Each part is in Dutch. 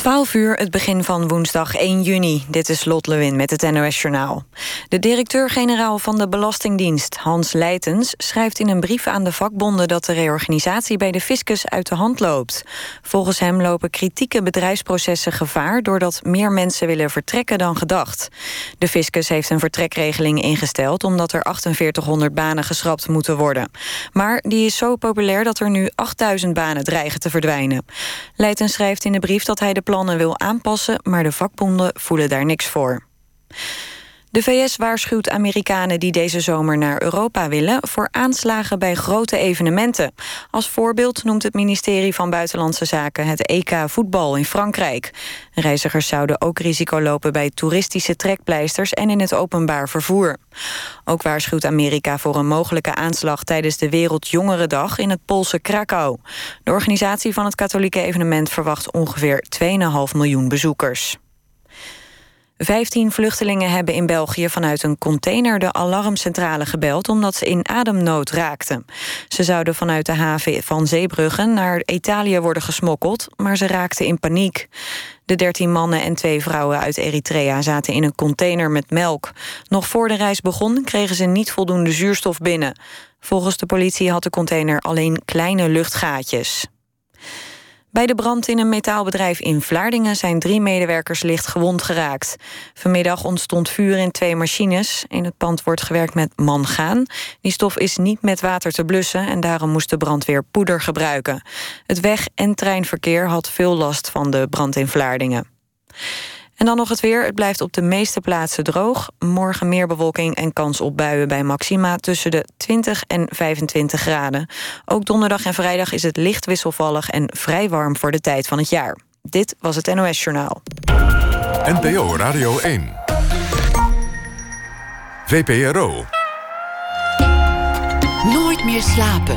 12 uur, het begin van woensdag 1 juni. Dit is Lot Lewin met het NOS-journaal. De directeur-generaal van de Belastingdienst, Hans Leitens... schrijft in een brief aan de vakbonden dat de reorganisatie... bij de fiscus uit de hand loopt. Volgens hem lopen kritieke bedrijfsprocessen gevaar... doordat meer mensen willen vertrekken dan gedacht. De fiscus heeft een vertrekregeling ingesteld... omdat er 4800 banen geschrapt moeten worden. Maar die is zo populair dat er nu 8000 banen dreigen te verdwijnen. Leitens schrijft in de brief dat hij de plannen wil aanpassen... maar de vakbonden voelen daar niks voor. De VS waarschuwt Amerikanen die deze zomer naar Europa willen... voor aanslagen bij grote evenementen. Als voorbeeld noemt het ministerie van Buitenlandse Zaken... het EK voetbal in Frankrijk. Reizigers zouden ook risico lopen bij toeristische trekpleisters... en in het openbaar vervoer. Ook waarschuwt Amerika voor een mogelijke aanslag... tijdens de Wereldjongerendag in het Poolse Krakau. De organisatie van het katholieke evenement verwacht ongeveer 2,5 miljoen bezoekers. Vijftien vluchtelingen hebben in België vanuit een container de alarmcentrale gebeld omdat ze in ademnood raakten. Ze zouden vanuit de haven van Zeebruggen naar Italië worden gesmokkeld, maar ze raakten in paniek. De dertien mannen en twee vrouwen uit Eritrea zaten in een container met melk. Nog voor de reis begon kregen ze niet voldoende zuurstof binnen. Volgens de politie had de container alleen kleine luchtgaatjes. Bij de brand in een metaalbedrijf in Vlaardingen zijn drie medewerkers licht gewond geraakt. Vanmiddag ontstond vuur in twee machines. In het pand wordt gewerkt met mangaan. Die stof is niet met water te blussen en daarom moest de brandweer poeder gebruiken. Het weg- en treinverkeer had veel last van de brand in Vlaardingen. En dan nog het weer. Het blijft op de meeste plaatsen droog. Morgen meer bewolking en kans op buien bij maxima tussen de 20 en 25 graden. Ook donderdag en vrijdag is het licht wisselvallig en vrij warm voor de tijd van het jaar. Dit was het NOS Journaal. NPO Radio 1. VPRO. Nooit meer slapen.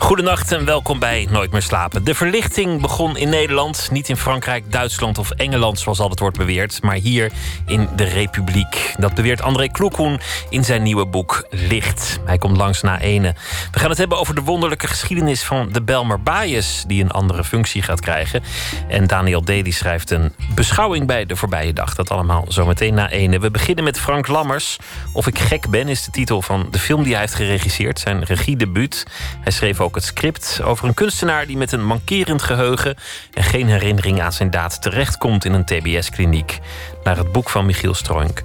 Goedenacht en welkom bij Nooit meer slapen. De verlichting begon in Nederland, niet in Frankrijk, Duitsland of Engeland, zoals altijd wordt beweerd, maar hier in de Republiek. Dat beweert André Kloekhoen in zijn nieuwe boek Licht. Hij komt langs na ene. We gaan het hebben over de wonderlijke geschiedenis van de Belmer Bias, die een andere functie gaat krijgen. En Daniel D. schrijft een beschouwing bij de voorbije dag. Dat allemaal zometeen na ene. We beginnen met Frank Lammers. Of ik gek ben, is de titel van de film die hij heeft geregisseerd, zijn regiedebuut. Hij schreef ook het script over een kunstenaar die met een mankerend geheugen en geen herinnering aan zijn daad terechtkomt in een TBS-kliniek. Naar het boek van Michiel Stroink.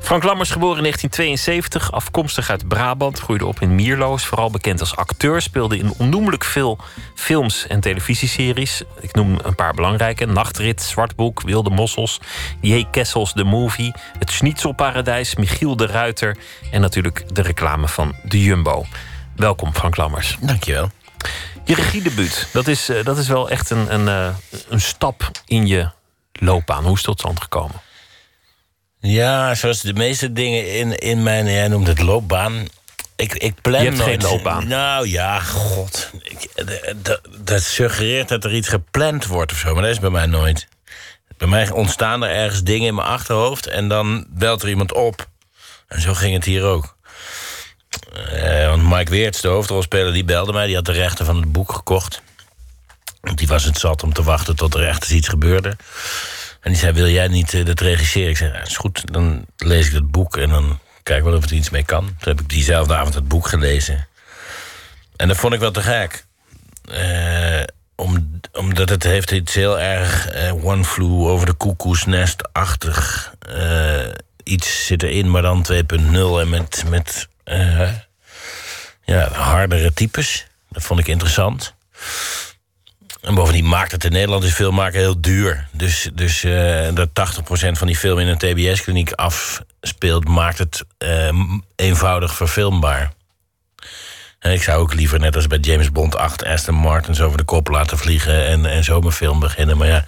Frank Lammers, geboren in 1972, afkomstig uit Brabant, groeide op in Mierloos. Vooral bekend als acteur, speelde in onnoemelijk veel films en televisieseries. Ik noem een paar belangrijke: Nachtrit, Zwartboek, Wilde Mossels, J. Kessels, The Movie, Het Schnitzelparadijs, Michiel de Ruiter en natuurlijk de reclame van de Jumbo. Welkom, Frank Lammers. Dankjewel. Je regiedebuut, dat is, eh, dat is wel echt een, een, eh, een stap in je loopbaan. Hoe is het tot stand gekomen? Ja, zoals de meeste dingen in, in mijn... Jij noemt het loopbaan. Ik, ik plan je hebt nooit... geen loopbaan. Nou ja, god. Ik, dat, dat suggereert dat er iets gepland wordt of zo. Maar dat is bij mij nooit. Bij mij ontstaan er ergens dingen in mijn achterhoofd... en dan belt er iemand op. En zo ging het hier ook. Uh, want Mike Weerts, de hoofdrolspeler, die belde mij. Die had de rechten van het boek gekocht. Want die was het zat om te wachten tot er echt iets gebeurde. En die zei, wil jij niet uh, dat regisseren? Ik zei, ja, is goed, dan lees ik het boek... en dan kijk wel of er iets mee kan. Toen heb ik diezelfde avond het boek gelezen. En dat vond ik wel te gek. Uh, om, omdat het heeft iets heel erg One Flew over de koekoesnest-achtig... iets zit erin, maar dan 2.0 en met... met uh, ja, hardere types. Dat vond ik interessant. En bovendien maakt het in Nederland is filmmaken heel duur. Dus, dus uh, dat 80% van die film in een TBS-kliniek afspeelt... maakt het uh, eenvoudig verfilmbaar. En ik zou ook liever, net als bij James Bond 8... Aston Martins over de kop laten vliegen en, en zo mijn film beginnen. Maar ja,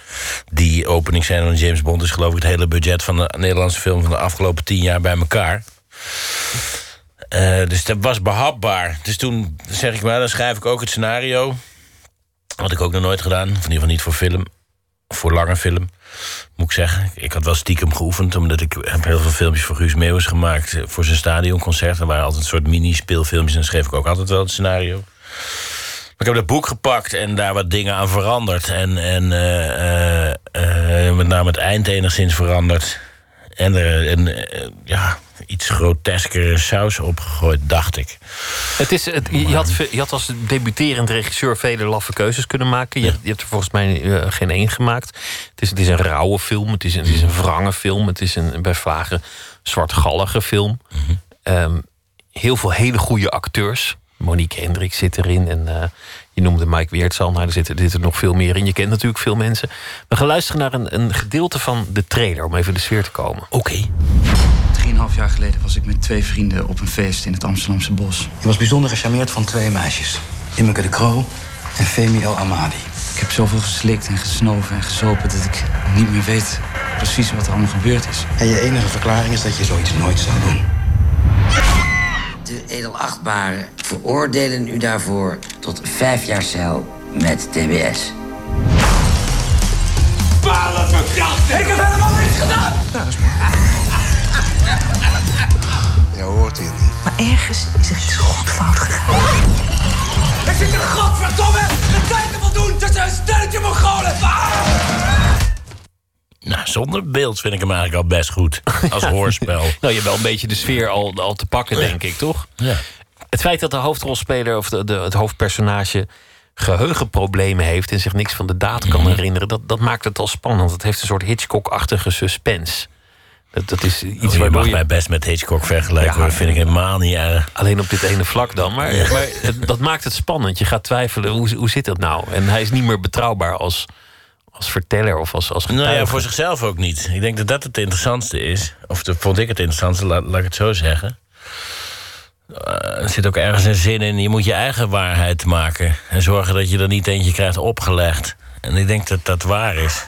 die openingscène van James Bond... is geloof ik het hele budget van de Nederlandse film... van de afgelopen tien jaar bij elkaar. Uh, dus dat was behapbaar. Dus toen zeg ik maar, dan schrijf ik ook het scenario. Had ik ook nog nooit gedaan, of in ieder geval niet voor film. voor lange film, moet ik zeggen. Ik had wel stiekem geoefend, omdat ik heb heel veel filmpjes voor Guus Meeuwis gemaakt... eh, voor zijn stadionconcert. Er waren altijd een soort mini-speelfilmpjes... en dan schreef ik ook altijd wel het scenario. Maar ik heb dat boek gepakt en daar wat dingen aan veranderd. En, en eh, eh, eh, met name het eind enigszins veranderd. En eh, ja, iets groteskere saus opgegooid, dacht ik. Het is, het, je, had, je had als debuterend regisseur vele laffe keuzes kunnen maken. Je, je hebt er volgens mij eh, geen één gemaakt. Het is, het is een rauwe film, het is het is een wrange film... het is een bij vlagen zwartgallige film. Ehm, heel veel hele goede acteurs. Monique Hendricks zit erin en eh, je noemde Mike Weerts al. Nou, er zitten er zitten nog veel meer in. Je kent natuurlijk veel mensen. We gaan luisteren naar een, een gedeelte van de trailer... om even in de sfeer te komen. Oké. Drieënhalf jaar geleden was ik met twee vrienden op een feest in het Amsterdamse bos. Je was bijzonder gecharmeerd van twee meisjes. Immeke de Croo en Femi El Amadi. Ik heb zoveel geslikt en gesnoven en gezopen dat ik niet meer weet precies wat er allemaal gebeurd is. En je enige verklaring is dat je zoiets nooit zou doen. De edelachtbaren veroordelen u daarvoor tot vijf jaar cel met TBS. Je hoort hier niet. Maar ergens is er iets godfout gegaan. Nou, zonder beeld vind ik hem eigenlijk al best goed. Als hoorspel. Nou, je hebt wel een beetje de sfeer al, al te pakken, denk ik, toch? Ja. Het feit dat de hoofdrolspeler of de, de, het hoofdpersonage geheugenproblemen heeft en zich niks van de daad kan herinneren, dat, dat maakt het al spannend. Het heeft een soort Hitchcock-achtige suspense. Dat, dat is iets Oh, je waardoor mag je mij best met Hitchcock vergelijken. Ja, hoor. Dat vind ik helemaal niet erg. alleen op dit ene vlak dan. Maar, maar het- dat maakt het spannend. Je gaat twijfelen, hoe, hoe zit dat nou? En hij is niet meer betrouwbaar als, als verteller of als, als getuige. Nou ja, voor zichzelf ook niet. Ik denk dat dat het interessantste is. Of dat vond ik het interessantste, laat, laat ik het zo zeggen. Eh, er zit ook ergens een zin in. Je moet je eigen waarheid maken. En zorgen dat je er niet eentje krijgt opgelegd. En ik denk dat dat waar is.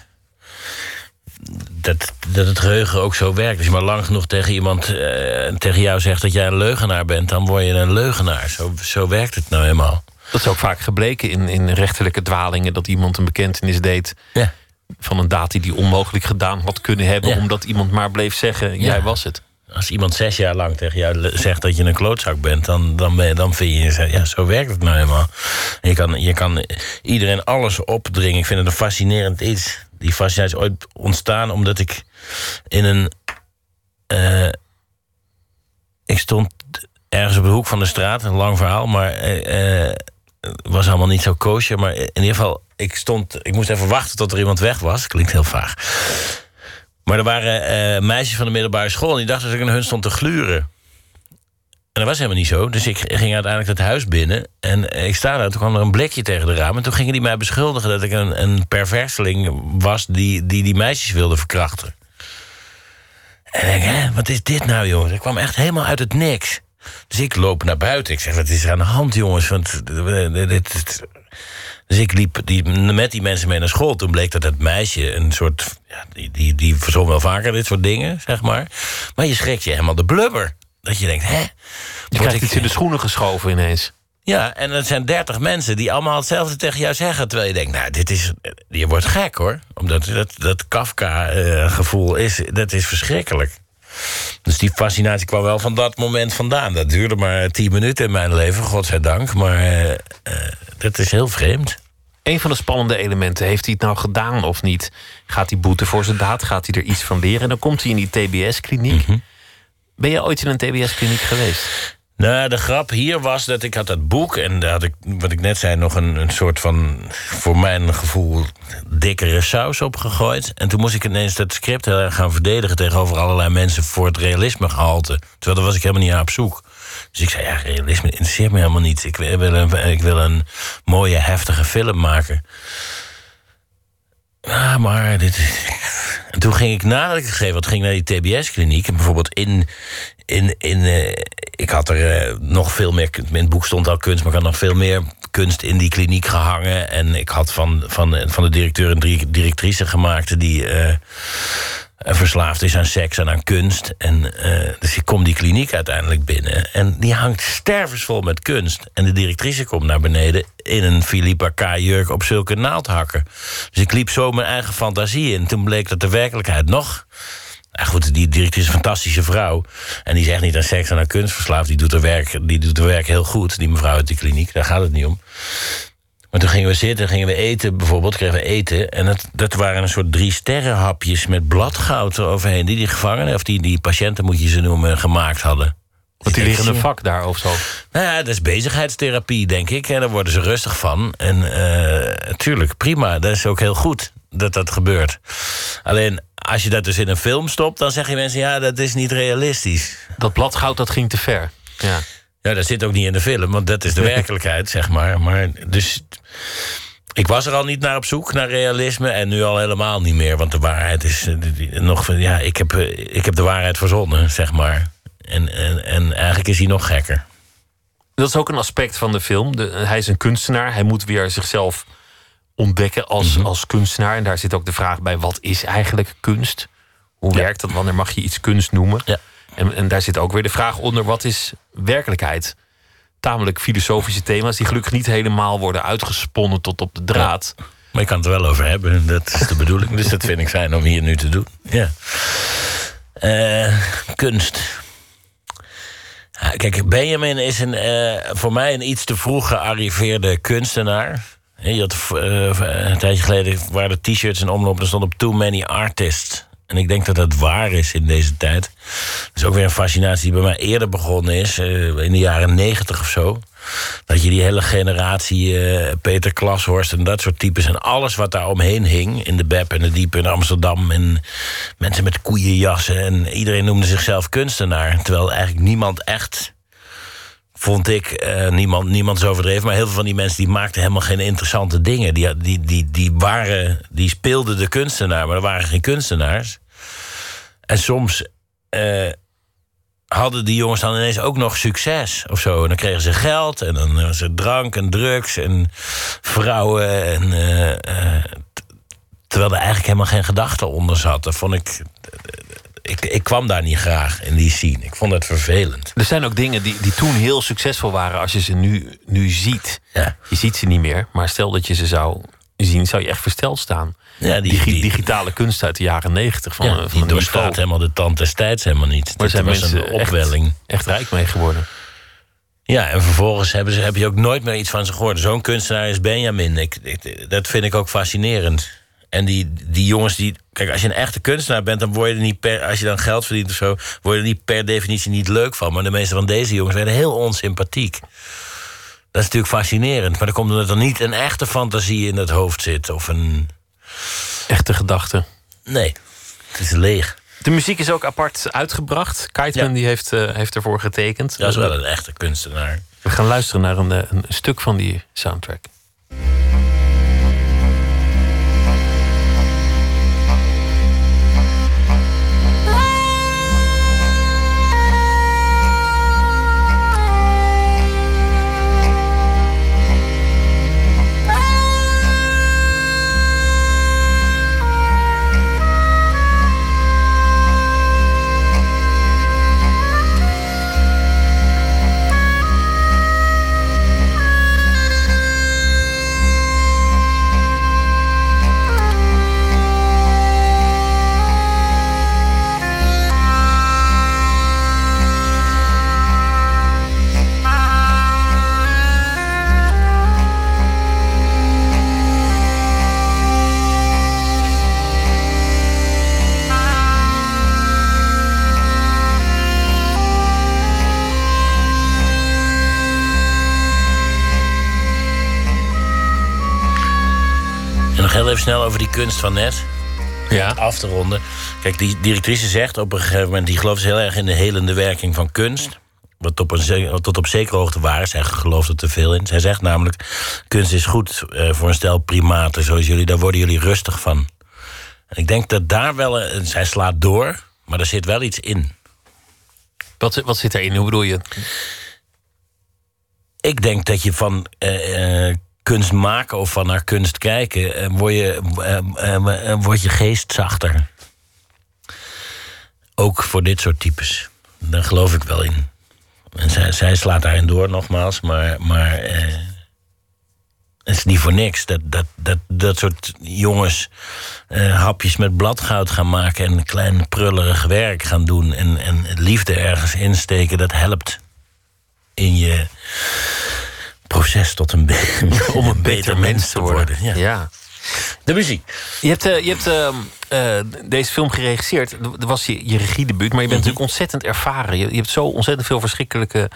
Dat, dat het geheugen ook zo werkt. Als je maar lang genoeg tegen iemand, eh, tegen jou zegt dat jij een leugenaar bent, dan word je een leugenaar. Zo, zo werkt het nou eenmaal. Dat is ook vaak gebleken in, in rechterlijke dwalingen... dat iemand een bekentenis deed Ja. van een daad die hij onmogelijk gedaan had kunnen hebben... Ja. omdat iemand maar bleef zeggen, jij was het. Als iemand zes jaar lang tegen jou zegt dat je een klootzak bent, dan, dan, ben je, dan vind je, ja, zo werkt het nou helemaal. Je kan, je kan iedereen alles opdringen. Ik vind het een fascinerend iets. Die fascinatie is ooit ontstaan omdat ik in een. eh, ik stond ergens op de hoek van de straat, een lang verhaal, maar het was allemaal niet zo koosje. Maar in ieder geval, ik stond, ik moest even wachten tot er iemand weg was. Klinkt heel vaag. Maar er waren meisjes van de middelbare school... en die dachten dat ik naar hun stond te gluren. En dat was helemaal niet zo. Dus ik ging uiteindelijk het huis binnen. En ik sta daar, toen kwam er een blikje tegen de raam... en toen gingen die mij beschuldigen dat ik een, een perverseling was... Die, die die meisjes wilde verkrachten. En ik denk, hè, wat is dit nou, jongens? Ik kwam echt helemaal uit het niks. Dus ik loop naar buiten. Ik zeg, wat is er aan de hand, jongens? Want eh, dit, dus ik liep die, met die mensen mee naar school. Toen bleek dat het meisje een soort... Ja, die, die, die verzon wel vaker dit soort dingen, zeg maar. Maar je schrikt je helemaal de blubber. Dat je denkt, hè? Je krijgt ik- iets in de schoenen geschoven ineens. Ja, en het zijn dertig mensen die allemaal hetzelfde tegen jou zeggen. Terwijl je denkt, nou, dit is... Je wordt gek, hoor. Omdat dat, dat Kafka-gevoel is... Dat is verschrikkelijk. Dus die fascinatie kwam wel van dat moment vandaan. Dat duurde maar tien minuten in mijn leven, godzijdank. Maar eh, eh, dat is heel vreemd. Een van de spannende elementen, heeft hij het nou gedaan of niet? Gaat hij boeten voor zijn daad? Gaat hij er iets van leren? En dan komt hij in die TBS-kliniek. Ben je ooit in een TBS-kliniek geweest? Nou, de grap hier was dat ik had dat boek... en daar had ik, wat ik net zei, nog een, een soort van... voor mijn gevoel dikkere saus op gegooid. En toen moest ik ineens dat script heel erg gaan verdedigen... tegenover allerlei mensen voor het realisme gehalte. Terwijl daar was ik helemaal niet naar op zoek. Dus ik zei, ja, realisme interesseert me helemaal niet. Ik wil ik wil een mooie, heftige film maken. Ah, maar dit. En toen ging ik nadat ik het gegeven had, ging naar die TBS-kliniek. En bijvoorbeeld in. in, in eh, ik had er eh, nog veel meer. In het boek stond al kunst, maar ik had nog veel meer kunst in die kliniek gehangen. En ik had van, van, van de directeur een directrice gemaakt die. eh, verslaafd is aan seks en aan kunst. En, eh, dus ik kom die kliniek uiteindelijk binnen. En die hangt stervensvol met kunst. En de directrice komt naar beneden in een Philippa K-jurk op zulke naaldhakken. Dus ik liep zo mijn eigen fantasie in. Toen bleek dat de werkelijkheid nog... Nou goed, die directrice is een fantastische vrouw. En die is echt niet aan seks en aan kunst verslaafd. Die doet haar werk, die doet haar werk heel goed, die mevrouw uit de kliniek. Daar gaat het niet om. Maar toen gingen we zitten, gingen we eten bijvoorbeeld, kregen we eten. En dat, dat waren een soort drie sterrenhapjes met bladgoud eroverheen. Die die gevangenen, of die, die patiënten moet je ze noemen, gemaakt hadden. Want die liggen een vak daar of zo. Nou ja, dat is bezigheidstherapie, denk ik. En daar worden ze rustig van. En natuurlijk, uh, prima. Dat is ook heel goed dat dat gebeurt. Alleen, als je dat dus in een film stopt... dan zeggen mensen, ja, dat is niet realistisch. Dat bladgoud, dat ging te ver. Ja. Ja, dat zit ook niet in de film, want dat is de werkelijkheid, zeg maar. Maar dus. Ik was er al niet naar op zoek, naar realisme. En nu al helemaal niet meer. Want de waarheid is uh, nog. Ja, ik heb, uh, ik heb de waarheid verzonnen, zeg maar. En, en, en eigenlijk is hij nog gekker. Dat is ook een aspect van de film. De, hij is een kunstenaar. Hij moet weer zichzelf ontdekken als, mm -hmm. als kunstenaar. En daar zit ook de vraag bij: wat is eigenlijk kunst? Hoe ja. werkt dat? Wanneer mag je iets kunst noemen? Ja. En, en, daar zit ook weer de vraag onder: wat is werkelijkheid? Tamelijk filosofische thema's die gelukkig niet helemaal worden uitgesponnen tot op de draad. Ja. Maar je kan het er wel over hebben, dat is de bedoeling. Dus dat vind ik fijn om hier nu te doen. Ja. Uh, kunst. Kijk, Benjamin is een, uh, voor mij een iets te vroeg gearriveerde kunstenaar. Je had, uh, een tijdje geleden waren er t-shirts en omloop... er stond op Too Many Artists. En ik denk dat dat waar is in deze tijd. Dat is ook weer een fascinatie die bij mij eerder begonnen is. Uh, in de jaren negentig of zo. Dat je die hele generatie uh, Peter Klashorst en dat soort types... en alles wat daar omheen hing. In de Beb en de Diep in Amsterdam. En mensen met koeienjassen. En iedereen noemde zichzelf kunstenaar. Terwijl eigenlijk niemand echt... Vond ik, uh, niemand, niemand is overdreven, maar heel veel van die mensen die maakten helemaal geen interessante dingen. Die, die, die, die, waren, die speelden de kunstenaar, maar er waren geen kunstenaars. En soms uh, hadden die jongens dan ineens ook nog succes of zo. En dan kregen ze geld en dan was er drank en drugs en vrouwen. En, uh, terwijl er eigenlijk helemaal geen gedachte onder zat. Dat vond ik. Ik, ik kwam daar niet graag in die scene. Ik vond het vervelend. Er zijn ook dingen die, die toen heel succesvol waren als je ze nu, nu ziet. Ja. Je ziet ze niet meer, maar stel dat je ze zou zien, zou je echt versteld staan. Ja, die, Digi die, digitale kunst uit de jaren negentig. Van, ja, van die een doorstaat helemaal de tand des tijds helemaal niet. Maar dat was een opwelling. Echt, echt rijk mee geworden. Ja, en vervolgens hebben ze, heb je ook nooit meer iets van ze gehoord. Zo'n kunstenaar is Benjamin. Ik, ik, dat vind ik ook fascinerend. En die, die jongens die. Kijk, als je een echte kunstenaar bent, dan word je er niet per. Als je dan geld verdient of zo, word je er niet per definitie niet leuk van. Maar de meeste van deze jongens werden heel onsympathiek. Dat is natuurlijk fascinerend. Maar dan komt er dan niet een echte fantasie in het hoofd zit. Of een. Echte gedachte. Nee, het is leeg. De muziek is ook apart uitgebracht. Ja. die heeft, eh, heeft ervoor getekend. Dat is wel een echte kunstenaar. We gaan luisteren naar een, eh, een stuk van die soundtrack. Even snel over die kunst van net. Ja. Af te ronden. Kijk, die directrice zegt op een gegeven moment... die gelooft heel erg in de helende werking van kunst. Wat op een, wat tot op zekere hoogte waar is. Zij gelooft er te veel in. Zij zegt namelijk... kunst is goed eh, voor een stel primaten zoals jullie. Daar worden jullie rustig van. En ik denk dat daar wel... Een, zij slaat door, maar er zit wel iets in. Wat, wat zit daarin? Hoe bedoel je? Ik denk dat je van eh, eh, kunst maken of van naar kunst kijken... eh, word, je, eh, eh, wordt je geest zachter. ook voor dit soort types. Daar geloof ik wel in. En zij, zij slaat daarin door, nogmaals. Maar, maar eh, het is niet voor niks dat dat, dat, dat soort jongens hapjes met bladgoud gaan maken... en klein prullerig werk gaan doen en, en liefde ergens insteken. Dat helpt in je proces tot een, om een beter mens te worden. Ja. Ja. De muziek. Je hebt, eh, je hebt ehm, eh, deze film geregisseerd. Dat was je, je regiedebuut, maar je bent natuurlijk ontzettend ervaren. Je, je hebt zo ontzettend veel verschrikkelijke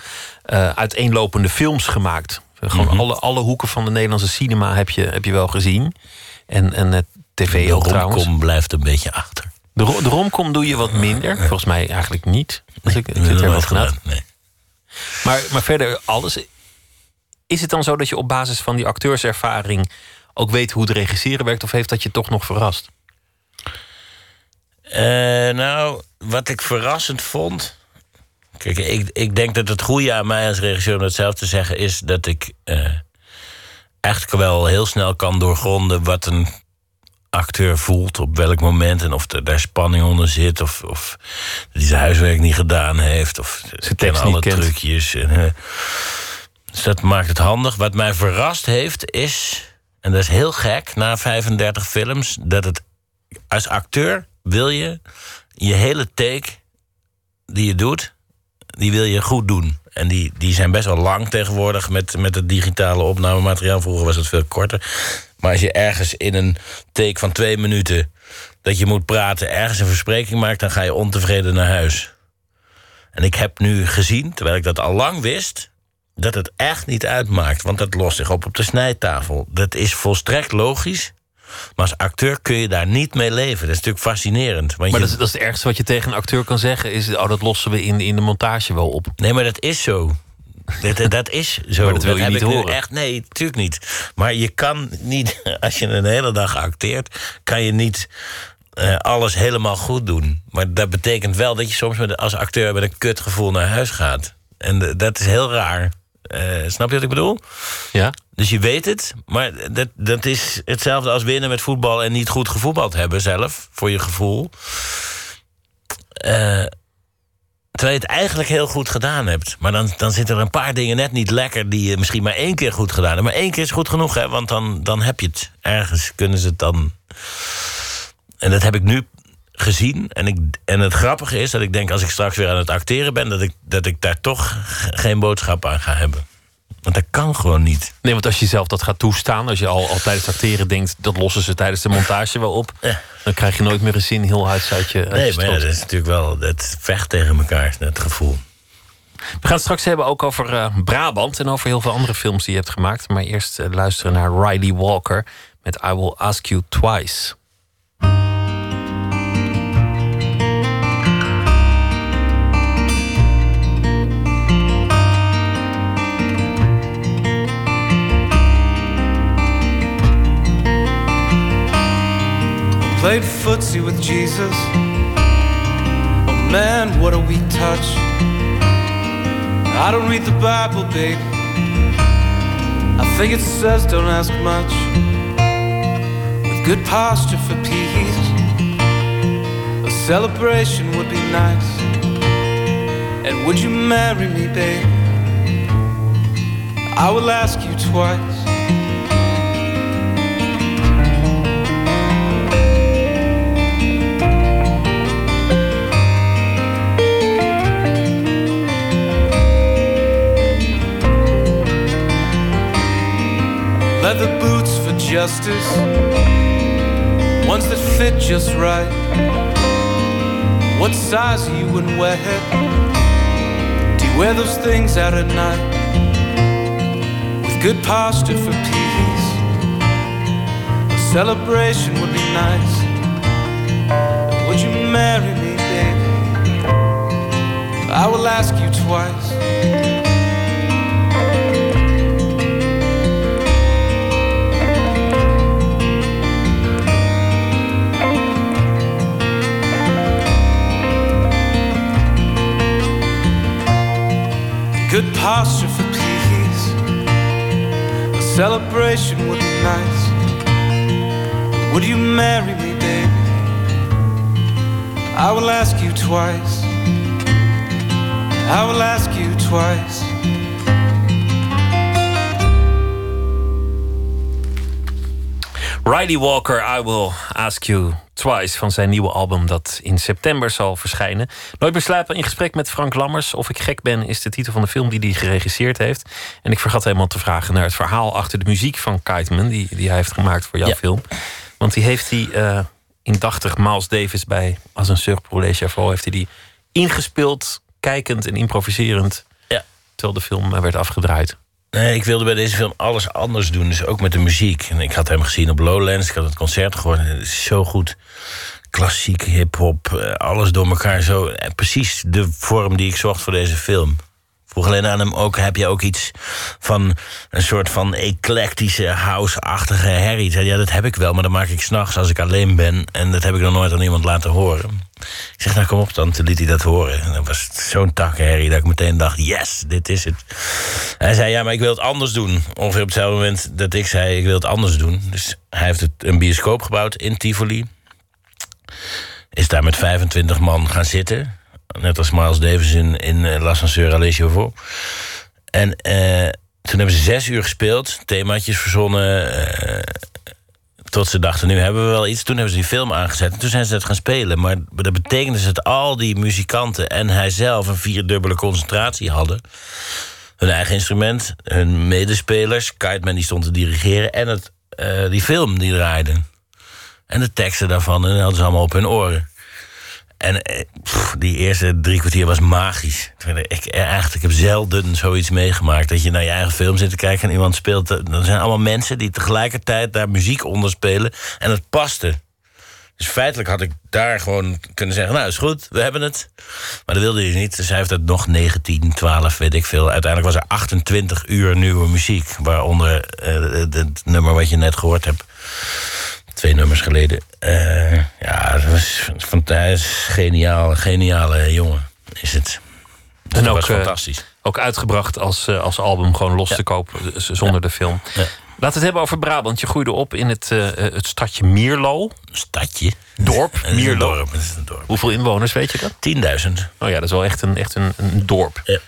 eh, uiteenlopende films gemaakt. Gewoon alle, alle hoeken van de Nederlandse cinema heb je, heb je wel gezien. En, en het tv De ook trouwens. romcom blijft een beetje achter. De, ro- de romcom doe je wat minder. Volgens mij eigenlijk niet. Dus ik, ik zit er wat gedaan. gedaan, Nee. Maar, maar verder alles. Is het dan zo dat je op basis van die acteurservaring ook weet hoe het regisseren werkt? Of heeft dat je toch nog verrast? Eh, nou, wat ik verrassend vond. Kijk, ik, ik denk dat het goede aan mij als regisseur om dat zelf te zeggen is dat ik eh echt wel heel snel kan doorgronden wat een acteur voelt op welk moment en of er daar spanning onder zit of, of dat hij zijn huiswerk niet gedaan heeft of Zijn ken tekst alle kent. trucjes. En, eh, dus dat maakt het handig. Wat mij verrast heeft is, en dat is heel gek na 35 films, dat het als acteur wil je je hele take die je doet, die wil je goed doen. En die, die zijn best wel lang tegenwoordig met, met het digitale opnamemateriaal. Vroeger was het veel korter. Maar als je ergens in een take van twee minuten dat je moet praten, ergens een verspreking maakt, dan ga je ontevreden naar huis. En ik heb nu gezien, terwijl ik dat al lang wist, dat het echt niet uitmaakt. Want dat lost zich op op de snijtafel. Dat is volstrekt logisch. Maar als acteur kun je daar niet mee leven. Dat is natuurlijk fascinerend. Want Maar je- dat is, dat is het ergste wat je tegen een acteur kan zeggen. Is, oh, dat lossen we in, in de montage wel op. Nee, maar dat is zo. Dat, dat is zo. Maar dat wil je heb niet horen. Echt, nee, natuurlijk niet. Maar je kan niet, als je een hele dag acteert, kan je niet eh, alles helemaal goed doen. Maar dat betekent wel dat je soms met, als acteur met een kutgevoel naar huis gaat. En dat is heel raar. Eh, snap je wat ik bedoel? Ja? Dus je weet het, maar dat, dat is hetzelfde als winnen met voetbal en niet goed gevoetbald hebben zelf, voor je gevoel. Eh, terwijl je het eigenlijk heel goed gedaan hebt. Maar dan, dan zitten er een paar dingen net niet lekker die je misschien maar één keer goed gedaan hebt. Maar één keer is goed genoeg, hè? want dan, dan heb je het. Ergens kunnen ze het dan. En dat heb ik nu gezien. En, ik, en het grappige is dat ik denk, als ik straks weer aan het acteren ben, dat ik, dat ik daar toch ge- geen boodschap aan ga hebben. Want dat kan gewoon niet. Nee, want als je zelf dat gaat toestaan, als je al, al tijdens het acteren denkt, dat lossen ze tijdens de montage wel op, Ja. dan krijg je nooit meer een zin heel uit je. uit je Nee, maar ja, dat is natuurlijk wel. Dat vecht tegen elkaar, dat gevoel. We gaan het straks hebben ook over eh, Brabant en over heel veel andere films die je hebt gemaakt. Maar eerst eh, luisteren naar Riley Walker met I Will Ask You Twice. Played footsie with Jesus. Oh man, what a weak touch. I don't read the Bible, babe. I think it says don't ask much. With good posture for peace, a celebration would be nice. And would you marry me, babe? I will ask you twice. Leather boots for justice, ones that fit just right. What size are you and where? Do you wear those things out at night? With good posture for peace, a celebration would be nice. Would you marry me, baby? I will ask you twice. Good posture for peace. A celebration would be nice. Would you marry me, baby? I will ask you twice. I will ask you twice. Riley Walker, I Will Ask You Twice van zijn nieuwe album dat in september zal verschijnen. Nooit meer slapen in gesprek met Frank Lammers. Of ik gek ben is de titel van de film die hij geregisseerd heeft. En ik vergat helemaal te vragen naar het verhaal achter de muziek van Kiteman... die, die hij heeft gemaakt voor jouw film. Want die heeft hij uh, indachtig Miles Davis bij Als een Sur pour les heeft hij die ingespeeld, kijkend en improviserend... Ja. terwijl de film werd afgedraaid. Nee, ik wilde bij deze film alles anders doen. Dus ook met de muziek. En ik had hem gezien op Lowlands. Ik had het concert gehoord. Het is zo goed. Klassiek, hip-hop, eh, alles door elkaar. Zo. En precies de vorm die ik zocht voor deze film vroeg alleen aan hem ook: heb je ook iets van een soort van eclectische, house-achtige herrie? Zei, ja, dat heb ik wel, maar dat maak ik s'nachts als ik alleen ben. En dat heb ik nog nooit aan iemand laten horen. Ik zeg, nou kom op dan. Toen liet hij dat horen. En dat was zo'n takkenherrie dat ik meteen dacht: yes, dit is het. Hij zei: ja, maar ik wil het anders doen. Ongeveer op hetzelfde moment dat ik zei: ik wil het anders doen. Dus hij heeft het, een bioscoop gebouwd in Tivoli. Is daar met 25 man gaan zitten. Net als Miles Davis in, in uh, L'Ascenseur à Les En uh, toen hebben ze zes uur gespeeld, themaatjes verzonnen. Uh, tot ze dachten, nu hebben we wel iets. Toen hebben ze die film aangezet en toen zijn ze het gaan spelen. Maar dat betekende dat al die muzikanten en hij zelf een vierdubbele concentratie hadden. Hun eigen instrument, hun medespelers, Kiteman die stond te dirigeren... en het, die film die draaide. En de teksten daarvan, en hadden ze allemaal op hun oren. En eh, die eerste drie kwartier was magisch. Ik, eigenlijk, ik heb zelden zoiets meegemaakt. Dat je naar je eigen film zit te kijken en iemand speelt. Er zijn allemaal mensen die tegelijkertijd daar muziek onder spelen. En het paste. Dus feitelijk had ik daar gewoon kunnen zeggen: Nou, is goed, we hebben het. Maar dat wilde hij niet. Dus hij heeft het nog 19, 12, weet ik veel. Uiteindelijk was er 28 uur nieuwe muziek. Waaronder het nummer wat je net gehoord hebt twee nummers geleden. Uh, ja, dat was, is geniaal, geniale jongen is het. Dus en dat ook, was eh, fantastisch. ook uitgebracht als, uh, als album, gewoon los te kopen, zonder ja. de film. Ja. Laten we het hebben over Brabant. Je groeide op in het, het stadje Mierlo. Stadje? Dorp, Mierlo. Dorp, dorp. Hoeveel inwoners, weet je dat? 10.000. Oh ja, dat is wel echt een, echt een, een dorp. Ja.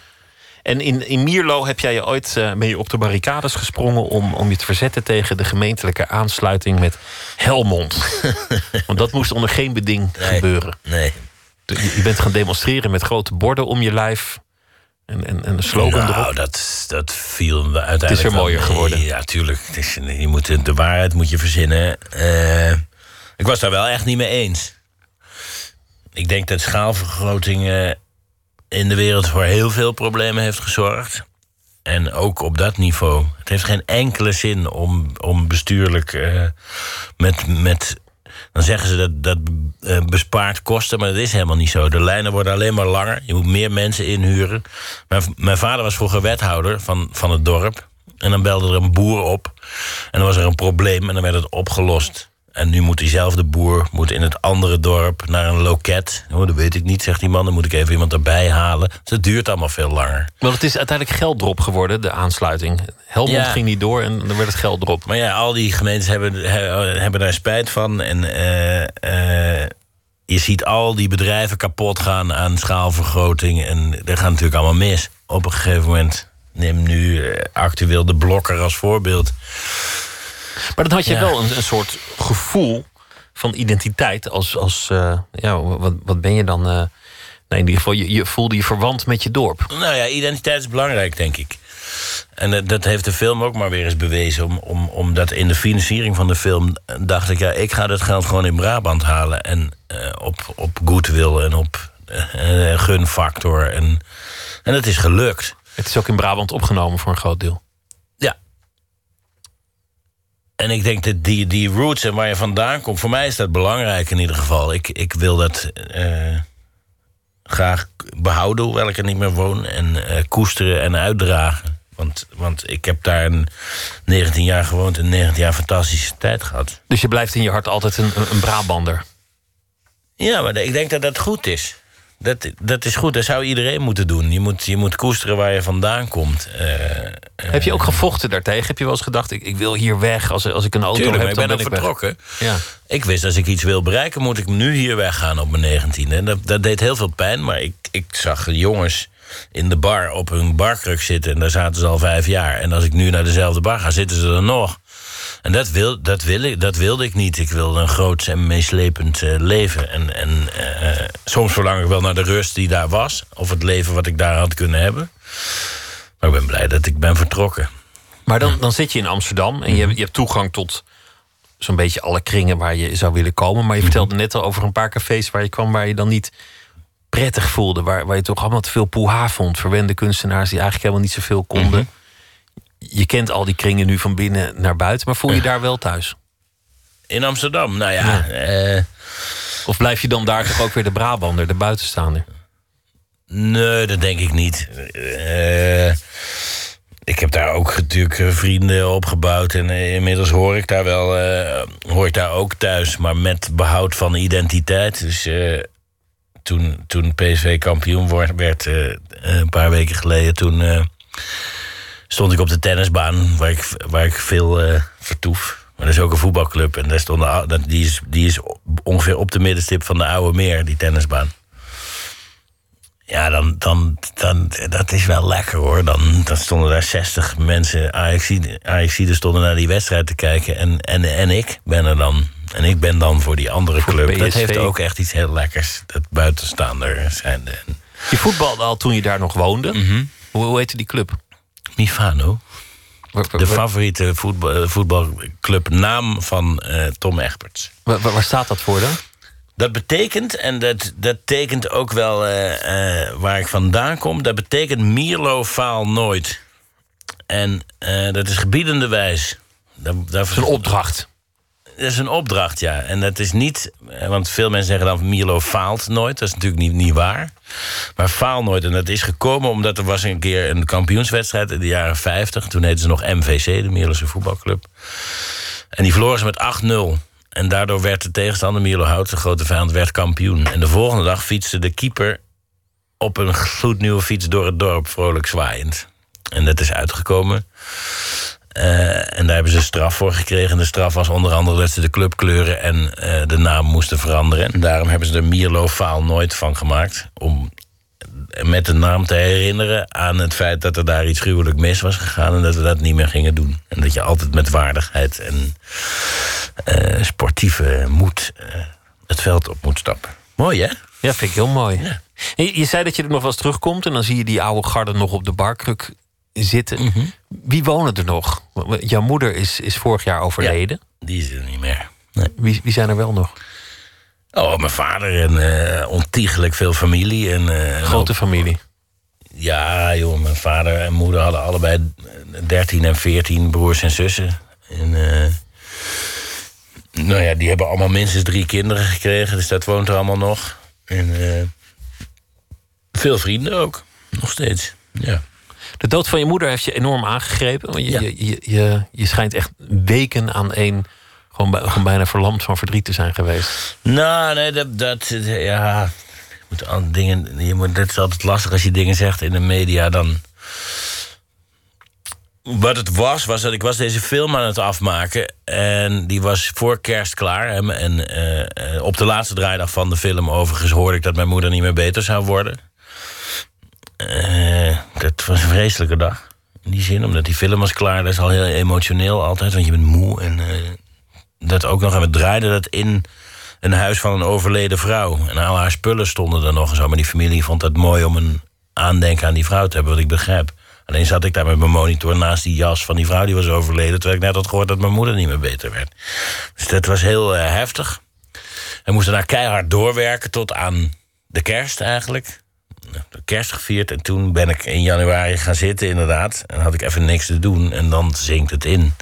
En in, in Mierlo heb jij je ooit uh, mee op de barricades gesprongen om, om je te verzetten tegen de gemeentelijke aansluiting met Helmond. Want dat moest onder geen beding gebeuren. Nee. Je, je, bent gaan demonstreren met grote borden om je lijf. En, en, en een slogan nou, erop. Dat, dat viel uiteindelijk. Het is er mooier geworden. Ja, tuurlijk. Het is, je moet, de waarheid moet je verzinnen. Uh, ik was daar wel echt niet mee eens. Ik denk dat schaalvergroting. In de wereld voor heel veel problemen heeft gezorgd. En ook op dat niveau. Het heeft geen enkele zin om, om bestuurlijk uh, met, met. Dan zeggen ze dat dat uh, bespaart kosten, maar dat is helemaal niet zo. De lijnen worden alleen maar langer. Je moet meer mensen inhuren. Mijn, mijn vader was vroeger wethouder van, van het dorp. En dan belde er een boer op. En dan was er een probleem en dan werd het opgelost. En nu moet diezelfde boer moet in het andere dorp naar een loket. Oh, dat weet ik niet, zegt die man. Dan moet ik even iemand erbij halen. Dus dat duurt allemaal veel langer. Maar het is uiteindelijk gelddrop geworden, de aansluiting. Helmond ging niet door en dan werd het gelddrop. Maar ja, al die gemeentes hebben, hebben daar spijt van. En uh, uh, je ziet al die bedrijven kapot gaan aan schaalvergroting. En dat gaat natuurlijk allemaal mis. Op een gegeven moment. Neem nu uh, actueel de blokker als voorbeeld. Maar dan had je wel een, een, soort gevoel van identiteit. Als, als uh, ja, wat, wat ben je dan? Uh, in ieder geval, je, je voelde je verwant met je dorp. Nou ja, identiteit is belangrijk, denk ik. En dat heeft de film ook maar weer eens bewezen. Om, om, omdat in de financiering van de film dacht ik... ja, ik ga dat geld gewoon in Brabant halen. En op, op goodwill en op gunfactor. En, en dat is gelukt. Het is ook in Brabant opgenomen voor een groot deel. En ik denk dat die, die roots en waar je vandaan komt, voor mij is dat belangrijk in ieder geval. Ik, ik wil dat uh, graag behouden, hoewel ik er niet meer woon. En uh, koesteren en uitdragen. Want, want ik heb daar een 19 jaar gewoond en 19 jaar fantastische tijd gehad. Dus je blijft in je hart altijd een, een Brabander? Ja, maar ik denk dat dat goed is. Dat, dat is goed, dat zou iedereen moeten doen. Je moet, je moet koesteren waar je vandaan komt. Eh, eh, Heb je ook gevochten daartegen? Heb je wel eens gedacht, ik, ik wil hier weg. Als, als ik een auto Tuurlijk, heb, dan ik ben ook ik weg. vertrokken. Ja. Ik wist, als ik iets wil bereiken, moet ik nu hier weggaan op mijn negentiende. En dat, dat deed heel veel pijn, maar ik, ik zag jongens in de bar op hun barkruk zitten... en daar zaten ze al vijf jaar. En als ik nu naar dezelfde bar ga, zitten ze er nog. En dat, wil, dat, wil ik, dat wilde ik niet. Ik wilde een groots en meeslepend eh, leven. En, en eh, soms verlang ik wel naar de rust die daar was... of het leven wat ik daar had kunnen hebben. Maar ik ben blij dat ik ben vertrokken. Maar dan, dan zit je in Amsterdam en je, hebt- je hebt toegang tot zo'n beetje alle kringen waar je zou willen komen. Maar je vertelde net al over een paar cafés waar je kwam waar je dan niet prettig voelde. Waar, waar je toch allemaal te veel poeha vond. Verwende kunstenaars die eigenlijk helemaal niet zoveel konden. Je kent al die kringen nu van binnen naar buiten, maar voel je daar wel thuis? In Amsterdam, nou ja... eh, Of blijf je dan daar toch ook weer de Brabander, de buitenstaander? Nee, dat denk ik niet. Eh, ik heb daar ook natuurlijk eh, vrienden opgebouwd. En inmiddels hoor ik daar wel hoor ik daar ook thuis. Maar met behoud van identiteit. Dus toen, toen PSV kampioen werd eh, een paar weken geleden... toen stond ik op de tennisbaan waar ik, waar ik veel eh, vertoef. Maar dat is ook een voetbalclub. En daar dat- die, is, die is ongeveer op de middenstip van de Oude Meer, die tennisbaan. Ja, dan, dan, dan, dat is wel lekker hoor. Dan, dan stonden daar 60 mensen, Ajaxiden stonden naar die wedstrijd te kijken. En, en, en ik ben er dan. En ik ben dan voor die andere Voor club. Dat heeft ook echt iets heel lekkers. Dat buitenstaander zijn. Je voetbalde al toen je daar nog woonde. hoe, hoe heette die club? Mifano. De favoriete voetbal, voetbalclubnaam van eh, Tom Egberts. waar- waar staat dat voor dan? Dat betekent, en dat, dat tekent ook wel eh, eh, waar ik vandaan kom... dat betekent Mierlo faal nooit. En eh, dat is gebiedende wijs. Dat, dat is een opdracht. Dat is een opdracht, ja. En dat is niet... eh, Want veel mensen zeggen dan Mierlo faalt nooit. Dat is natuurlijk niet, niet waar. Maar faal nooit. En dat is gekomen omdat er was een keer een kampioenswedstrijd... in de jaren 50. Toen heette ze nog MVC, de Mierlose voetbalclub. En die verloren ze met 8-0. En daardoor werd de tegenstander Mierlo Hout, de grote vijand, kampioen. En de volgende dag fietste de keeper op een gloednieuwe fiets door het dorp, vrolijk zwaaiend. En dat is uitgekomen. Eh, en daar hebben ze straf voor gekregen. En de straf was onder andere dat ze de clubkleuren en eh, de naam moesten veranderen. En daarom hebben ze er Mierlo Faal nooit van gemaakt. Om met de naam te herinneren aan het feit dat er daar iets gruwelijk mis was gegaan. En dat we dat niet meer gingen doen. En dat je altijd met waardigheid en eh, sportieve moed het veld op moet stappen. Mooi hè? Ja, vind ik heel mooi. En Je, je zei dat je er nog wel eens terugkomt en dan zie je die oude garde nog op de barkruk zitten. Mhm. Wie wonen er nog? Jouw moeder is, is vorig jaar overleden. Die is er niet meer. Wie, wie zijn er wel nog? Oh, mijn vader en eh, ontiegelijk veel familie. En, eh, Grote familie. Ja, joh, mijn vader en moeder hadden allebei 13 en 14 broers en zussen. En, eh, nou ja, die hebben allemaal minstens drie kinderen gekregen, dus dat woont er allemaal nog. En veel vrienden ook, nog steeds. Ja. De dood van je moeder heeft je enorm aangegrepen. Want je, je, je, je, je schijnt echt weken aan één... Gewoon, bij- gewoon bijna verlamd van verdriet te zijn geweest. Nou, nee, dat, dat ja. Je moet dingen, je moet, dat is altijd lastig als je dingen zegt in de media. Dan. Wat het was, was dat ik was deze film aan het afmaken. En die was voor kerst klaar. En, en eh, eh, op de laatste draaidag van de film, overigens, hoorde ik dat mijn moeder niet meer beter zou worden. Eh, dat was een vreselijke dag. In die zin, omdat die film was klaar. Dat is al heel emotioneel altijd, want je bent moe. En eh, dat ook nog. En we draaiden dat in een huis van een overleden vrouw. En al haar spullen stonden er nog en zo. Maar die familie vond het mooi om een aandenken aan die vrouw te hebben, wat ik begrijp. Alleen zat ik daar met mijn monitor naast die jas van die vrouw die was overleden. Terwijl ik net had gehoord dat mijn moeder niet meer beter werd. Dus dat was heel eh, heftig. We moesten daar keihard doorwerken tot aan de kerst eigenlijk. De kerst gevierd en toen ben ik in januari gaan zitten inderdaad. En had ik even niks te doen en dan zinkt het in.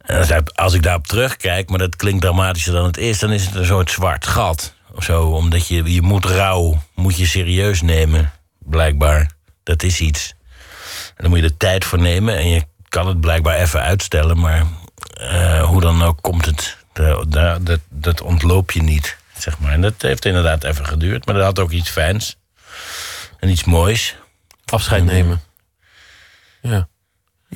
En als ik- daarop terugkijk, maar dat klinkt dramatischer dan het is, dan is het een soort zwart gat. Of zo, omdat je, je moet rouw, moet je serieus nemen, blijkbaar. Dat is iets. En dan moet je er tijd voor nemen en je kan het blijkbaar even uitstellen, maar eh, hoe dan ook komt het. Da- da- dat, dat ontloop je niet. zeg maar. En dat heeft inderdaad even geduurd. Maar dat had ook iets fijns. En iets moois. Afscheid nemen. Ja.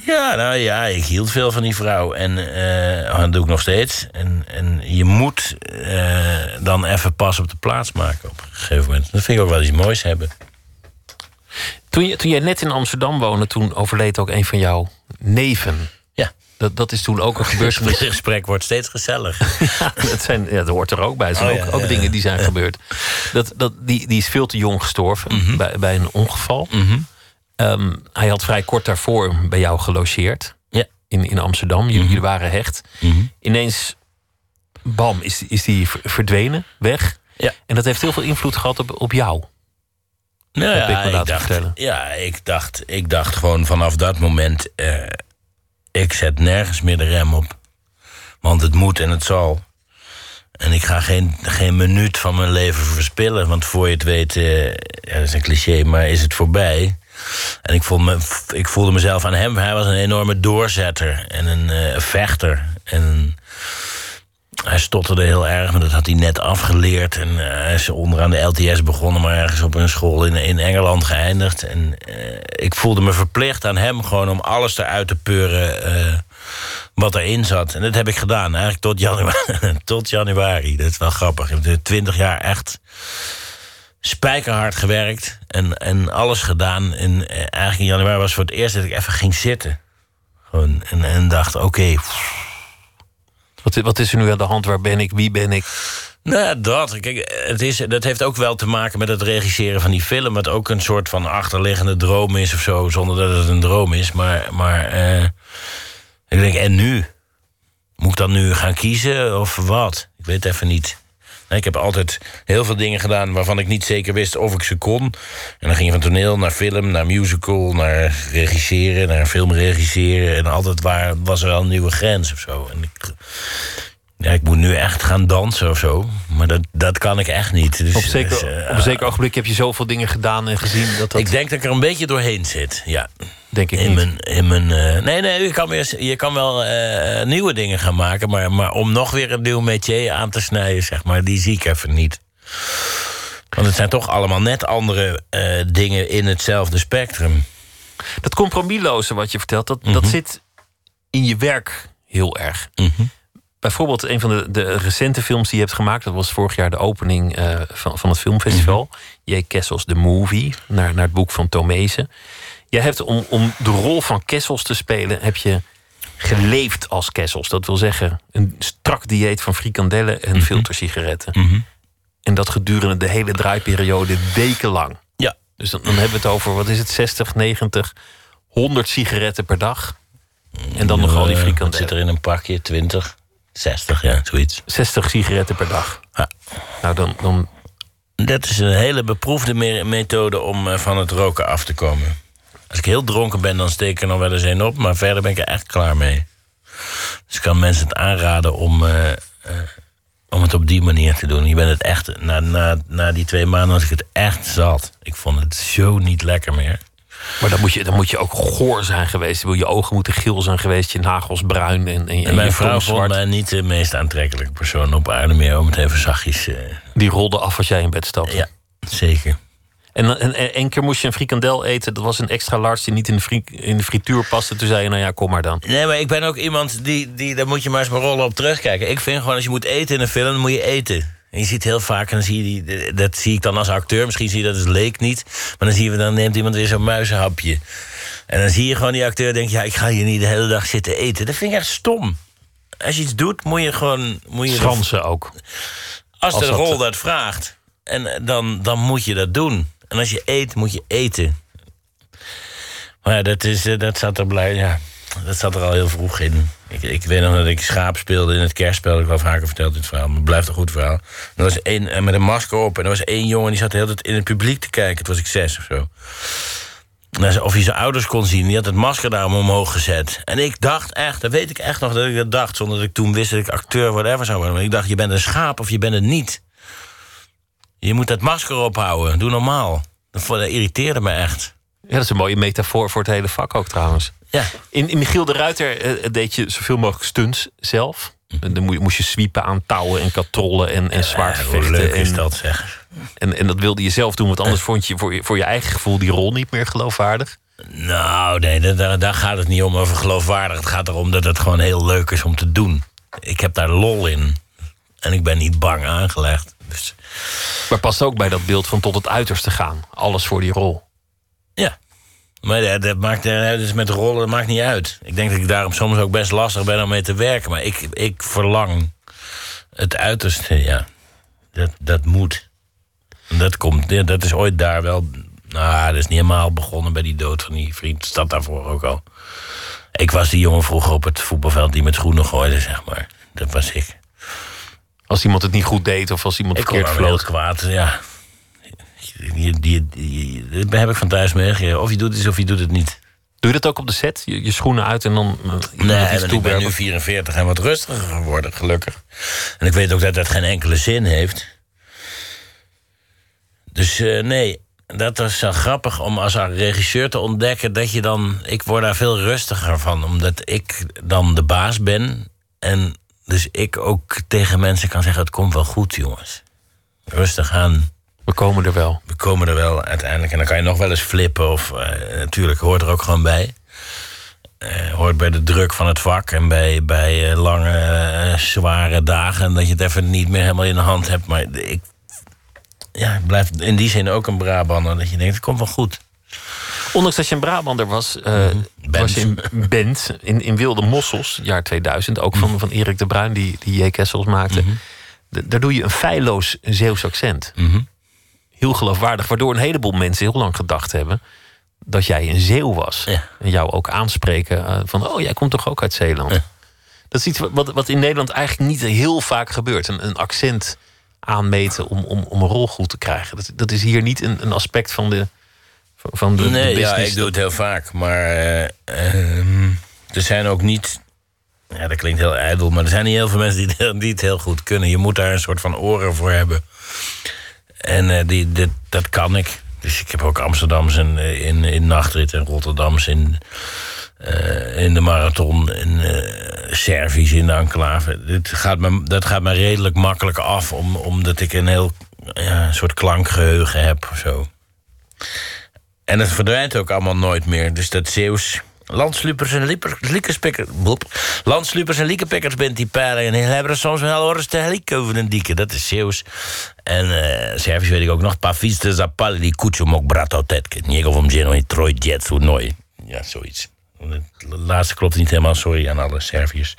Ja, nou ja, ik hield veel van die vrouw. En eh, dat doe ik nog steeds. En, en je moet eh, dan even pas op de plaats maken op een gegeven moment. Dat vind ik ook wel iets moois hebben. Toen, je, toen jij net in Amsterdam woonde, toen overleed ook een van jouw neven. Ja. Dat, dat is toen ook een gebeurtenis. Het gesprek wordt steeds gezellig. ja, dat, zijn, ja, dat hoort er ook bij. Zijn Oh, ook, ja, ook ja, dingen ja. die zijn gebeurd. Dat, dat, die, die is veel te jong gestorven Mhm. bij, bij een ongeval. Ehm, hij had vrij kort daarvoor bij jou gelogeerd. Ja. In, in Amsterdam. Jullie, jullie waren hecht. Mhm. Ineens, bam, is, is die ver- verdwenen, weg. Ja. En dat heeft heel veel invloed gehad op, op jou. Nou Heb ik me laten dacht, vertellen. Ja, ik dacht, ik dacht gewoon vanaf dat moment... eh, ik zet nergens meer de rem op. Want het moet en het zal. En ik ga geen, geen minuut van mijn leven verspillen. Want voor je het weet, eh, ja, dat is een cliché, maar is het voorbij. En ik voelde, me, ik voelde mezelf aan hem. Hij was een enorme doorzetter en een eh, vechter. En hij stotterde heel erg, maar dat had hij net afgeleerd. En eh, hij is onderaan de LTS begonnen, maar ergens op een school in, in Engeland geëindigd. En eh, ik voelde me verplicht aan hem gewoon om alles eruit te peuren eh, wat erin zat. En dat heb ik gedaan, eigenlijk tot januari. tot januari. Dat is wel grappig. Ik heb twintig jaar echt spijkerhard gewerkt en, en alles gedaan. En eigenlijk in januari was voor het eerst dat ik even ging zitten. Gewoon, en, en dacht, oké, Wat, wat is er nu aan de hand? Waar ben ik? Wie ben ik? Nou dat. Kijk, het is, dat heeft ook wel te maken met het regisseren van die film. Wat ook een soort van achterliggende droom is of zo. Zonder dat het een droom is. Maar, maar eh, ik denk, en nu? Moet ik dan nu gaan kiezen of wat? Ik weet even niet. Nee, Ik heb altijd heel veel dingen gedaan waarvan ik niet zeker wist of ik ze kon. En dan ging je van toneel naar film, naar musical, naar regisseren, naar film regisseren. En altijd waar, was er wel een nieuwe grens of zo. En ik, ja, ik moet nu echt gaan dansen of zo. Maar dat, dat kan ik echt niet. Dus, Op, zeker, dus, eh, op een zeker ogenblik heb je zoveel dingen gedaan en gezien. Dat dat, Ik denk dat ik er een beetje doorheen zit. Ja. denk ik In niet. mijn, in mijn, eh, nee, nee, je kan, weer, je kan wel eh, nieuwe dingen gaan maken. Maar, maar om nog weer een nieuw métier aan te snijden, zeg maar, die zie ik even niet. Want het zijn toch allemaal net andere eh, dingen in hetzelfde spectrum. Dat compromisloze wat je vertelt, dat, dat zit in je werk heel erg. Bijvoorbeeld een van de, de recente films die je hebt gemaakt... dat was vorig jaar de opening eh, van, van het filmfestival. J. Kessels, The Movie, naar, naar het boek van Tomezen. Jij hebt om, om de rol van Kessels te spelen... heb je geleefd als Kessels. Dat wil zeggen, een strak dieet van frikandellen en filtersigaretten. En dat gedurende de hele draaiperiode wekenlang. Ja. Dus dan, dan hebben we het over, wat is het, 60, 90, 100 sigaretten per dag. En dan nog al die Eh, Wat zit frikandellen. er in een pakje? 20, 60, ja, zoiets. 60 sigaretten per dag. Ja. Nou, dan, dan Dat is een hele beproefde me- methode om eh, van het roken af te komen. Als ik heel dronken ben, dan steek ik er nog wel eens een op. Maar verder ben ik er echt klaar mee. Dus ik kan mensen het aanraden om, eh, eh, om het op die manier te doen. Je bent het echt, na, na, na die twee maanden was ik het echt zat. Ik vond het zo niet lekker meer. Maar dan moet, je, dan moet je ook goor zijn geweest. Wil Je ogen moeten geel zijn geweest, je nagels bruin en, en, En mijn je vrouw vond mij niet de meest aantrekkelijke persoon op aarde meer. Om het even zachtjes... eh, Die rolde af als jij in bed stapte. ja, zeker. En, en, keer moest je een frikandel eten. Dat was een extra large die niet in de, in de frituur paste. Toen zei je, nou ja, kom maar dan. Nee, maar ik ben ook iemand die, die... Daar moet je maar eens maar rollen op terugkijken. Ik vind gewoon, als je moet eten in een film, dan moet je eten. En je ziet heel vaak, en dan zie je die, dat zie ik dan als acteur... misschien zie je dat als leek niet... maar dan zien we, dan neemt iemand weer zo'n muizenhapje. En dan zie je gewoon die acteur denkt... ja, ik ga hier niet de hele dag zitten eten. Dat vind ik echt stom. Als je iets doet, moet je gewoon... Moet je Schransen ook. als de dat- rol dat vraagt, en eh, dan, dan moet je dat doen. En als je eet, moet je eten. Maar ja, dat, is, eh, dat, zat er blij, ja, dat zat er al heel vroeg in. Ik, ik weet nog dat ik schaap speelde in het kerstspel. Ik wel vaker verteld, dit verhaal. Maar het blijft een goed verhaal. Er was één eh, met een masker op. En er was één jongen die zat de hele tijd in het publiek te kijken. Het was ik zes of zo. Of hij zijn ouders kon zien. Die had het masker daarom omhoog gezet. En ik dacht echt, dat weet ik echt nog dat ik dat dacht. Zonder dat ik toen wist dat ik acteur whatever zou worden. Ik dacht, je bent een schaap of je bent het niet. Je moet dat masker ophouden. Doe normaal. Dat irriteerde me echt. Ja, dat is een mooie metafoor voor het hele vak ook trouwens. Ja. In, in Michiel de Ruiter eh, deed je zoveel mogelijk stunts zelf. Dan moe- moest je zwiepen aan touwen en katrollen en, en zwaard hoe vechten. leuk is dat, zeg. En, en dat wilde je zelf doen, want anders vond je voor, je voor je eigen gevoel die rol niet meer geloofwaardig. Nou, nee, daar- daar, daar gaat het niet om over geloofwaardig. Het gaat erom dat het gewoon heel leuk is om te doen. Ik heb daar lol in. En ik ben niet bang aangelegd. Dus Maar past ook bij dat beeld van tot het uiterste gaan. Alles voor die rol. ja. Maar dat, dat maakt, dus met rollen dat maakt niet uit. Ik denk dat ik daarom soms ook best lastig ben om mee te werken. Maar ik, ik verlang het uiterste, ja. Dat, dat moet. En dat komt, dat is ooit daar wel... Nou, dat is niet helemaal begonnen bij die dood van die vriend. Staat daarvoor ook al. Ik was die jongen vroeger op het voetbalveld die met schoenen gooide, zeg maar. Dat was ik. Als iemand het niet goed deed of als iemand Ik verkeerd kwaad, ja. Die, die, die, heb ik van thuis meegegeven. Of je doet iets of je doet het niet. Doe je dat ook op de set? Je, je schoenen uit en dan uh, Nee, maar ik ben nu 44 en wat rustiger geworden, gelukkig. En ik weet ook dat dat geen enkele zin heeft. Dus eh, nee, dat is zo grappig om als regisseur te ontdekken dat je dan. Ik word daar veel rustiger van, omdat ik dan de baas ben. En dus ik ook tegen mensen kan zeggen: het komt wel goed, jongens. Rustig aan. We komen er wel. We komen er wel uiteindelijk. En dan kan je nog wel eens flippen. Of eh, natuurlijk hoort er ook gewoon bij. Eh, hoort bij de druk van het vak en bij, bij eh, lange, zware dagen. Dat je het even niet meer helemaal in de hand hebt. Maar ik, ja, ik blijf in die zin ook een Brabander. Dat je denkt, het komt wel goed. Ondanks dat je een Brabander was, eh, was je in band in, in Wilde Mossels, jaar 2000. Ook van, van Erik de Bruin, die, die J. Kessels maakte. D- Daar doe je een feilloos Zeeuws accent. Heel geloofwaardig, waardoor een heleboel mensen heel lang gedacht hebben dat jij een Zeeuw was. En jou ook aanspreken eh, van, oh, jij komt toch ook uit Zeeland? Dat is iets wat- wat, in Nederland eigenlijk niet heel vaak gebeurt. Een, een accent aanmeten om, om, om een rol goed te krijgen. Dat, dat is hier niet een, een aspect van de, van de, de nee, ja, business. ik doe het heel vaak. Maar eh, ehm, er zijn ook niet... Ja, dat klinkt heel ijdel, maar er zijn niet heel veel mensen die, die het heel goed kunnen. Je moet daar een soort van oren voor hebben. En eh, die, dit, dat kan ik. Dus ik heb ook Amsterdams in, eh, in, in nachtrit en Rotterdams in, eh, in de marathon. En Servisch in de enclave. Dit gaat me, dat gaat me redelijk makkelijk af, om, omdat ik een heel ja, soort klankgeheugen heb of zo. En het verdwijnt ook allemaal nooit meer. Dus dat Zeeuws. Landslupers en lieper- liekespikkers. boep. Landslupers en liekepikkers bent die paren. En hebben soms wel horen te over een dikke. Dat is Zeeuws. En eh Servisch weet ik ook nog. Zapal die kucho mok brato tetke. Niego geno in Troy jet zo nooit. Ja, zoiets. Het laatste klopt niet helemaal. Sorry aan alle Serviërs.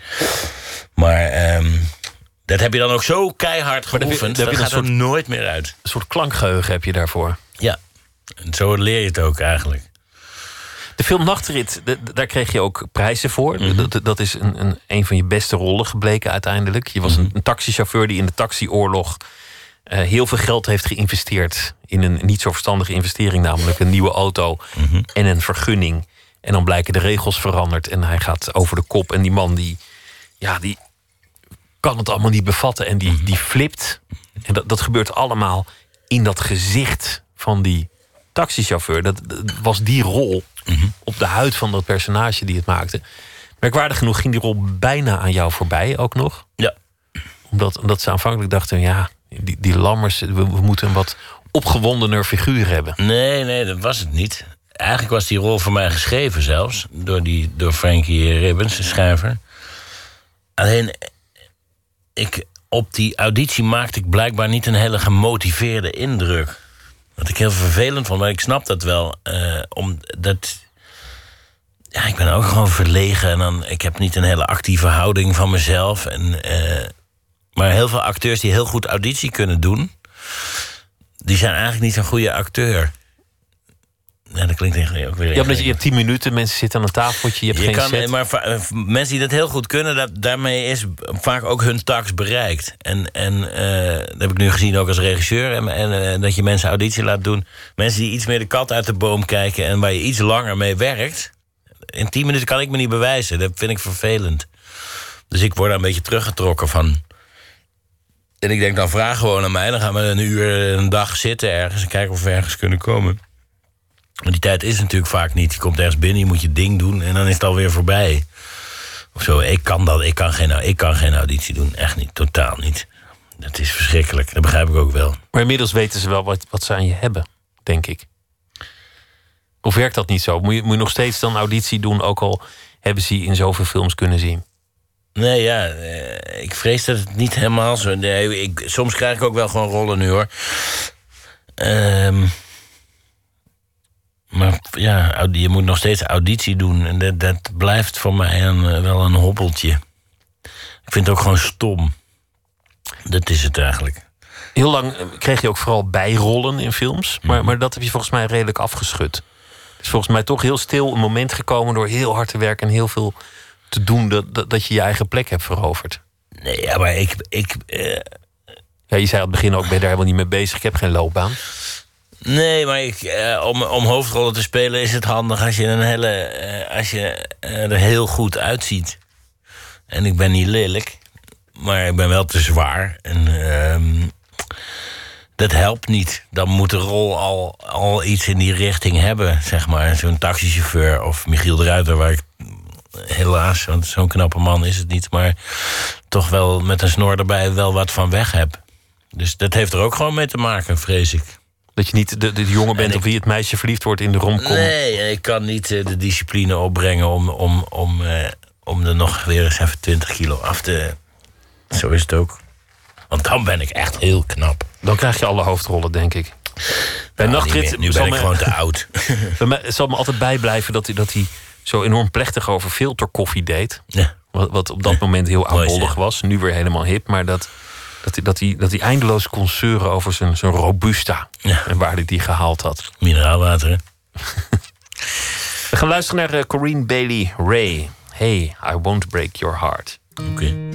Maar ehm, dat heb je dan ook zo keihard geoefend. Dat je gaat een er nooit meer uit. Een soort klankgeheugen heb je daarvoor. Ja. En zo leer je het ook eigenlijk. De film Nachtrit, daar kreeg je ook prijzen voor. dat, dat is een, een, een van je beste rollen gebleken uiteindelijk. Je was een, een taxichauffeur die in de taxioorlog eh, heel veel geld heeft geïnvesteerd in een niet zo verstandige investering, namelijk een nieuwe auto en een vergunning. En dan blijken de regels veranderd en hij gaat over de kop. En die man die, ja, die kan het allemaal niet bevatten en die, die flipt. En dat, dat gebeurt allemaal in dat gezicht van die taxichauffeur. Dat, dat was die rol op de huid van dat personage die het maakte. Merkwaardig genoeg ging die rol bijna aan jou voorbij ook nog. Ja. Omdat, omdat ze aanvankelijk dachten, ja, die, die lammers, we, moeten een wat opgewondener figuur hebben. Nee, nee, dat was het niet. Eigenlijk was die rol voor mij geschreven zelfs. Door, die, door Frankie Ribbons, de schrijver. Alleen, ik, op die auditie maakte ik blijkbaar niet een hele gemotiveerde indruk. Wat ik heel vervelend vond, maar ik snap dat wel. eh omdat. Ja, ik ben ook gewoon verlegen. En dan, ik heb niet een hele actieve houding van mezelf. En, eh, maar heel veel acteurs die heel goed auditie kunnen doen... die zijn eigenlijk niet zo'n goede acteur. Ja, dat klinkt eigenlijk ook weer... Ja, omdat je, je hebt tien minuten, mensen zitten aan een tafeltje, je hebt Je geen kan, set. maar eh, mensen die dat heel goed kunnen, dat, daarmee is vaak ook hun tax bereikt. En, en eh, dat heb ik nu gezien ook als regisseur. En, en eh, dat je mensen auditie laat doen. Mensen die iets meer de kat uit de boom kijken en waar je iets langer mee werkt. In tien minuten kan ik me niet bewijzen. Dat vind ik vervelend. Dus ik word daar een beetje teruggetrokken van. En ik denk dan vraag gewoon aan mij. Dan gaan we een uur, een dag zitten ergens en kijken of we ergens kunnen komen. Maar die tijd is natuurlijk vaak niet. Je komt ergens binnen, je moet je ding doen en dan is het alweer voorbij. Of zo. Ik kan dat. Ik kan geen, ik kan geen auditie doen. Echt niet. Totaal niet. Dat is verschrikkelijk. Dat begrijp ik ook wel. Maar inmiddels weten ze wel wat, wat ze aan je hebben, denk ik. Of werkt dat niet zo? Moet je, moet je nog steeds dan auditie doen, ook al hebben ze je in zoveel films kunnen zien? Nee, ja, eh, ik vrees dat het niet helemaal zo... Nee, ik, soms krijg ik ook wel gewoon rollen nu, hoor. Ehm, maar ja, je moet nog steeds auditie doen. En dat, dat blijft voor mij een, eh, wel een hobbeltje. Ik vind het ook gewoon stom. Dat is het eigenlijk. Heel lang eh, kreeg je ook vooral bijrollen in films. Maar, maar dat heb je volgens mij redelijk afgeschud. Het is volgens mij toch heel stil een moment gekomen... door heel hard te werken en heel veel te doen... dat, dat, je je eigen plek hebt veroverd. Nee, ja, maar ik... ik uh... ja, je zei aan het begin ook, ben je daar helemaal niet mee bezig. Ik heb geen loopbaan. Nee, maar ik, eh, om, om hoofdrollen te spelen is het handig als je, een hele, eh, als je er heel goed uitziet. En ik ben niet lelijk, maar ik ben wel te zwaar. En ehm, dat helpt niet. Dan moet de rol al, al iets in die richting hebben, zeg maar. Zo'n taxichauffeur of Michiel de Ruiter, waar ik helaas, want zo'n knappe man is het niet, maar toch wel met een snor erbij wel wat van weg heb. Dus dat heeft er ook gewoon mee te maken, vrees ik. Dat je niet de, de jongen bent op wie het meisje verliefd wordt in de romcom. Nee, ik kan niet eh, de discipline opbrengen om, om, om, uh, om er nog weer eens even 20 kilo af te. Zo is het ook. Want dan ben ik echt heel knap. Dan krijg je alle hoofdrollen, denk ik. Bij nou, Nachtrit. Nu ben ik gewoon te oud. Het zal me altijd bijblijven dat hij, dat hij zo enorm plechtig over filterkoffie deed. Ja. Wat, wat op dat moment heel oudbollig was. Nu weer helemaal hip. Maar dat dat hij, dat hij, dat hij eindeloos kon zeuren over zijn, zijn Robusta. En waar hij die gehaald had. Mineraalwater, hè? We gaan luisteren naar uh, Corinne Bailey Ray. Hey, I won't break your heart. Oké. Okay.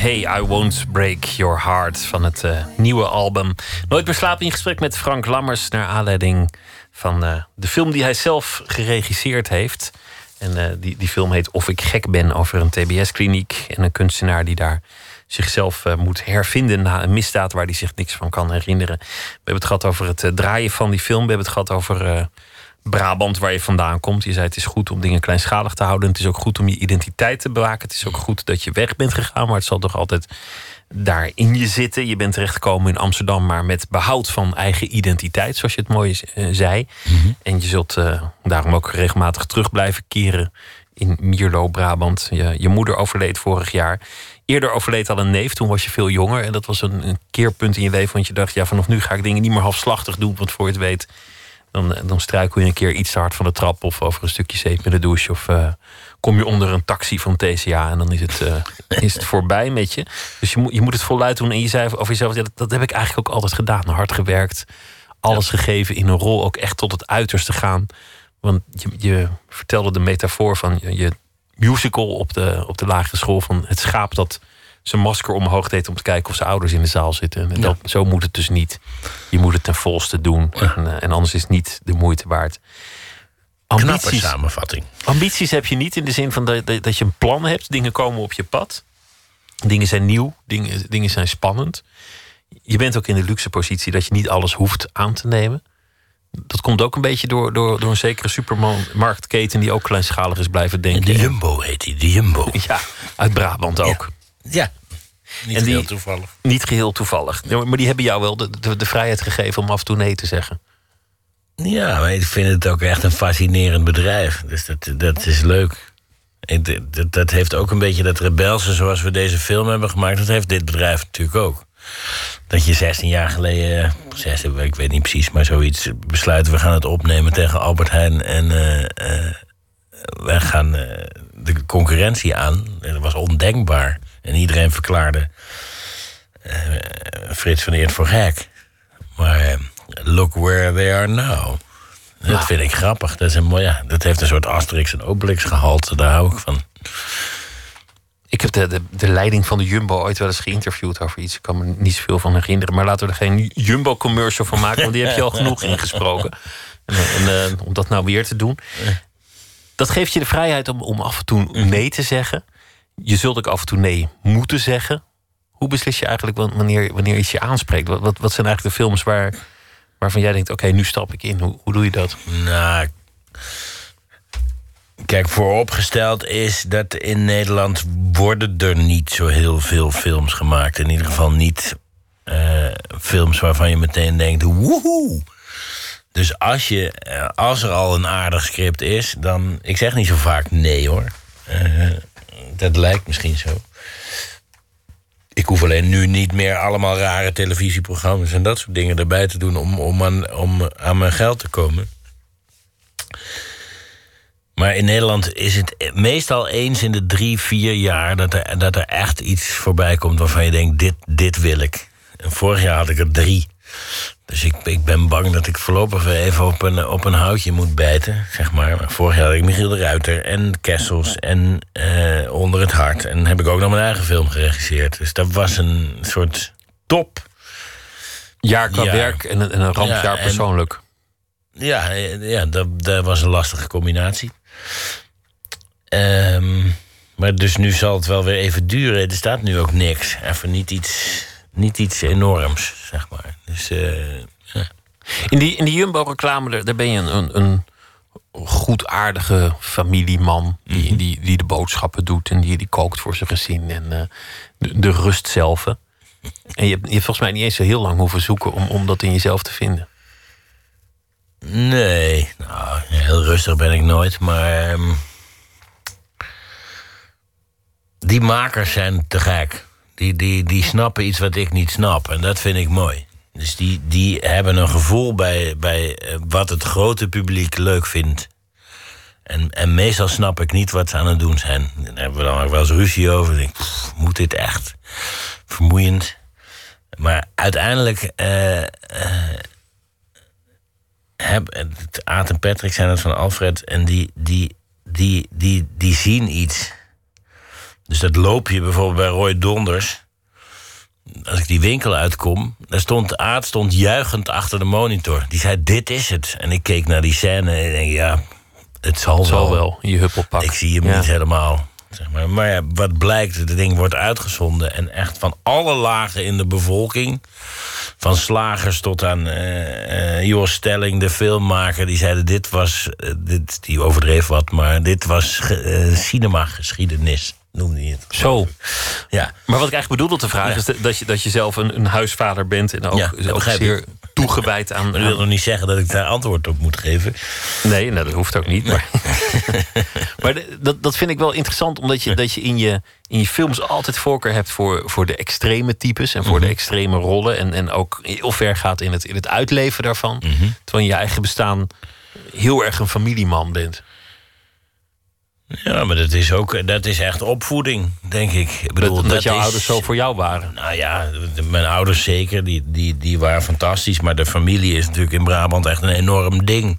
Hey, I Won't Break Your Heart van het uh, nieuwe album. Nooit meer slapen in gesprek met Frank Lammers naar aanleiding van uh, de film die hij zelf geregisseerd heeft. En uh, die, die film heet Of ik gek ben over een TBS-kliniek en een kunstenaar die daar zichzelf moet hervinden na een misdaad waar hij zich niks van kan herinneren. We hebben het gehad over het draaien van die film. We hebben het gehad over Brabant, waar je vandaan komt. Je zei het is goed om dingen kleinschalig te houden. Het is ook goed om je identiteit te bewaken. Het is ook goed dat je weg bent gegaan, maar het zal toch altijd daar in je zitten. Je bent terechtgekomen in Amsterdam, maar met behoud van eigen identiteit, zoals je het mooi uh, zei. Mhm. En je zult uh, daarom ook regelmatig terug blijven keren in Mierlo, Brabant. Je, je, moeder overleed vorig jaar. Eerder overleed al een neef, toen was je veel jonger. En dat was een, een keerpunt in je leven, want je dacht, ja, vanaf nu ga ik dingen niet meer halfslachtig doen, want voor je het weet dan, dan struikel je een keer iets te hard van de trap of over een stukje zeep in de douche. Of uh, kom je onder een taxi van TCA en dan is het, uh, is het voorbij met je. Dus je moet, je moet het voluit doen. En je zei over jezelf, ja, dat, dat heb ik eigenlijk ook altijd gedaan. Hard gewerkt, alles gegeven in een rol, ook echt tot het uiterste gaan. Want je, je vertelde de metafoor van je, je musical op de, op de lagere school van het schaap dat zijn masker omhoog deed om te kijken of zijn ouders in de zaal zitten. En dat, zo moet het dus niet. Je moet het ten volste doen. En, uh, en, anders is het niet de moeite waard. Ambities, Knappe samenvatting. Ambities heb je niet in de zin van dat, dat, dat, je een plan hebt. Dingen komen op je pad. Dingen zijn nieuw. Dingen, dingen zijn spannend. Je bent ook in de luxe positie dat je niet alles hoeft aan te nemen. Dat komt ook een beetje door, door, door een zekere supermarktketen die ook kleinschalig is blijven denken. De Jumbo heet die, de Jumbo. Ja, uit Brabant ook. Ja. Ja, niet en die, geheel toevallig. Niet geheel toevallig. Maar die hebben jou wel de, de, de, vrijheid gegeven om af en toe nee te zeggen. Ja, maar ik vind het ook echt een fascinerend bedrijf. Dus dat, dat is leuk. Dat, dat heeft ook een beetje dat rebelse zoals we deze film hebben gemaakt. Dat heeft dit bedrijf natuurlijk ook. Dat je 16 jaar geleden, 16, ik weet niet precies, maar zoiets besluiten. We gaan het opnemen tegen Albert Heijn. En uh, uh, wij gaan uh, de concurrentie aan. Dat was ondenkbaar. En iedereen verklaarde uh, Frits van Eert voor gek. Maar uh, look where they are now. Dat vind ik grappig. Dat, is een mooi, ja, dat heeft een soort Asterix en Obelix gehalte. Daar hou ik van. Ik heb de, de, de leiding van de Jumbo ooit wel eens geïnterviewd over iets. Ik kan me niet zoveel van herinneren. Maar laten we er geen Jumbo-commercial van maken. Want die heb je al genoeg ingesproken. En, en uh, om dat nou weer te doen. Dat geeft je de vrijheid om, om af en toe nee te zeggen. Je zult ook af en toe nee moeten zeggen. Hoe beslis je eigenlijk wanneer, wanneer iets je aanspreekt? Wat, wat, zijn eigenlijk de films waar, waarvan jij denkt: oké, nu stap ik in? Hoe, hoe doe je dat? Nou, kijk, vooropgesteld is dat in Nederland worden er niet zo heel veel films gemaakt. In ieder geval niet uh, films waarvan je meteen denkt: woehoe. Dus als, je, uh, als er al een aardig script is, dan. Ik zeg niet zo vaak nee hoor. Uh, dat lijkt misschien zo. Ik hoef alleen nu niet meer allemaal rare televisieprogramma's en dat soort dingen erbij te doen om, om, aan, om aan mijn geld te komen. Maar in Nederland is het meestal eens in de drie, vier jaar dat er, dat er echt iets voorbij komt waarvan je denkt: dit, dit wil ik. En vorig jaar had ik er drie. Dus ik, ik ben bang dat ik voorlopig weer even op een, op een houtje moet bijten, zeg maar. vorig jaar had ik Michiel de Ruiter en Kessels en uh, Onder het Hart. En heb ik ook nog mijn eigen film geregisseerd. Dus dat was een soort top. Jaar qua ja. werk en een, en een rampjaar ja, en, persoonlijk. Ja, ja dat, dat was een lastige combinatie. Um, maar dus nu zal het wel weer even duren. Er staat nu ook niks. Even niet iets niet iets enorms, zeg maar. Dus, uh, ja. In die, in die Jumbo-reclame, daar ben je een, een, een goedaardige familieman... Die, -hmm. die, die de boodschappen doet en die, die kookt voor zijn gezin... en uh, de, de, rust zelf. En je hebt, je hebt volgens mij niet eens zo heel lang hoeven zoeken... om, om dat in jezelf te vinden. Nee, nou, heel rustig ben ik nooit, maar... Um, die makers zijn te gek. Die, die, die snappen iets wat ik niet snap. En dat vind ik mooi. Dus die, die hebben een gevoel bij, bij wat het grote publiek leuk vindt. En, en meestal snap ik niet wat ze aan het doen zijn. Daar hebben we dan ook wel eens ruzie over. Ik moet dit echt? Vermoeiend. Maar uiteindelijk... Uh, uh, en Patrick zijn het van Alfred. En die, die, die, die, die zien iets Dus dat loopje bijvoorbeeld bij Roy Donders. Als ik die winkel uitkom, daar stond Aad stond juichend achter de monitor. Die zei: Dit is het. En ik keek naar die scène en ik denk: Ja, het zal, Het zal wel. je huppelpak. Ik zie hem Ja. niet helemaal. Zeg maar. maar ja, wat blijkt, het ding wordt uitgezonden. En echt van alle lagen in de bevolking. Van slagers tot aan Jos Stelling, de filmmaker. Die zeiden, dit was, eh, dit, die overdreef wat, maar dit was ge- eh, cinema-geschiedenis. Noemde hij het. Zo. Ja. Maar wat ik eigenlijk bedoelde te vragen is dat- je, dat je zelf een, een huisvader bent en ook, Ja, ook zeer ik. toegewijd aan. Dat wil nog niet zeggen dat ik daar antwoord op moet geven. Nee, nou, dat hoeft ook niet. Maar, maar de- dat, dat vind ik wel interessant, omdat je, dat je in je, in je films altijd voorkeur hebt voor, voor de extreme types en voor Mhm. de extreme rollen. En, en ook heel ver gaat in het, in het uitleven daarvan. Mhm. Terwijl je eigen bestaan heel erg een familieman bent. Ja, maar dat is ook dat is echt opvoeding, denk ik. ik bedoel, dat, dat jouw is- ouders zo voor jou waren. Nou ja, mijn ouders zeker, die, die, die waren fantastisch. Maar de familie is natuurlijk in Brabant echt een enorm ding.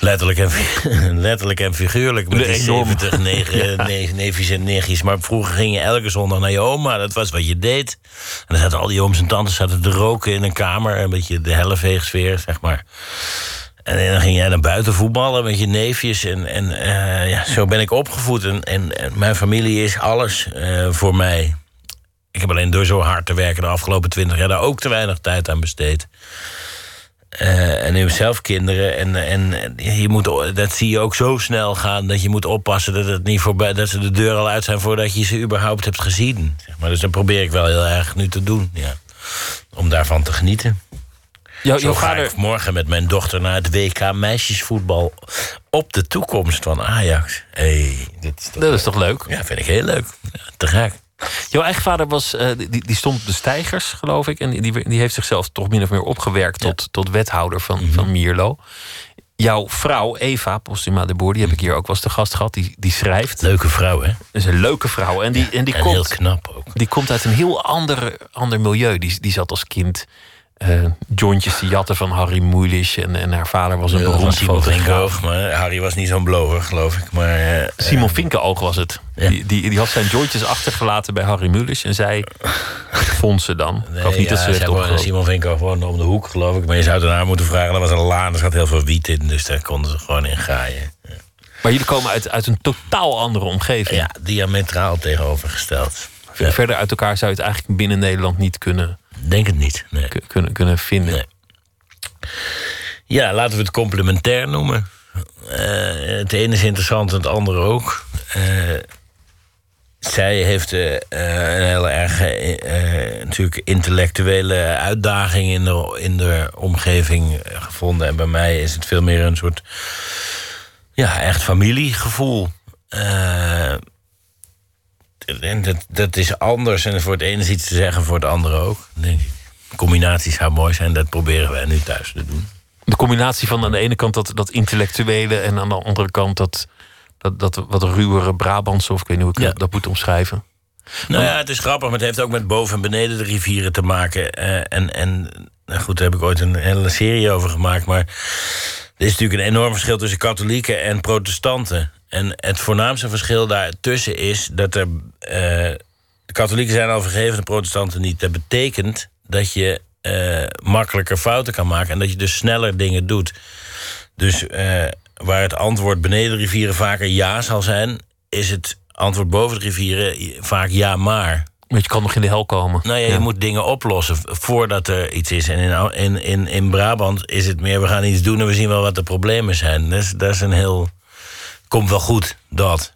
Letterlijk en, letterlijk en figuurlijk. Met De die enorm. 70 negen, ne- neefjes en nichtjes. Maar vroeger ging je elke zondag naar je oma. Dat was wat je deed. En dan zaten al die ooms en tantes zaten te roken in een kamer. Een beetje de helleveegsfeer, zeg maar. En dan ging jij naar buiten voetballen met je neefjes. En, en eh, ja, zo ben ik opgevoed. En, en, mijn familie is alles eh, voor mij. Ik heb alleen door zo hard te werken de afgelopen twintig jaar... daar ook te weinig tijd aan besteed. Eh, en nu heb zelf kinderen. En, en je moet, dat zie je ook zo snel gaan... dat je moet oppassen dat, het niet voorbij, dat ze de deur al uit zijn... voordat je ze überhaupt hebt gezien. Zeg maar. Dus dat probeer ik wel heel erg nu te doen. Ja. Om daarvan te genieten. Zo jouw ga ik morgen met mijn dochter naar het WK meisjesvoetbal op de toekomst van Ajax. Hey, dit is toch, dat is toch leuk? ja, vind ik heel leuk. Ja, te gek. Jouw eigen vader was, eh, die, die stond op de stijgers, geloof ik. En die, die heeft zichzelf toch min of meer opgewerkt tot, tot wethouder van, Mhm. van Mierlo. Jouw vrouw, Eva Postuma de Boer, die heb ik hier ook wel eens te gast gehad. Die, die schrijft. Leuke vrouw, hè? Dat is een leuke vrouw. En die, en die, En heel komt, knap ook. die komt uit een heel ander, ander milieu. Die, die zat als kind eh jointjes te jatten van Harry Mulisch. En, en haar vader was een Ja, dat beroemd Simon fotograaf. Vinkoog, maar Harry was niet zo'n blower, geloof ik. Maar, eh, Simon Vinkeoog was het. Ja. Die, die, die had zijn jointjes achtergelaten bij Harry Mulisch. En zij vond ze dan. Ik geloof niet dat ze woonde- opgeroepen. Simon Vinkoog woonde om de hoek, geloof ik. Maar je zou het haar moeten vragen. Er was een laan, er zat heel veel wiet in. Dus daar konden ze gewoon in graaien. Maar jullie komen uit, uit een totaal andere omgeving. Ja, diametraal tegenovergesteld. Ver- Verder uit elkaar zou je het eigenlijk binnen Nederland niet kunnen, Denk het niet. Nee. kunnen, kunnen vinden. Nee. Ja, laten we het complementair noemen. Eh, het ene is interessant en het andere ook. Eh, zij heeft eh, een heel erg natuurlijk intellectuele uitdaging in de, in de omgeving gevonden. En bij mij is het veel meer een soort ja, echt familiegevoel. En dat, dat is anders. En voor het ene is iets te zeggen, voor het andere ook, denk ik. Combinaties zou mooi zijn, dat proberen wij nu thuis te doen. De combinatie van aan de ene kant dat, dat intellectuele... en aan de andere kant dat, dat, dat wat ruwere Brabantse... of ik weet niet hoe ik Ja. dat, dat moet omschrijven. Nou ja, het is grappig, maar het heeft ook met boven en beneden de rivieren te maken. Eh, en, en nou goed, daar heb ik ooit een hele serie over gemaakt. Maar er is natuurlijk een enorm verschil tussen katholieken en protestanten. En het voornaamste verschil daartussen is dat er. eh, de katholieken zijn al vergeven, de protestanten niet. Dat betekent dat je eh, makkelijker fouten kan maken en dat je dus sneller dingen doet. Dus eh, waar het antwoord beneden de rivieren vaker ja zal zijn, is het antwoord boven de rivieren vaak ja maar. Want je kan nog in de hel komen. Nou ja, je Ja. moet dingen oplossen voordat er iets is. En in, in, in, in Brabant is het meer, we gaan iets doen en we zien wel wat de problemen zijn. Dat is, dat is een heel. Komt wel goed, dat.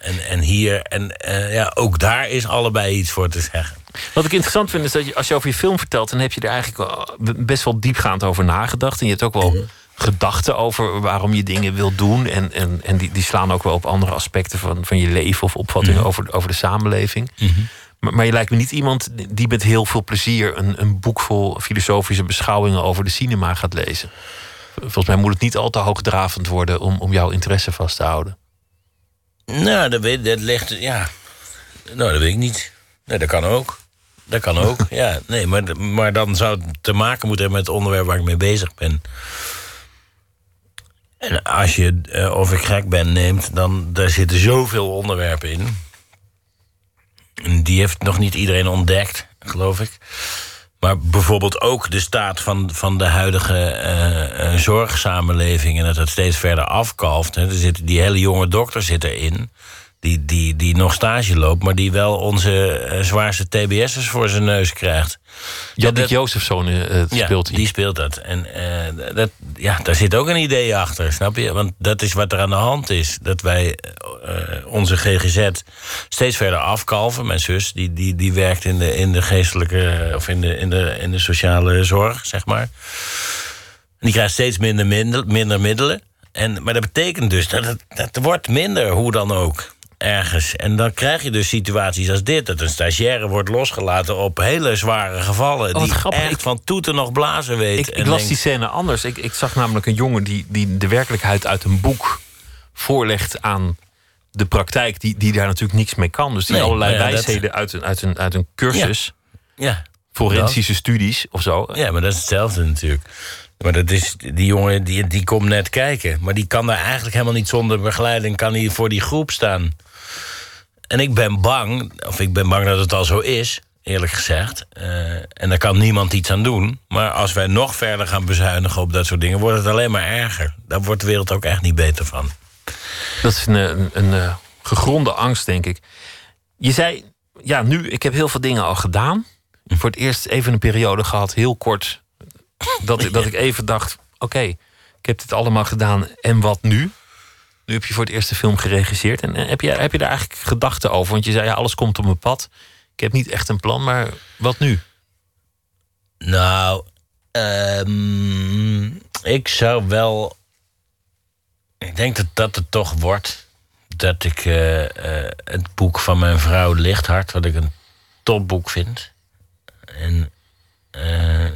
En, en hier, en eh, ja, ook daar is allebei iets voor te zeggen. Wat ik interessant vind is dat je, als je over je film vertelt... dan heb je er eigenlijk best wel diepgaand over nagedacht. En je hebt ook wel Mhm. gedachten over waarom je dingen wilt doen. En, en, en die, die slaan ook wel op andere aspecten van, van je leven... of opvattingen Mhm. over, over de samenleving. Maar, maar je lijkt me niet iemand die met heel veel plezier... Een, een boek vol filosofische beschouwingen over de cinema gaat lezen. Volgens mij moet het niet al te hoogdravend worden... om, om jouw interesse vast te houden. Nou, dat, weet, dat ligt. Ja. Nou, dat weet ik niet. Nee, dat kan ook. Dat kan ook, ja. Nee, maar, maar dan zou het te maken moeten hebben met het onderwerp waar ik mee bezig ben. En als je uh, Of ik gek ben neemt, dan daar zitten zoveel onderwerpen in. Die heeft nog niet iedereen ontdekt, geloof ik. Maar bijvoorbeeld ook de staat van, van de huidige uh, zorgsamenleving... en dat het steeds verder afkalft. Hè. Er die hele jonge dokter zit erin die, die, die nog stage loopt, maar die wel onze uh, zwaarste TBS'ers voor zijn neus krijgt. Jadnik ja, Jozefzoon uh, speelt hij. die speelt dat. En uh, dat, ja, daar zit ook een idee achter, snap je? Want dat is wat er aan de hand is. Dat wij onze GGZ steeds verder afkalven. Mijn zus, die, die, die werkt in de, in de geestelijke... of in de, in, de, in de sociale zorg, zeg maar. Die krijgt steeds minder, minder, minder middelen. En, maar dat betekent dus dat het, dat wordt minder, hoe dan ook ergens. En dan krijg je dus situaties als dit: dat een stagiaire wordt losgelaten op hele zware gevallen. Oh, die grappig. echt ik, van toeten nog blazen weet. Ik, ik las die scène anders. Ik, ik zag namelijk een jongen die, die de werkelijkheid uit een boek voorlegt aan de praktijk, die, die daar natuurlijk niks mee kan. Dus die nee, allerlei ja, wijsheden dat... uit, een, uit, een, uit een cursus. Ja. ja. Forensische dat. studies of zo. Ja, maar dat is hetzelfde natuurlijk. Maar dat is, die jongen die, die komt net kijken. Maar die kan daar eigenlijk helemaal niet zonder begeleiding... kan hij voor die groep staan. En ik ben bang, of ik ben bang dat het al zo is, eerlijk gezegd. Uh, en daar kan niemand iets aan doen. Maar als wij nog verder gaan bezuinigen op dat soort dingen, wordt het alleen maar erger. Daar wordt de wereld ook echt niet beter van. Dat is een, een, een uh, gegronde angst, denk ik. Je zei, ja, nu, ik heb heel veel dingen al gedaan. Voor het eerst even een periode gehad, heel kort, dat, dat ik even dacht: oké, okay, ik heb dit allemaal gedaan en wat nu? Nu heb je voor het eerst de film geregisseerd. En heb je, heb je daar eigenlijk gedachten over? Want je zei, ja, alles komt op mijn pad. Ik heb niet echt een plan, maar wat nu? Nou, um, ik zou wel... Ik denk dat dat het toch wordt. Dat ik uh, uh, het boek van mijn vrouw Lichthart... wat ik een topboek vind. En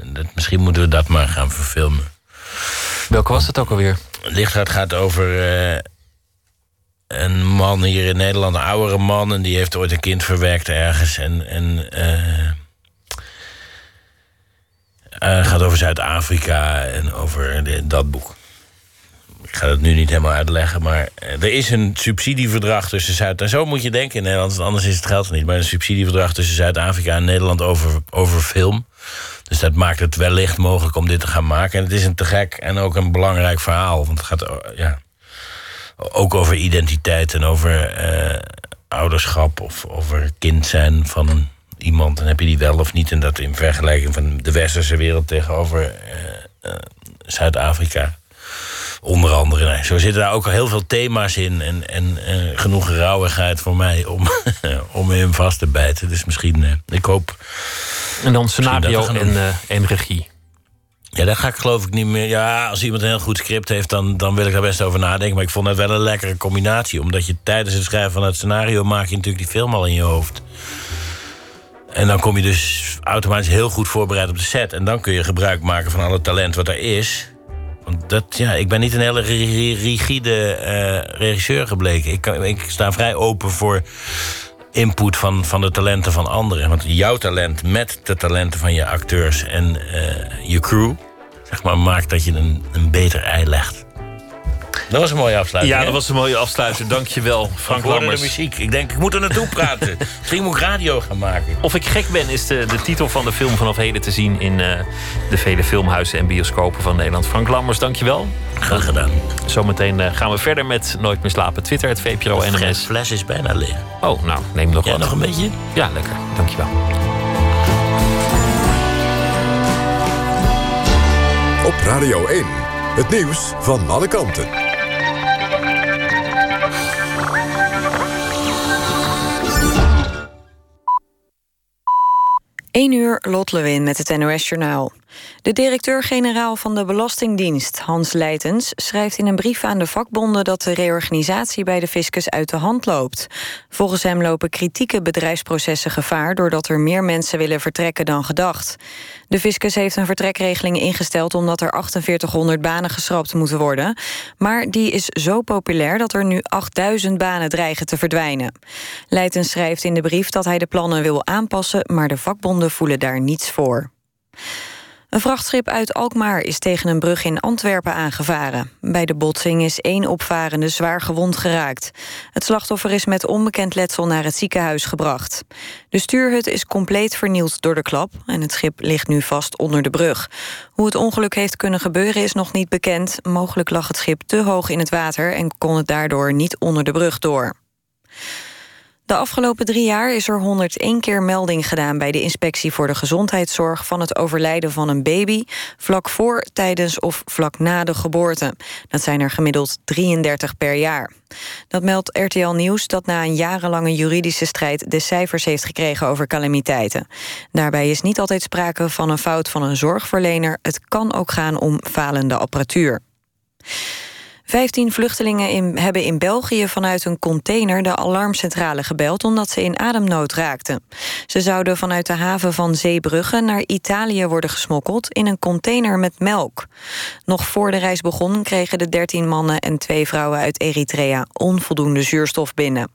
dat, misschien moeten we dat maar gaan verfilmen. Welke was het ook alweer? Lichthart gaat over een man hier in Nederland, een oudere man... en die heeft ooit een kind verwerkt ergens. En, en uh, uh, gaat over Zuid-Afrika en over de, dat boek. Ik ga het nu niet helemaal uitleggen, maar er is een subsidieverdrag tussen Zuid... en zo moet je denken in Nederland, anders is het geld er niet... maar een subsidieverdrag tussen Zuid-Afrika en Nederland over, over film... Dus dat maakt het wellicht mogelijk om dit te gaan maken. En het is een te gek en ook een belangrijk verhaal. Want het gaat, ja, ook over identiteit en over uh, ouderschap of over kind zijn van een, iemand. Dan heb je die wel of niet. En dat in vergelijking van de westerse wereld tegenover Zuid-Afrika. Onder andere. Zo zitten daar ook al heel veel thema's in. En, en genoeg rauwigheid voor mij om, om hem vast te bijten. Dus misschien, ik hoop. En dan scenario en, en regie. Ja, daar ga ik geloof ik niet meer. Ja, als iemand een heel goed script heeft, dan, dan wil ik daar best over nadenken. Maar ik vond het wel een lekkere combinatie. Omdat je tijdens het schrijven van het scenario maak je natuurlijk die film al in je hoofd. En dan kom je dus automatisch heel goed voorbereid op de set. En dan kun je gebruik maken van alle talent wat er is. Dat, ja, ik ben niet een hele rigide uh, regisseur gebleken. Ik, ik sta vrij open voor input van, van de talenten van anderen. Want jouw talent met de talenten van je acteurs en uh, je crew... Zeg maar, maakt dat je een, een beter ei legt. Dat was een mooie afsluiting. Ja, hè? dat was een mooie afsluiting. Dankjewel, Frank Ik Lammers. de muziek. Ik denk, ik moet er naartoe praten. Misschien moet ik radio gaan maken. Of ik gek ben, is de, de titel van de film vanaf heden te zien... in uh, de vele filmhuizen en bioscopen van Nederland. Frank Lammers, dankjewel. Graag gedaan. Zometeen uh, gaan we verder met Nooit meer slapen. Twitter, het VPRO NMS. De fles is bijna leeg. Oh, nou, neem nog Jij wat. nog een beetje? Ja, lekker. Dankjewel. Op Radio 1, het nieuws van alle kanten. 1 uur, Lot Lewin met het NOS-journaal. De directeur-generaal van de Belastingdienst, Hans Leitens... schrijft in een brief aan de vakbonden dat de reorganisatie bij de fiscus uit de hand loopt. Volgens hem lopen kritieke bedrijfsprocessen gevaar... doordat er meer mensen willen vertrekken dan gedacht. De fiscus heeft een vertrekregeling ingesteld... omdat er 4800 banen geschrapt moeten worden. Maar die is zo populair dat er nu 8000 banen dreigen te verdwijnen. Leitens schrijft in de brief dat hij de plannen wil aanpassen... maar de vakbonden voelen daar niets voor. Een vrachtschip uit Alkmaar is tegen een brug in Antwerpen aangevaren. Bij de botsing is één opvarende zwaar gewond geraakt. Het slachtoffer is met onbekend letsel naar het ziekenhuis gebracht. De stuurhut is compleet vernield door de klap... en het schip ligt nu vast onder de brug. Hoe het ongeluk heeft kunnen gebeuren is nog niet bekend. Mogelijk lag het schip te hoog in het water... en kon het daardoor niet onder de brug door. De afgelopen drie jaar is er 101 keer melding gedaan... bij de Inspectie voor de Gezondheidszorg... van het overlijden van een baby... vlak voor, tijdens of vlak na de geboorte. Dat zijn er gemiddeld 33 per jaar. Dat meldt RTL Nieuws dat na een jarenlange juridische strijd... de cijfers heeft gekregen over calamiteiten. Daarbij is niet altijd sprake van een fout van een zorgverlener. Het kan ook gaan om falende apparatuur. Vijftien vluchtelingen in, hebben in België vanuit een container de alarmcentrale gebeld omdat ze in ademnood raakten. Ze zouden vanuit de haven van Zeebrugge naar Italië worden gesmokkeld in een container met melk. Nog voor de reis begon kregen de dertien mannen en twee vrouwen uit Eritrea onvoldoende zuurstof binnen.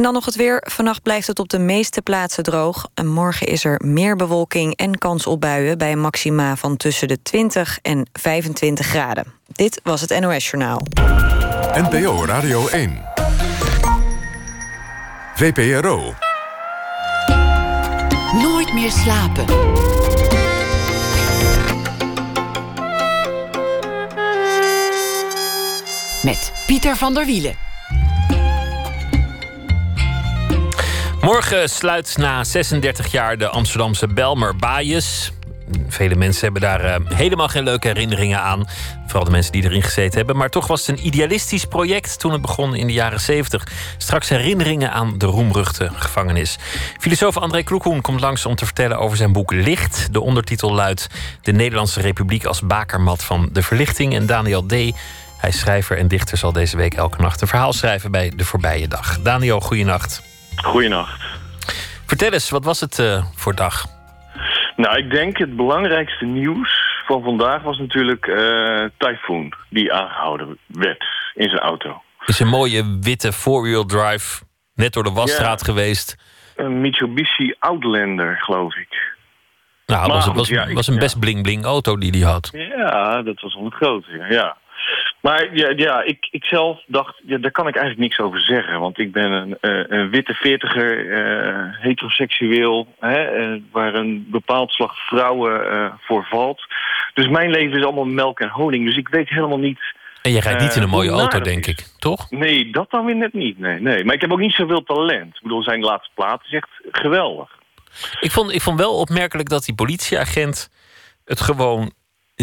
En dan nog het weer. Vannacht blijft het op de meeste plaatsen droog. En morgen is er meer bewolking en kans op buien... bij een maxima van tussen de 20 en 25 graden. Dit was het NOS Journaal. NPO Radio 1. VPRO. Nooit meer slapen. Met Pieter van der Wielen. Morgen sluit na 36 jaar de Amsterdamse Belmer Baaiers. Vele mensen hebben daar uh, helemaal geen leuke herinneringen aan. Vooral de mensen die erin gezeten hebben. Maar toch was het een idealistisch project toen het begon in de jaren 70. Straks herinneringen aan de roemruchte gevangenis. Filosoof André Kloekhoen komt langs om te vertellen over zijn boek Licht. De ondertitel luidt De Nederlandse Republiek als bakermat van de verlichting. En Daniel D., hij schrijver en dichter, zal deze week elke nacht een verhaal schrijven bij De Voorbije Dag. Daniel, goeienacht. Goeienacht. Vertel eens, wat was het uh, voor dag? Nou, ik denk het belangrijkste nieuws van vandaag was natuurlijk uh, Typhoon, die aangehouden werd in zijn auto. Is een mooie witte four-wheel drive net door de wasstraat ja, geweest. Een Mitsubishi Outlander, geloof ik. Nou, het was, was, een best bling-bling auto die hij had. Ja, dat was wel een grote, ja. Maar ja, ja ik, ik zelf dacht, ja, daar kan ik eigenlijk niks over zeggen. Want ik ben een, uh, een witte veertiger, uh, heteroseksueel... Hè, uh, waar een bepaald slag vrouwen voor valt. Dus mijn leven is allemaal melk en honing. Dus ik weet helemaal niet... En je rijdt niet in een mooie auto, denk ik, toch? Nee, dat dan weer net niet. Nee, nee. Maar ik heb ook niet zoveel talent. Ik bedoel, zijn laatste plaat is echt geweldig. Ik vond, ik vond wel opmerkelijk dat die politieagent het gewoon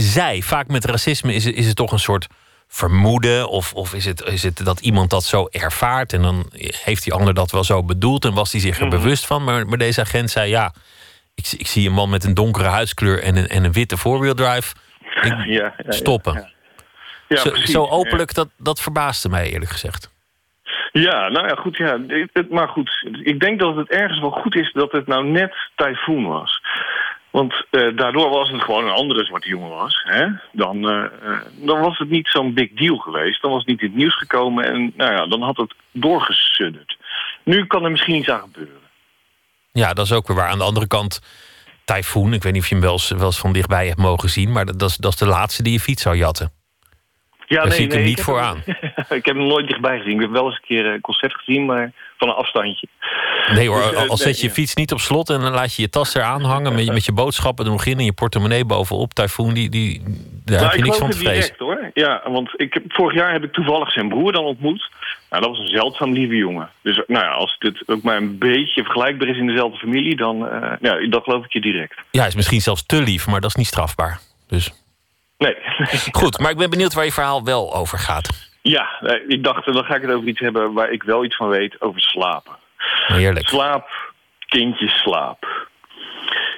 zei. Vaak met racisme is, is het toch een soort vermoeden? Of, of is, het, is het dat iemand dat zo ervaart en dan heeft die ander dat wel zo bedoeld en was hij zich er mhm. bewust van? Maar, maar deze agent zei ja. Ik, ik zie een man met een donkere huidskleur en een, en een witte four-wheel drive. Ja, ja, stoppen. Ja, zo, zo, openlijk, dat, dat verbaasde mij eerlijk gezegd. Ja, nou ja, goed. Ja. Maar goed, ik denk dat het ergens wel goed is dat het nou net tyfoon was. Want uh, daardoor was het gewoon een andere zwarte jongen was. Hè? Dan, uh, dan was het niet zo'n big deal geweest. Dan was het niet in het nieuws gekomen en nou ja, dan had het doorgesudderd. Nu kan er misschien iets aan gebeuren. Ja, dat is ook weer waar. Aan de andere kant, Typhoon, ik weet niet of je hem wel eens, wel eens van dichtbij hebt mogen zien... maar dat, dat, is, dat is de laatste die je fiets zou jatten. Ja, Daar nee, zie ik nee, hem niet voor aan. ik heb hem nooit dichtbij gezien. Ik heb wel eens een keer een concert gezien, maar van een afstandje. Nee hoor, dus, al zet je je fiets niet op slot en dan laat je je tas eraan hangen met, met je boodschappen er nog in en je portemonnee bovenop. Typhoon, die, die, daar heb je niks van te vrezen. Direct, hoor. Ja, want ik heb, vorig jaar heb ik toevallig zijn broer dan ontmoet. Nou, dat was een zeldzaam lieve jongen. Dus nou ja, als dit ook maar een beetje vergelijkbaar is in dezelfde familie, dan uh, ja, dat geloof ik je direct. Ja, hij is misschien zelfs te lief, maar dat is niet strafbaar. Dus. Nee. Goed, maar ik ben benieuwd waar je verhaal wel over gaat. Ja, ik dacht, dan ga ik het over iets hebben waar ik wel iets van weet, over slapen. Heerlijk. Slaap, kindjes, slaap.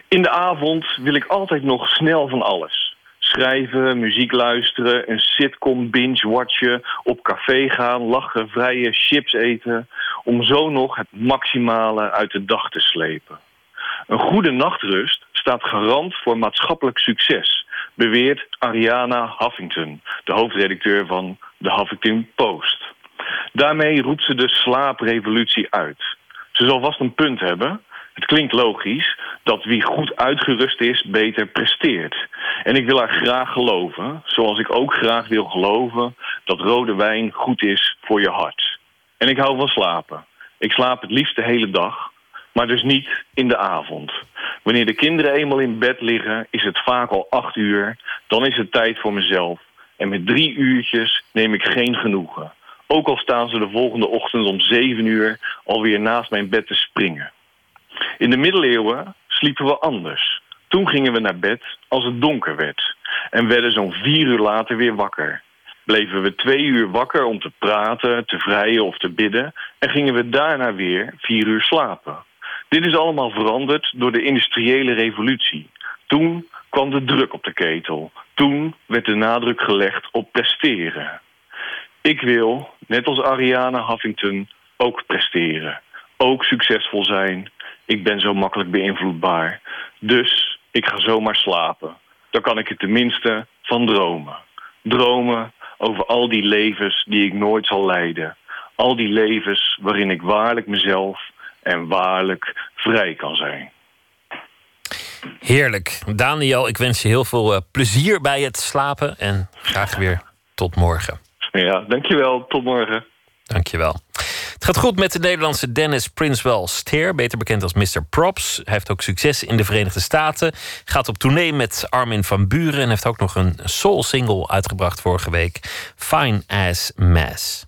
In de avond wil ik altijd nog snel van alles. Schrijven, muziek luisteren, een sitcom binge-watchen... op café gaan, lachen, vrijen, chips eten... om zo nog het maximale uit de dag te slepen. Een goede nachtrust staat garant voor maatschappelijk succes... beweert Ariana Huffington, de hoofdredacteur van de Huffington Post. Daarmee roept ze de slaaprevolutie uit. Ze zal vast een punt hebben. Het klinkt logisch dat wie goed uitgerust is, beter presteert. En ik wil haar graag geloven, zoals ik ook graag wil geloven dat rode wijn goed is voor je hart. En ik hou van slapen. Ik slaap het liefst de hele dag, maar dus niet in de avond. Wanneer de kinderen eenmaal in bed liggen, is het vaak al acht uur. Dan is het tijd voor mezelf. En met drie uurtjes neem ik geen genoegen. Ook al staan ze de volgende ochtend om zeven uur alweer naast mijn bed te springen. In de middeleeuwen sliepen we anders. Toen gingen we naar bed als het donker werd. En werden zo'n vier uur later weer wakker. Bleven we twee uur wakker om te praten, te vrijen of te bidden... en gingen we daarna weer vier uur slapen. Dit is allemaal veranderd door de industriële revolutie. Toen kwam de druk op de ketel. Toen werd de nadruk gelegd op presteren. Ik wil, net als Ariana Huffington, ook presteren. Ook succesvol zijn. Ik ben zo makkelijk beïnvloedbaar. Dus ik ga zomaar slapen. Dan kan ik er tenminste van dromen. Dromen over al die levens die ik nooit zal leiden. Al die levens waarin ik waarlijk mezelf en waarlijk vrij kan zijn. Heerlijk. Daniel, ik wens je heel veel eh, plezier bij het slapen. En graag weer tot morgen. Ja, dankjewel. Tot morgen. Dankjewel. Het gaat goed met de Nederlandse Dennis Princewell Steer, beter bekend als Mr. Props. Hij heeft ook succes in de Verenigde Staten. Gaat op tournee met Armin van Buren en heeft ook nog een soul-single uitgebracht vorige week. Fine as Mess.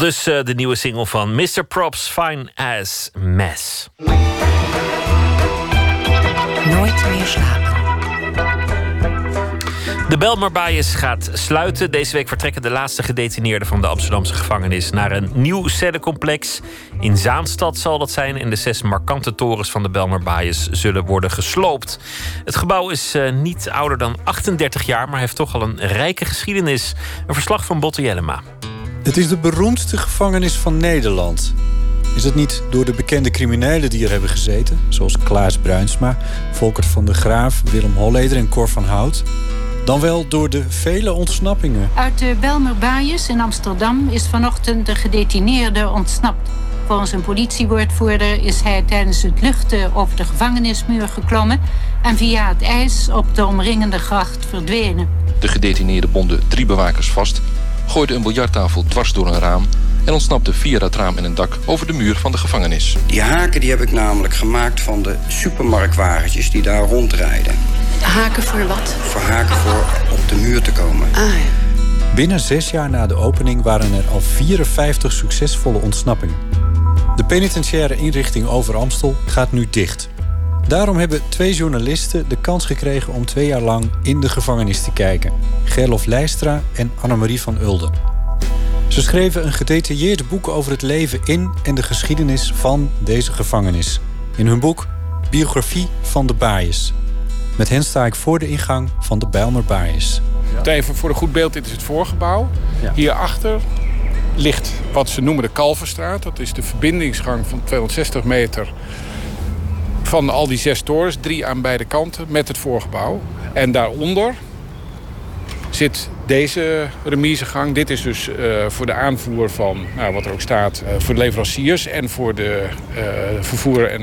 Dus eh, de nieuwe single van Mr. Props, Fine as Mess. Nooit meer slapen. De Belmarbaaiers gaat sluiten. Deze week vertrekken de laatste gedetineerden van de Amsterdamse gevangenis naar een nieuw cellencomplex. In Zaanstad zal dat zijn. En de zes markante torens van de Belmarbaaiers zullen worden gesloopt. Het gebouw is eh, niet ouder dan 38 jaar, maar heeft toch al een rijke geschiedenis. Een verslag van Botte Jellema. Het is de beroemdste gevangenis van Nederland. Is het niet door de bekende criminelen die er hebben gezeten, zoals Klaas Bruinsma, Volkert van der Graaf, Willem Holleder en Cor van Hout? Dan wel door de vele ontsnappingen. Uit de Belmerbaaiers in Amsterdam is vanochtend de gedetineerde ontsnapt. Volgens een politiewoordvoerder is hij tijdens het luchten over de gevangenismuur geklommen en via het ijs op de omringende gracht verdwenen. De gedetineerde bonden drie bewakers vast, gooide een biljarttafel dwars door een raam en ontsnapte via dat raam en een dak over de muur van de gevangenis. Die haken die heb ik namelijk gemaakt van de supermarktwagentjes die daar rondrijden. Haken voor wat? Voor haken voor op de muur te komen. Ah ja. Binnen zes jaar na de opening waren er al 54 succesvolle ontsnappingen. De penitentiaire inrichting over Amstel gaat nu dicht. Daarom hebben twee journalisten de kans gekregen om twee jaar lang in de gevangenis te kijken. Gerlof Leistra en Annemarie van Ulden. Ze schreven een gedetailleerd boek over het leven in en de geschiedenis van deze gevangenis. In hun boek Biografie van de Baaiers. Met hen sta ik voor de ingang van de Bijlmer Baaiers. Even voor een goed beeld, dit is het voorgebouw. Hierachter ligt wat ze noemen de Kalverstraat. Dat is de verbindingsgang van 260 meter van al die zes torens. Drie aan beide kanten met het voorgebouw. En daaronder zit deze remisegang. Dit is dus eh, voor de aanvoer van, nou, wat er ook staat, eh, voor de leveranciers en voor de eh, vervoer en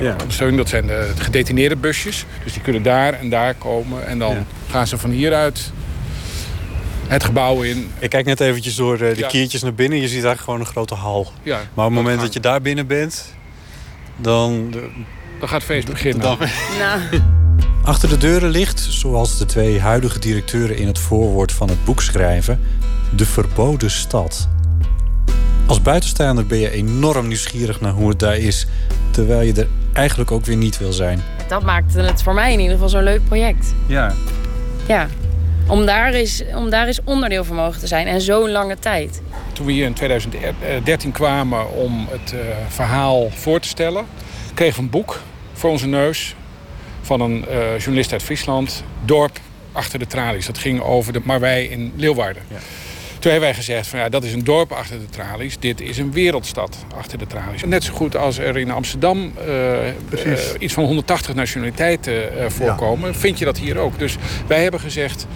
Ja. ondersteuning. Dat zijn de gedetineerde busjes. Dus die kunnen daar en daar komen. En dan Ja. gaan ze van hieruit het gebouw in. Ik kijk net eventjes door de Ja. kiertjes naar binnen. Je ziet eigenlijk gewoon een grote hal. Ja, maar op het moment dat je daar binnen bent, dan... Dan gaat het feest beginnen. Dan- Nou, Achter de deuren ligt, zoals de twee huidige directeuren in het voorwoord van het boek schrijven, de verboden stad. Als buitenstaander ben je enorm nieuwsgierig naar hoe het daar is, terwijl je er eigenlijk ook weer niet wil zijn. Dat maakte het voor mij in ieder geval zo'n leuk project. Ja. Ja. Om daar, is, om daar is onderdeel van mogen te zijn en zo'n lange tijd. Toen we hier in 2013 kwamen om het eh, verhaal voor te stellen, kregen een boek voor onze neus van een eh, journalist uit Friesland, Dorp achter de tralies. Dat ging over de Marwij in Leeuwarden. Toen hebben wij gezegd van ja, dat is een dorp achter de tralies. Dit is een wereldstad achter de tralies. Net zo goed als er in Amsterdam eh, eh, iets van 180 nationaliteiten voorkomen, vind je dat hier ook. Dus wij hebben gezegd,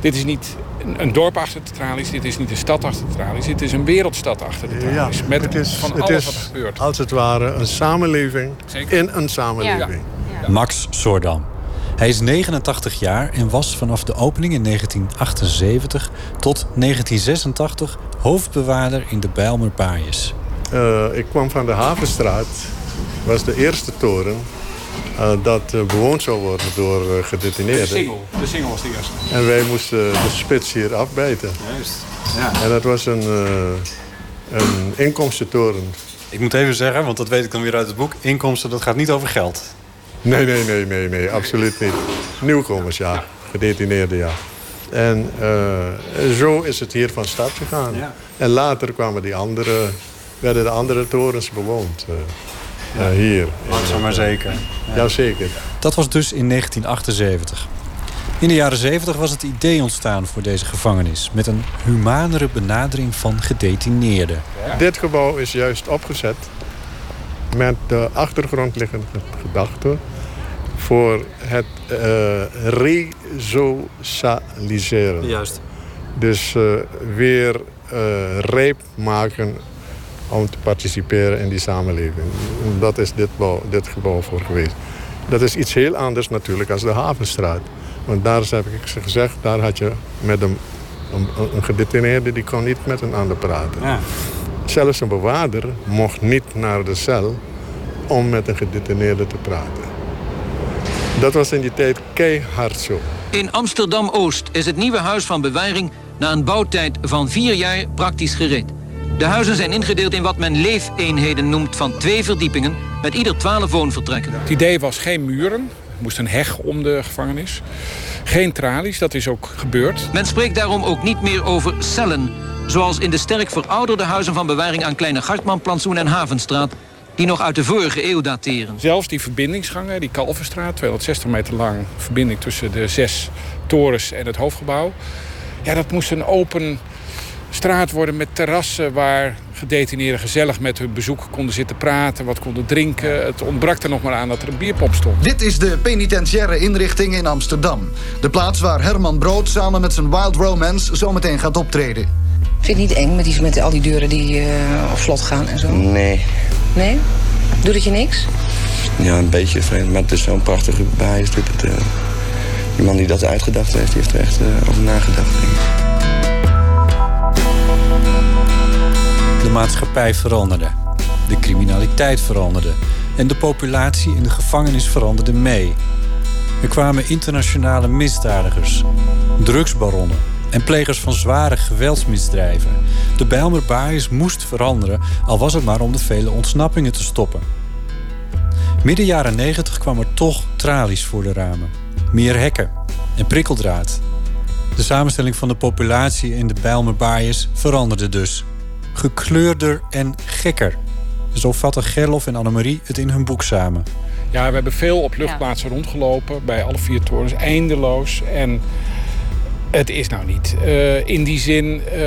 dit is niet een, een dorp achter de tralies, dit is niet een stad achter de tralies, dit is een wereldstad achter de tralies. met het is, van het alles is wat er gebeurt. als het ware een samenleving in een samenleving. Max Soordam. Hij is 89 jaar en was vanaf de opening in 1978 tot 1986 hoofdbewaarder in de Bijlmer Baaiers. Eh, ik kwam van de Havenstraat. was de eerste toren eh, dat eh, bewoond zou worden door eh, De gedetineerden. single, de single was de eerste. En wij moesten de spits hier afbijten. Juist. Ja. En dat was een, eh, een inkomstentoren. Ik moet even zeggen, want dat weet ik dan weer uit het boek... inkomsten, dat gaat niet over geld. Nee, nee, nee, nee, nee, absoluut niet. Nieuwkomers, ja. Gedetineerden, ja. En eh, zo is het hier van start gegaan. Ja. En later kwamen die andere, werden de andere torens bewoond. Eh, hier. Langzaam maar zeker. Jazeker. Dat was dus in 1978. In de jaren 70 was het idee ontstaan voor deze gevangenis... met een humanere benadering van gedetineerden. Dit gebouw is juist opgezet met de achtergrondliggende gedachte voor het eh resocialiseren. Juist. Dus eh, weer eh rijp maken om te participeren in die samenleving. Dat is dit, bouw, dit gebouw voor geweest. Dat is iets heel anders natuurlijk als de Havenstraat. Want daar heb ik gezegd, daar had je met een, een, een gedetineerde die kon niet met een ander praten. Ja. Zelfs een bewaarder mocht niet naar de cel om met een gedetineerde te praten. Dat was in die tijd keihard zo. In Amsterdam-Oost is het nieuwe huis van bewaring na een bouwtijd van vier jaar praktisch gereed. De huizen zijn ingedeeld in wat men leefeenheden noemt van twee verdiepingen... met ieder twaalf woonvertrekken. Het idee was geen muren. Er moest een heg om de gevangenis. Geen tralies, dat is ook gebeurd. Men spreekt daarom ook niet meer over cellen... zoals in de sterk verouderde huizen van bewaring... aan Kleine Gartmanplantsoen en Havenstraat... die nog uit de vorige eeuw dateren. Zelfs die verbindingsgangen, die Kalverstraat, 260 meter lang... verbinding tussen de zes torens en het hoofdgebouw... ja, dat moest een open straat worden met terrassen... waar gedetineerden gezellig met hun bezoek konden zitten praten... wat konden drinken. Het ontbrak er nog maar aan dat er een bierpop stond. Dit is de penitentiaire inrichting in Amsterdam. De plaats waar Herman Brood samen met zijn Wild Romance zometeen gaat optreden. Vind je het niet eng met, die, met al die deuren die eh, op slot gaan en zo? Nee. Nee? Doet het je niks? Ja, een beetje vreemd. Maar het is zo'n prachtige bij. Is dit het, eh, die man die dat uitgedacht heeft, die heeft er echt eh, over nagedacht. denk ik. De maatschappij veranderde. De criminaliteit veranderde. En de populatie in de gevangenis veranderde mee. Er kwamen internationale misdadigers, drugsbaronnen en plegers van zware geweldsmisdrijven. De Bijlmer Baaiers moest veranderen, al was het maar om de vele ontsnappingen te stoppen. Midden jaren 90 kwam er toch tralies voor de ramen. Meer hekken en prikkeldraad. De samenstelling van de populatie in de Bijlmer Baaiers veranderde dus. Gekleurder en gekker. Zo vatten Gerlof en Annemarie het in hun boek samen. Ja, we hebben veel op luchtplaatsen rondgelopen bij alle vier torens, eindeloos. En het is nou niet eh, in die zin eh,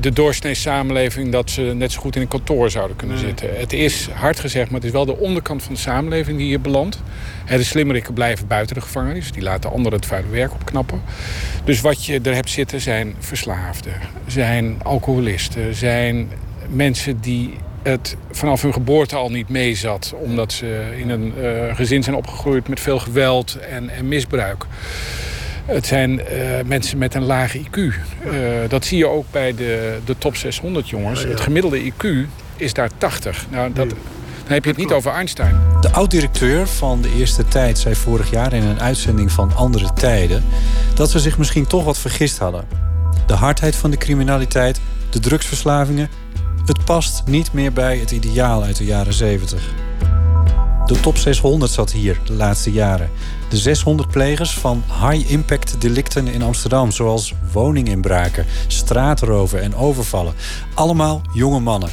de doorsnee samenleving dat ze net zo goed in een kantoor zouden kunnen zitten. Het is hard gezegd, maar het is wel de onderkant van de samenleving die hier belandt. De slimmerikken blijven buiten de gevangenis. Die laten anderen het vuile werk opknappen. Dus wat je er hebt zitten zijn verslaafden, zijn alcoholisten, zijn mensen die het vanaf hun geboorte al niet meezat. Omdat ze in een eh, gezin zijn opgegroeid met veel geweld en, en misbruik. Het zijn eh, mensen met een lage IQ. Eh, dat zie je ook bij de, de top 600 jongens. Het gemiddelde IQ is daar 80. Nou, dat, dan heb je het niet over Einstein. De oud-directeur van de eerste tijd zei vorig jaar in een uitzending van Andere Tijden dat ze zich misschien toch wat vergist hadden. De hardheid van de criminaliteit, de drugsverslavingen, het past niet meer bij het ideaal uit de jaren 70. De top 600 zat hier de laatste jaren. De 600 plegers van high-impact delicten in Amsterdam, zoals woninginbraken, straatroven en overvallen. Allemaal jonge mannen.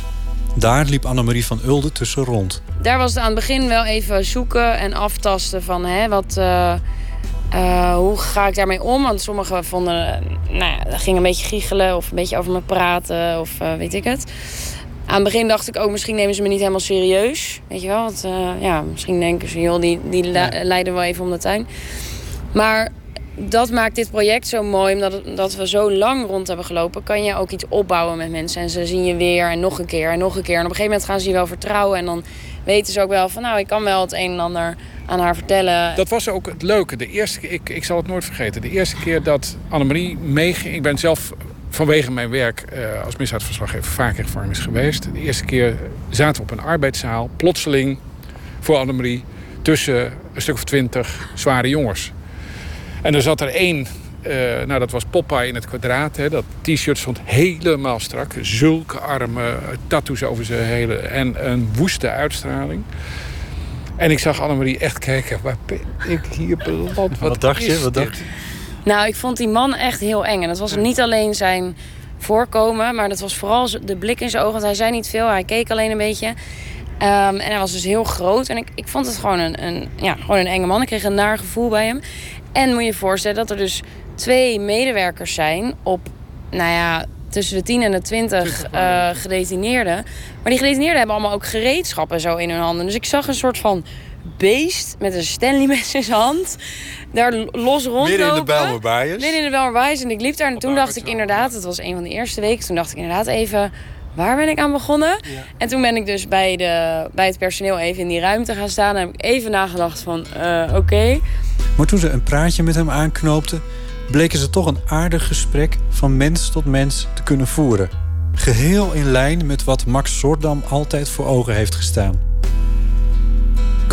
Daar liep Annemarie van Ulde tussen rond. Daar was het aan het begin wel even zoeken en aftasten van hè, wat, eh, eh, hoe ga ik daarmee om? Want sommigen vonden, eh, nou ja, dat ging een beetje giechelen of een beetje over me praten of weet ik het. Aan het begin dacht ik ook, misschien nemen ze me niet helemaal serieus. Weet je wel, want eh, ja, misschien denken ze, joh, die, die le- leiden wel even om de tuin. Maar dat maakt dit project zo mooi, omdat het- dat we zo lang rond hebben gelopen, kan je ook iets opbouwen met mensen. En ze zien je weer en nog een keer en nog een keer. En op een gegeven moment gaan ze je wel vertrouwen. En dan weten ze ook wel van, nou, ik kan wel het een en ander aan haar vertellen. Dat was ook het leuke. De eerste, keer- ik, ik zal het nooit vergeten. De eerste keer dat Annemarie meeging... Ik ben zelf vanwege mijn werk eh, als misdaadverslaggever vaak in gevangenis geweest. De eerste keer zaten we op een arbeidszaal. Plotseling voor Annemarie tussen een stuk of twintig zware jongens. En er zat er één... eh, nou, dat was Popeye in het kwadraat. Hè. Dat t-shirt stond helemaal strak. Zulke armen, tattoos over zijn hele... En een woeste uitstraling. En ik zag Annemarie echt kijken. Waar ben ik hier beland? Wat, dacht je? Wat dacht je? Nou, ik vond die man echt heel eng. En dat was niet alleen zijn voorkomen, maar dat was vooral de blik in zijn ogen. Want hij zei niet veel, hij keek alleen een beetje. Ehm, en hij was dus heel groot. En ik, ik vond het gewoon een, een, ja, gewoon een enge man. Ik kreeg een naar gevoel bij hem. En moet je je voorstellen dat er dus twee medewerkers zijn op, nou ja, tussen de 10 en de 20 eh, gedetineerden. Maar die gedetineerden hebben allemaal ook gereedschappen zo in hun handen. Dus ik zag een soort van beest met een Stanley mes in zijn hand. Daar los rondlopen. Midden in de Bijlmer Baaiers? Midden in de. En ik liep daar en toen dacht ik inderdaad, het was een van de eerste weken. Toen dacht ik inderdaad even, waar ben ik aan begonnen? En toen ben ik dus bij, de, bij het personeel even in die ruimte gaan staan. En heb ik even nagedacht van, eh, oké. Maar toen ze een praatje met hem aanknoopten, bleken ze toch een aardig gesprek van mens tot mens te kunnen voeren. Geheel in lijn met wat Max Soordam altijd voor ogen heeft gestaan.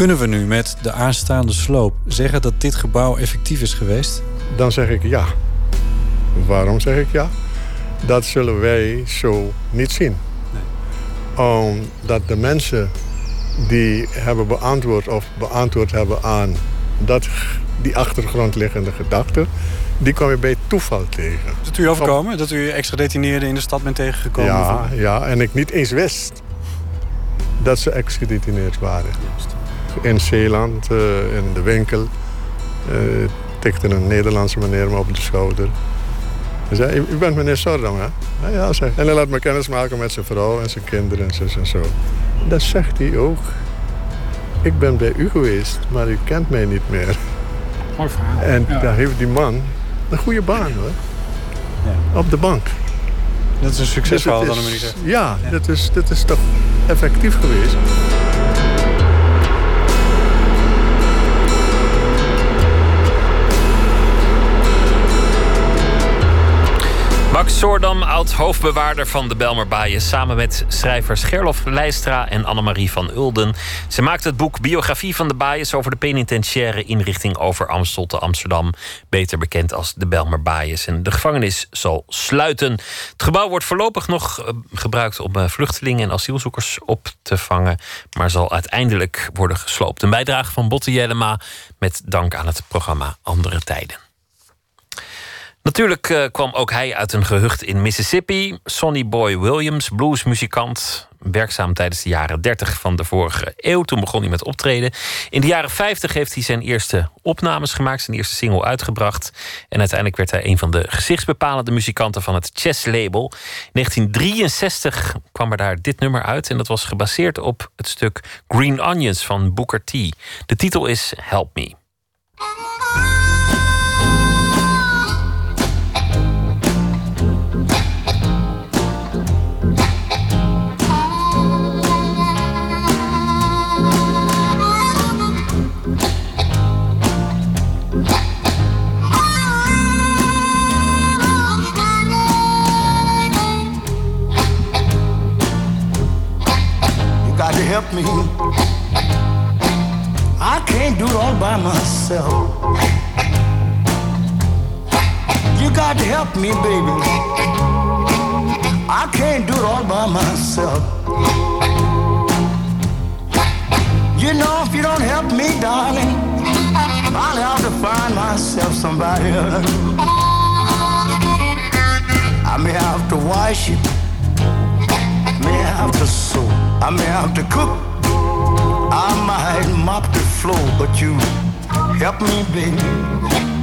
Kunnen we nu met de aanstaande sloop zeggen dat dit gebouw effectief is geweest? Dan zeg ik ja. Waarom zeg ik ja? Dat zullen wij zo niet zien. Omdat de mensen die hebben beantwoord of beantwoord hebben aan dat, die achtergrondliggende gedachten, die kom je bij toeval tegen. Dat u overkomen? Dat u extra gedetineerden in de stad bent tegengekomen? Ja, ja, en ik niet eens wist dat ze ex-gedetineerd waren. In Zeeland, eh, in de winkel, eh, tikte een Nederlandse meneer me op de schouder. Hij zei, u bent meneer Sordam, hè? Ja, ja, zeg. En hij laat me kennis maken met zijn vrouw en zijn kinderen en zus en zo. Dat zegt hij ook. Ik ben bij u geweest, maar u kent mij niet meer. Mooi verhaal. En Ja. daar heeft die man een goede baan, hoor. Op de bank. Dat is een succesverhaal, Dus dan is- ik zeggen. Ja, Dat, is, dat is toch effectief geweest. Soordam, oud-hoofdbewaarder van de Belmer samen met schrijvers Gerlof Leistra en Annemarie van Ulden. Ze maakte het boek Biografie van de Baaiers over de penitentiaire inrichting over Amstel te Amsterdam. Beter bekend als de Belmer Baaiers. En de gevangenis zal sluiten. Het gebouw wordt voorlopig nog eh, gebruikt om eh, vluchtelingen en asielzoekers op te vangen. Maar zal uiteindelijk worden gesloopt. Een bijdrage van Botte Jellema met dank aan het programma Andere Tijden. Natuurlijk eh, kwam ook hij uit een gehucht in Mississippi. Sonny Boy Williams, bluesmuzikant. Werkzaam tijdens de jaren 30 van de vorige eeuw. Toen begon hij met optreden. In de jaren 50 heeft hij zijn eerste opnames gemaakt. Zijn eerste single uitgebracht. En uiteindelijk werd hij een van de gezichtsbepalende muzikanten van het Chess Label. In 1963 kwam er daar dit nummer uit. En dat was gebaseerd op het stuk Green Onions van Booker T. De titel is Help Me. It may have to sew, I may have to cook, I might mop the floor, but you help me, baby.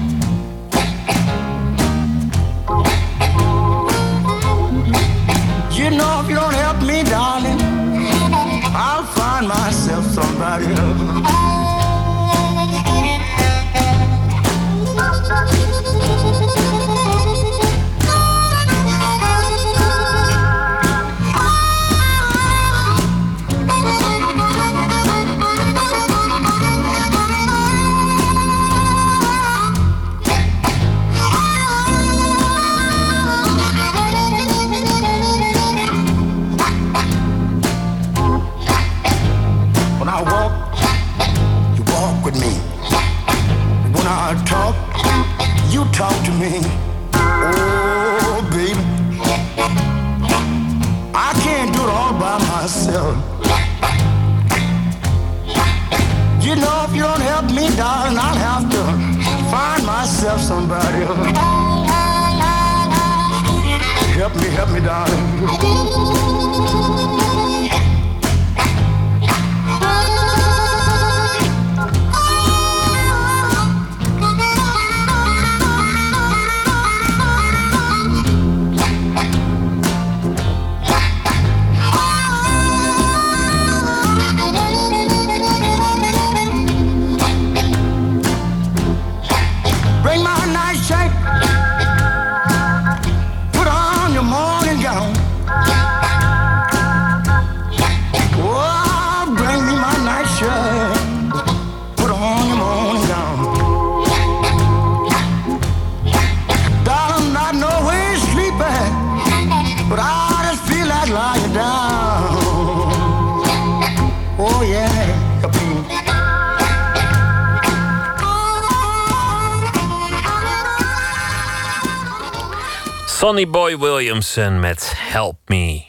Boy Williamson met Help Me.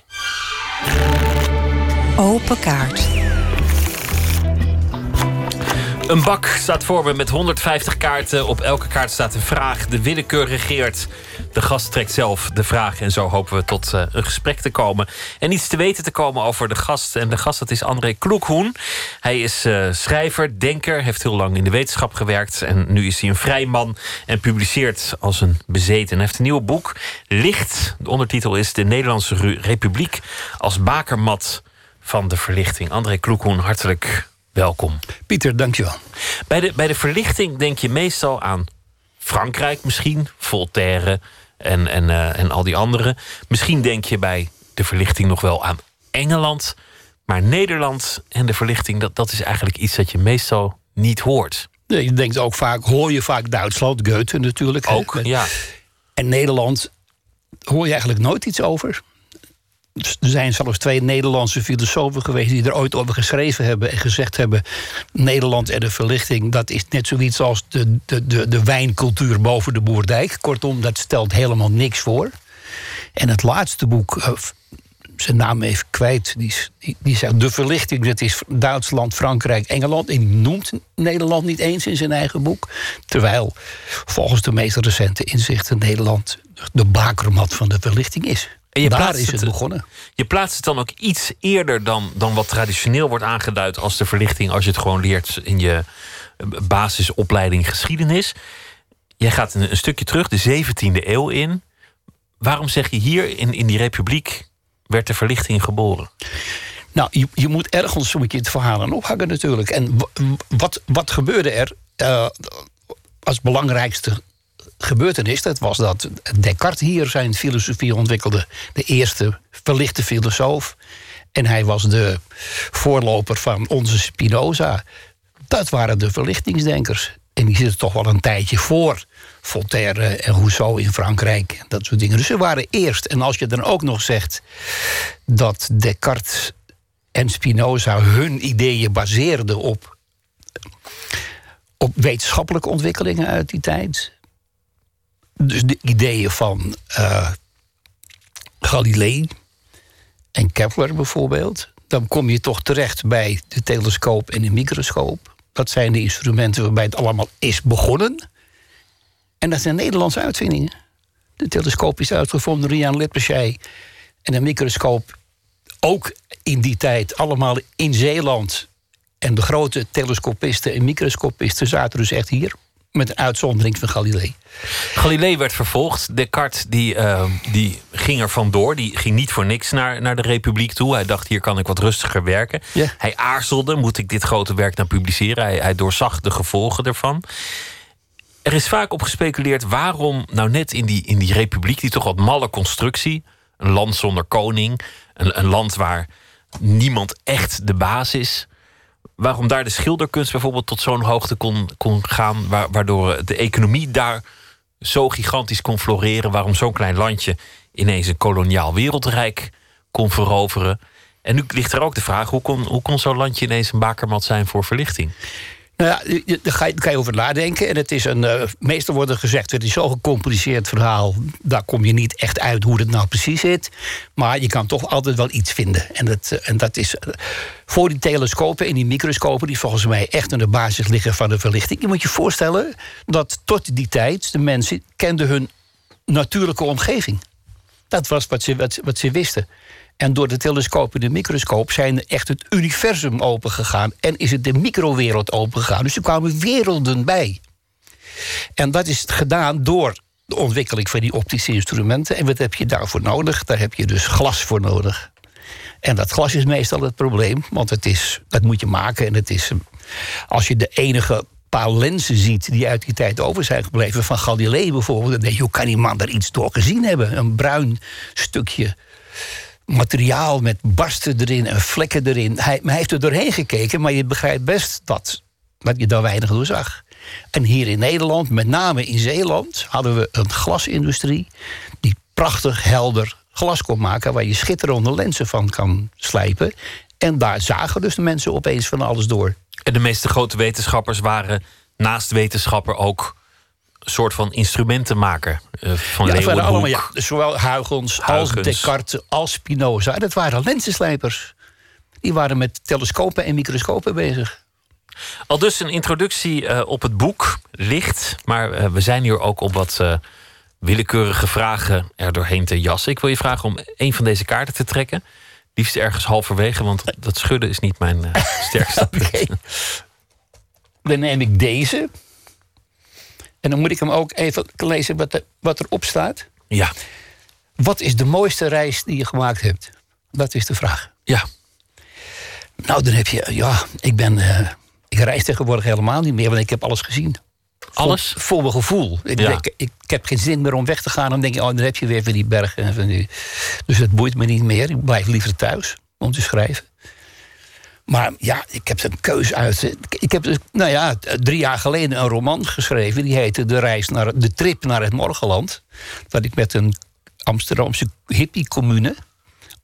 Open kaart. Een bak staat voor me met 150 kaarten. Op elke kaart staat een vraag. De willekeur regeert. De gast trekt zelf de vraag. En zo hopen we tot eh, een gesprek te komen. En iets te weten te komen over de gast. En de gast dat is André Kloekhoen. Hij is eh, schrijver, denker. Heeft heel lang in de wetenschap gewerkt. En nu is hij een vrij man. En publiceert als een bezeten. Hij heeft een nieuw boek. Licht. De ondertitel is De Nederlandse Republiek. Als bakermat van de verlichting. André Kloekhoen, hartelijk welkom. Pieter, dankjewel. Bij de, bij de verlichting denk je meestal aan Frankrijk misschien, Voltaire en, en, eh, en al die anderen. Misschien denk je bij de verlichting nog wel aan Engeland. Maar Nederland en de verlichting, dat, dat is eigenlijk iets dat je meestal niet hoort. Je denkt ook vaak, hoor je vaak Duitsland, Goethe natuurlijk. hè. Ook, ja. En Nederland hoor je eigenlijk nooit iets over. Er zijn zelfs twee Nederlandse filosofen geweest die er ooit over geschreven hebben en gezegd hebben: Nederland en de verlichting, dat is net zoiets als de, de, de, de wijncultuur boven de Boerdijk. Kortom, dat stelt helemaal niks voor. En het laatste boek, eh, zijn naam even kwijt, die, die, die zegt: De verlichting, dat is Duitsland, Frankrijk, Engeland. En die noemt Nederland niet eens in zijn eigen boek. Terwijl volgens de meest recente inzichten Nederland de bakermat van de verlichting is. En je Daar is het het- begonnen. Je plaatst het dan ook iets eerder dan, dan wat traditioneel wordt aangeduid als de verlichting, als je het gewoon leert in je eh, basisopleiding geschiedenis. Jij gaat een, een stukje terug, de 17e eeuw in. Waarom zeg je hier in, in die republiek werd de verlichting geboren? Nou, je, je moet ergens je het verhaal aan ophangen natuurlijk. En wat, wat gebeurde er eh, als belangrijkste gebeurtenis? Dat was dat Descartes hier zijn filosofie ontwikkelde. De eerste verlichte filosoof. En hij was de voorloper van onze Spinoza. Dat waren de verlichtingsdenkers. En die zitten toch wel een tijdje voor Voltaire en Rousseau in Frankrijk. Dat soort dingen. Dus ze waren eerst. En als je dan ook nog zegt dat Descartes en Spinoza hun ideeën baseerden op, op wetenschappelijke ontwikkelingen uit die tijd. Dus de ideeën van eh, Galilei en Kepler bijvoorbeeld. Dan kom je toch terecht bij de telescoop en de microscoop. Dat zijn de instrumenten waarbij het allemaal is begonnen. En dat zijn Nederlandse uitvindingen. De telescoop is uitgevonden door Jan Lippershey. En de microscoop ook in die tijd allemaal in Zeeland. En de grote telescopisten en microscopisten zaten dus echt hier. Met een uitzondering van Galilei. Galilei werd vervolgd. Descartes die, eh, die ging er vandoor. Die ging niet voor niks naar, naar de Republiek toe. Hij dacht, hier kan ik wat rustiger werken. Hij aarzelde, moet ik dit grote werk nou publiceren? Hij, hij doorzag de gevolgen ervan. Er is vaak op gespeculeerd waarom nou net in die, in die Republiek... die toch wat malle constructie, een land zonder koning... een, een land waar niemand echt de baas is... waarom daar de schilderkunst bijvoorbeeld tot zo'n hoogte kon, kon gaan... wa- waardoor de economie daar zo gigantisch kon floreren... waarom zo'n klein landje ineens een koloniaal wereldrijk kon veroveren. En nu ligt er ook de vraag... hoe kon, hoe kon zo'n landje ineens een bakermat zijn voor verlichting? Nou ja, daar ga je, kan je over nadenken. En het is een. eh, meestal wordt er gezegd: het is zo'n gecompliceerd verhaal. Daar kom je niet echt uit hoe het nou precies zit. Maar je kan toch altijd wel iets vinden. En dat, eh, en dat is. eh, voor die telescopen en die microscopen, die volgens mij echt aan de basis liggen van de verlichting. Je moet je voorstellen dat tot die tijd de mensen kenden hun natuurlijke omgeving. Dat was wat ze, wat, wat ze wisten. En door de telescoop en de microscoop zijn echt het universum opengegaan. En is het de microwereld opengegaan. Dus er kwamen werelden bij. En dat is gedaan door de ontwikkeling van die optische instrumenten. En wat heb je daarvoor nodig? Daar heb je dus glas voor nodig. En dat glas is meestal het probleem, want het is, dat moet je maken. En het is, als je de enige paar lenzen ziet die uit die tijd over zijn gebleven, van Galilei bijvoorbeeld, dan denk je, hoe kan die man daar iets door gezien hebben? Een bruin stukje materiaal met barsten erin en vlekken erin. Hij, maar hij heeft er doorheen gekeken, maar je begrijpt best dat, je daar weinig door zag. En hier in Nederland, met name in Zeeland, hadden we een glasindustrie die prachtig helder glas kon maken, waar je schitterende lenzen van kan slijpen. En daar zagen dus de mensen opeens van alles door. En de meeste grote wetenschappers waren naast wetenschapper ook soort van instrumentenmaker. eh, van ja, waren allemaal, ja, zowel Huygens, als. Descartes als Spinoza. Dat waren lensenslijpers. Die waren met telescopen en microscopen bezig. Al dus een introductie eh, op het boek, licht. Maar eh, we zijn hier ook op wat willekeurige vragen er doorheen te jassen. Ik wil je vragen om een van deze kaarten te trekken. Liefst ergens halverwege, want dat schudden is niet mijn sterkste punt. Dan neem ik deze. En dan moet ik hem ook even lezen wat, er, wat erop staat. Ja. Wat is de mooiste reis die je gemaakt hebt? Dat is de vraag. Ja. Nou, dan heb je... Ja, ik ben... eh, ik reis tegenwoordig helemaal niet meer, want ik heb alles gezien. Alles? Voor, voor mijn gevoel. Ik, Ja. ik, ik, ik heb geen zin meer om weg te gaan. Dan denk je, oh, dan heb je weer van die bergen. En van die... Dus dat boeit me niet meer. Ik blijf liever thuis om te schrijven. Maar ja, ik heb een keuze uit. Ik heb dus, nou ja, drie jaar geleden een roman geschreven. Die heette De, reis naar, de Trip naar het Morgenland. Dat ik met een Amsterdamse hippie-commune.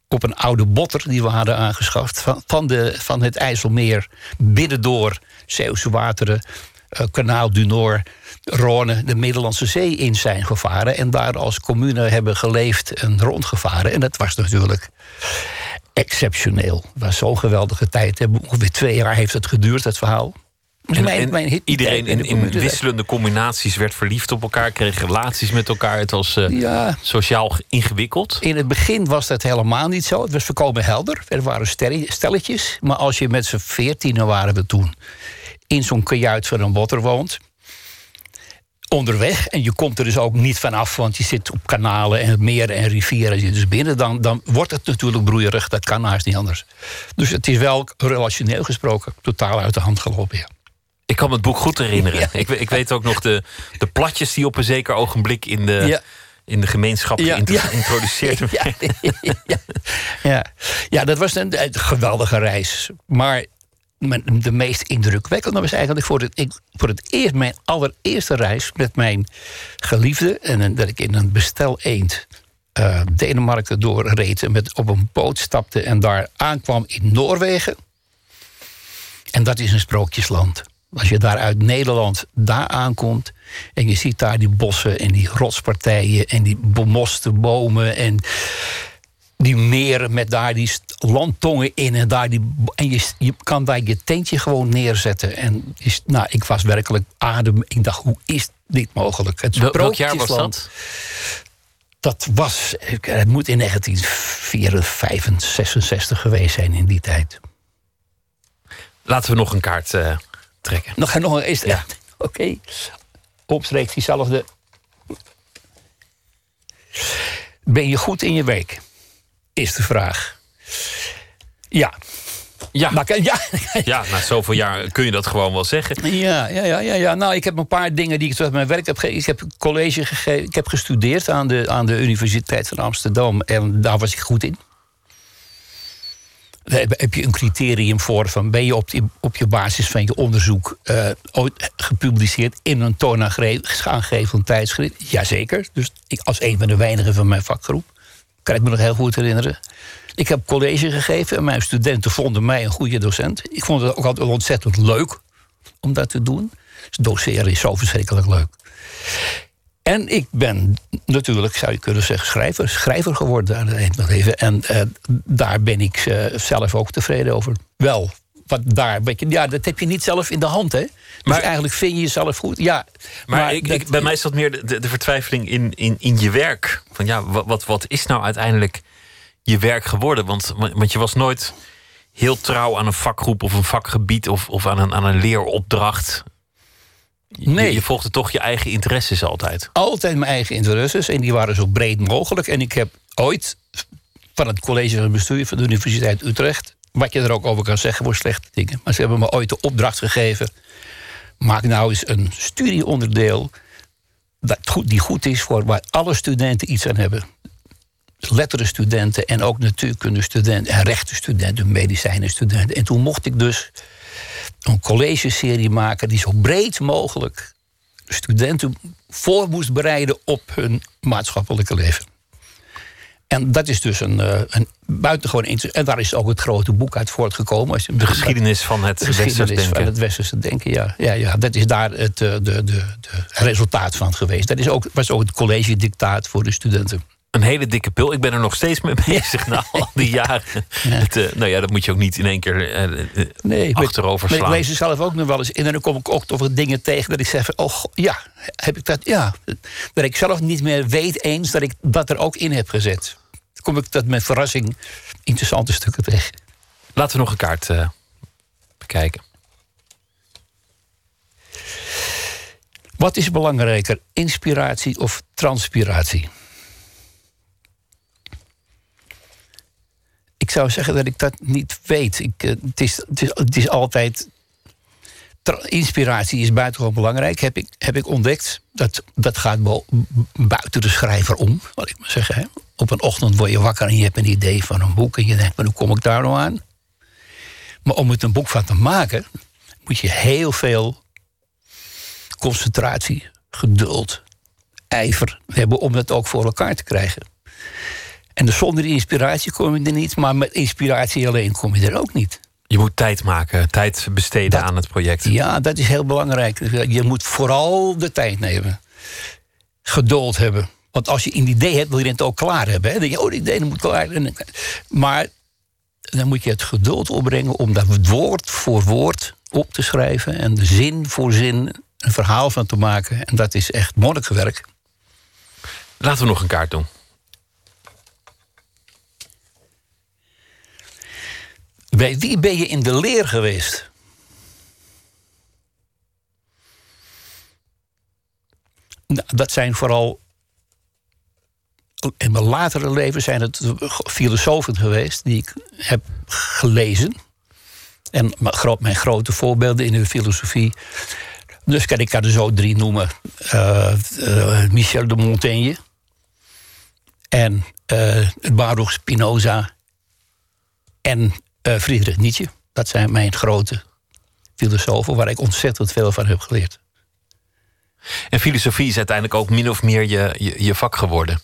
op een oude botter die we hadden aangeschaft. van, de, van het IJsselmeer binnendoor Zeeuwse wateren. eh, Kanaal du Nord, Rhône, de Middellandse Zee in zijn gevaren. En daar als commune hebben geleefd en rondgevaren. En dat was natuurlijk exceptioneel. Het was zo'n geweldige tijd. hè. Ongeveer twee jaar heeft het geduurd, het verhaal. Dus En, mijn- en mijn hippie iedereen in, wisselende combinaties werd verliefd op elkaar, kreeg relaties met elkaar. Het was eh, Ja. sociaal ingewikkeld. In het begin was dat helemaal niet zo. Het was voorkomen helder. Er waren stelletjes. Maar als je met z'n veertienen waren we toen... in zo'n kajuit van een botter woont... onderweg, en je komt er dus ook niet vanaf... want je zit op kanalen en meren en rivieren zit dus binnen... Dan, dan wordt het natuurlijk broeierig. Dat kan haast niet anders. Dus het is wel relationeel gesproken totaal uit de hand gelopen, ja. Ik kan me het boek goed herinneren. Ik, ik weet ook nog de, de platjes die op een zeker ogenblik in de, Ja. in de gemeenschap Ja, geïntro- ja. geïntroduceerd werden. Ja, ja dat was een, een geweldige reis. Maar mijn- de meest indrukwekkende was eigenlijk voor het, voor het eerst mijn allereerste reis met mijn geliefde. En dat ik in een bestel eend eh, Denemarken doorreed en met, op een boot stapte en daar aankwam in Noorwegen. En dat is een sprookjesland. Als je daar uit Nederland daar aankomt en je ziet daar die bossen en die rotspartijen en die bemoste bomen en die meren met daar die landtongen in en daar die en je, je kan daar je tentje gewoon neerzetten. En is, nou ik was werkelijk adem. Ik dacht hoe is dit mogelijk? Het Wel- welk jaar was dat? dat was het moet in 1954 66 geweest zijn in die tijd. Laten we nog een kaart eh, trekken. nog nog eens ja. oké. Opstreeks diezelfde. Ben je goed in je week is de vraag ja Ja. Ja. Ja, na zoveel jaar kun je dat gewoon wel zeggen. Ja, ja, ja, ja, ja. Nou, ik heb een paar dingen die ik uit mijn werk heb gegeven. Ik heb college gegeven. Ik heb gestudeerd aan de, aan de Universiteit van Amsterdam. En daar was ik goed in. Daar heb, je een criterium voor. Van ben je op, die, op je basis van je onderzoek eh, ooit gepubliceerd in een toonaangevend tijdschrift? Jazeker. Dus ik, als een van de weinigen van mijn vakgroep. Kan ik me nog heel goed herinneren. Ik heb college gegeven en mijn studenten vonden mij een goede docent. Ik vond het ook altijd ontzettend leuk om dat te doen. Dus doseren is zo verschrikkelijk leuk. En ik ben natuurlijk, zou je kunnen zeggen, schrijver, schrijver geworden aan het eind van leven. En eh, daar ben ik eh, zelf ook tevreden over. Wel, wat daar, weet je, ja, dat heb je niet zelf in de hand, hè? Maar eigenlijk vind je jezelf goed. Ja, Maar, ik, dat- ik, bij mij is dat meer de, de, de vertwijfeling in, in, in je werk. Van ja, wat, wat, wat is nou uiteindelijk je werk geworden? Want, want je was nooit heel trouw aan een vakgroep of een vakgebied of, of aan, een, aan een leeropdracht. Je- Nee. Je, volgde toch je eigen interesses altijd. altijd mijn eigen interesses en die waren zo breed mogelijk. En ik heb ooit van het college van bestuur van de Universiteit Utrecht, wat je er ook over kan zeggen voor slechte dingen, maar ze hebben me ooit de opdracht gegeven: maak nou eens een studieonderdeel dat goed, die goed is voor waar alle studenten iets aan hebben. Letterenstudenten en ook natuurkundestudenten en rechtenstudenten, medicijnenstudenten. En toen mocht ik dus een collegeserie maken die zo breed mogelijk studenten voor moest bereiden op hun maatschappelijke leven. En dat is dus een, eh, een buitengewoon interessant. En daar is ook het grote boek uit voortgekomen. Als je- De geschiedenis van het de geschiedenis westers denken. van het westerse denken, ja. ja, ja dat is daar het eh, de, de, de resultaat van geweest. Dat is ook, was ook het college dictaat voor de studenten. Een hele dikke pil. Ik ben er nog steeds mee bezig na al die jaren. Het, eh, nou ja, dat moet je ook niet in één keer Nee, achterover maar ik slaan. lees er zelf ook nog wel eens in. En dan kom ik ook over dingen tegen dat ik zeg: van, Oh ja, heb ik dat? Ja. Dat ik zelf niet meer weet eens dat ik dat er ook in heb gezet. Dan kom ik dat met verrassing interessante stukken tegen. Laten we nog een kaart eh, bekijken. Wat is belangrijker, inspiratie of transpiratie? Ik zou zeggen dat ik dat niet weet. Ik, eh, het, is, het, is, het is altijd. Inspiratie is buitengewoon belangrijk, heb ik, heb ik ontdekt. Dat, dat gaat buiten de schrijver om, wat ik maar zeggen. Hè. Op een ochtend word je wakker en je hebt een idee van een boek. En je denkt, maar hoe kom ik daar nou aan? Maar om het een boek van te maken, moet je heel veel concentratie, geduld, ijver hebben om dat ook voor elkaar te krijgen. En zonder inspiratie kom je er niet, maar met inspiratie alleen kom je er ook niet. Je moet tijd maken, tijd besteden aan het project. Ja, dat is heel belangrijk. Je moet vooral de tijd nemen. Geduld hebben. Want als je een idee hebt, wil je het ook klaar hebben. Hè? Dan denk je, oh, die idee moet klaar. Maar dan moet je het geduld opbrengen om dat woord voor woord op te schrijven. En de zin voor zin een verhaal van te maken. En dat is echt monnikenwerk. Laten we nog een kaart doen. Bij wie ben je in de leer geweest? Nou, dat zijn vooral. In mijn latere leven zijn het filosofen geweest die ik heb gelezen. En mijn gro- mijn grote voorbeelden in de filosofie. Dus kan ik er zo drie noemen: Eh, eh, Michel de Montaigne. En eh Baruch Spinoza. En eh, Friedrich Nietzsche. Dat zijn mijn grote filosofen waar ik ontzettend veel van heb geleerd. En filosofie is uiteindelijk ook min of meer je, je, je vak geworden.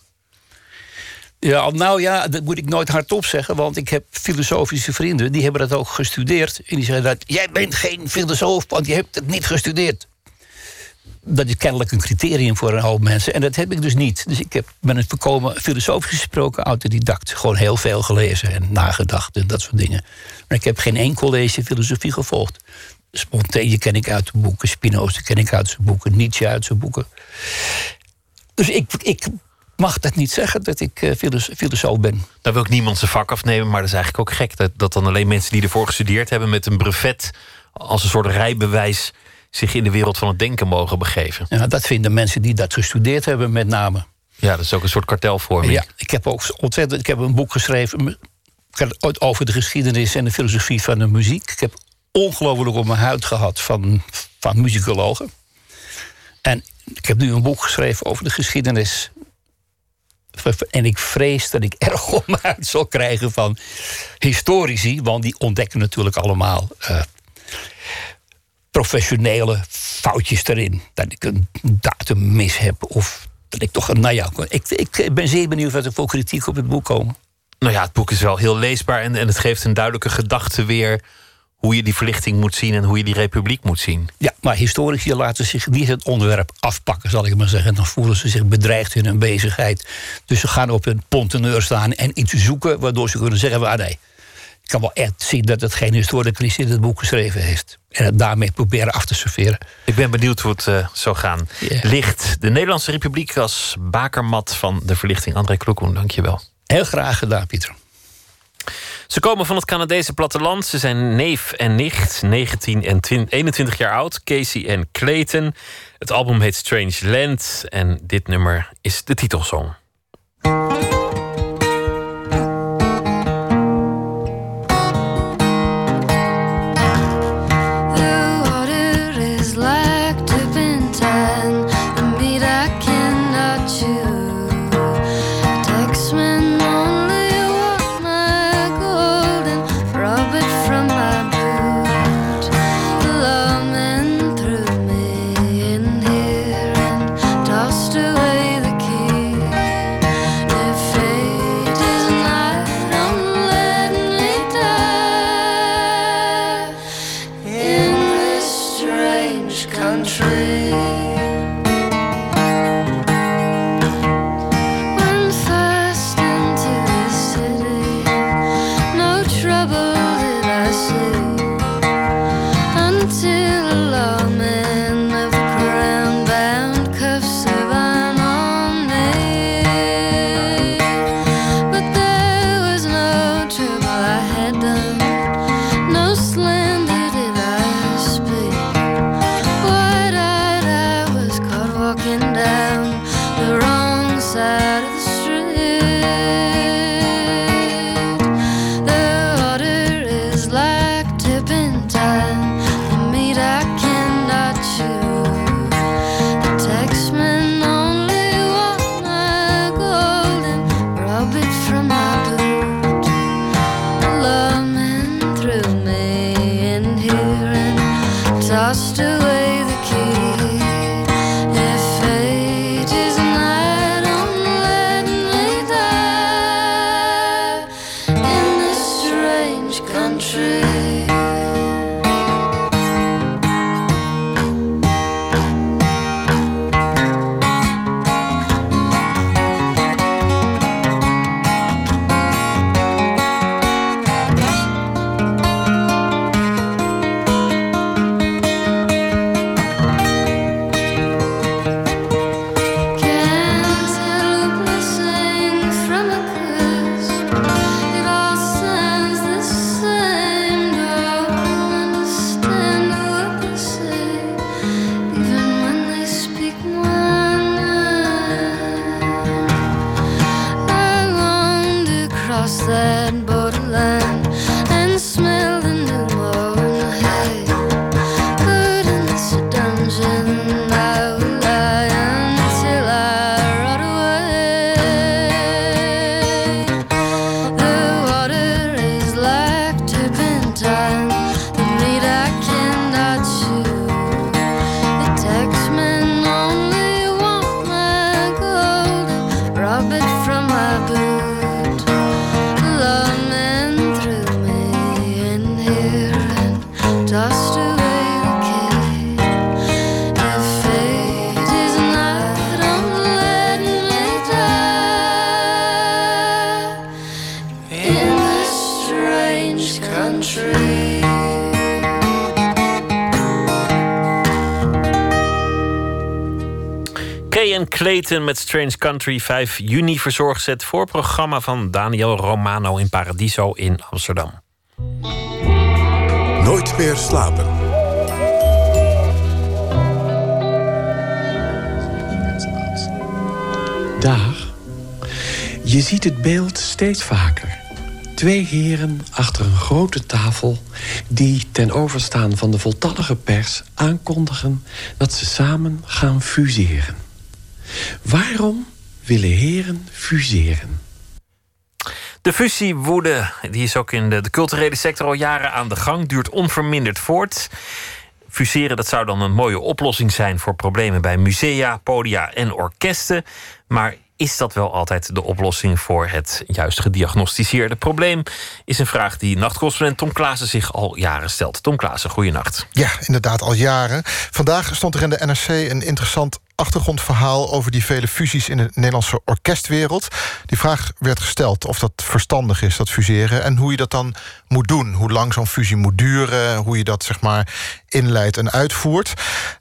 Ja, nou ja, dat moet ik nooit hardop zeggen, want ik heb filosofische vrienden die hebben dat ook gestudeerd. En die zeggen dat jij bent geen filosoof, want je hebt het niet gestudeerd. Dat is kennelijk een criterium voor een hoop mensen. En dat heb ik dus niet. Dus ik heb, ben het voorkomen, filosofisch gesproken, autodidact. Gewoon heel veel gelezen en nagedacht en dat soort dingen. Maar ik heb geen één college filosofie gevolgd. Montaigne ken ik uit de boeken, Spinoza ken ik uit zijn boeken, Nietzsche uit zijn boeken. Dus ik, ik mag dat niet zeggen dat ik eh, filos- filosoof ben. Daar wil ik niemand zijn vak afnemen, maar dat is eigenlijk ook gek. Dat, dat dan alleen mensen die ervoor gestudeerd hebben met een brevet als een soort rijbewijs zich in de wereld van het denken mogen begeven. Ja, dat vinden mensen die dat gestudeerd hebben, met name. Ja, dat is ook een soort kartelvorming. Ja, ik heb ook ontzettend. Ik heb een boek geschreven over de geschiedenis en de filosofie van de muziek. Ik heb ongelooflijk op mijn huid gehad van, van muzikologen. En ik heb nu een boek geschreven over de geschiedenis. En ik vrees dat ik erg op mijn huid zal krijgen van historici, want die ontdekken natuurlijk allemaal eh, professionele foutjes erin. Dat ik een datum mis heb of dat ik toch een. Nou ja, ik, ik ben zeer benieuwd wat er voor kritiek op het boek komen. Nou ja, het boek is wel heel leesbaar en, en het geeft een duidelijke gedachte weer hoe je die verlichting moet zien en hoe je die republiek moet zien. Ja, maar historici laten zich niet het onderwerp afpakken, zal ik maar zeggen. Dan voelen ze zich bedreigd in hun bezigheid. Dus ze gaan op hun ponteneur staan en iets zoeken waardoor ze kunnen zeggen: ah, nee. Ik kan wel echt zien dat het geen historicus is die het boek geschreven heeft. En het daarmee proberen af te serveren. Ik ben benieuwd hoe het eh, zou gaan. Licht de Nederlandse Republiek als bakermat van de verlichting. André Kloekoen, dank je wel. Heel graag gedaan, Pieter. Ze komen van het Canadese platteland. Ze zijn neef en nicht, 19 en 20 21 jaar oud. Casey en Clayton. Het album heet Strange Land en dit nummer is de titelsong. Met Strange Country 5 juni verzorgd het voorprogramma van Daniel Romano in Paradiso in Amsterdam. Nooit meer slapen. Dag. Je ziet het beeld steeds vaker. Twee heren achter een grote tafel die ten overstaan van de voltallige pers aankondigen dat ze samen gaan fuseren. Waarom willen heren fuseren? De fusiewoede die is ook in de, de culturele sector al jaren aan de gang, duurt onverminderd voort. Fuseren dat zou dan een mooie oplossing zijn voor problemen bij musea, podia en orkesten. Maar is dat wel altijd de oplossing voor het juist gediagnosticeerde probleem? Is een vraag die nachtcorrespondent Tom Klaassen zich al jaren stelt. Tom Klaassen, goeienacht. Ja, inderdaad, al jaren. Vandaag stond er in de NRC een interessant achtergrondverhaal over die vele fusies in de Nederlandse orkestwereld. Die vraag werd gesteld of dat verstandig is, dat fuseren, en hoe je dat dan moet doen. Hoe lang zo'n fusie moet duren, hoe je dat zeg maar inleidt en uitvoert.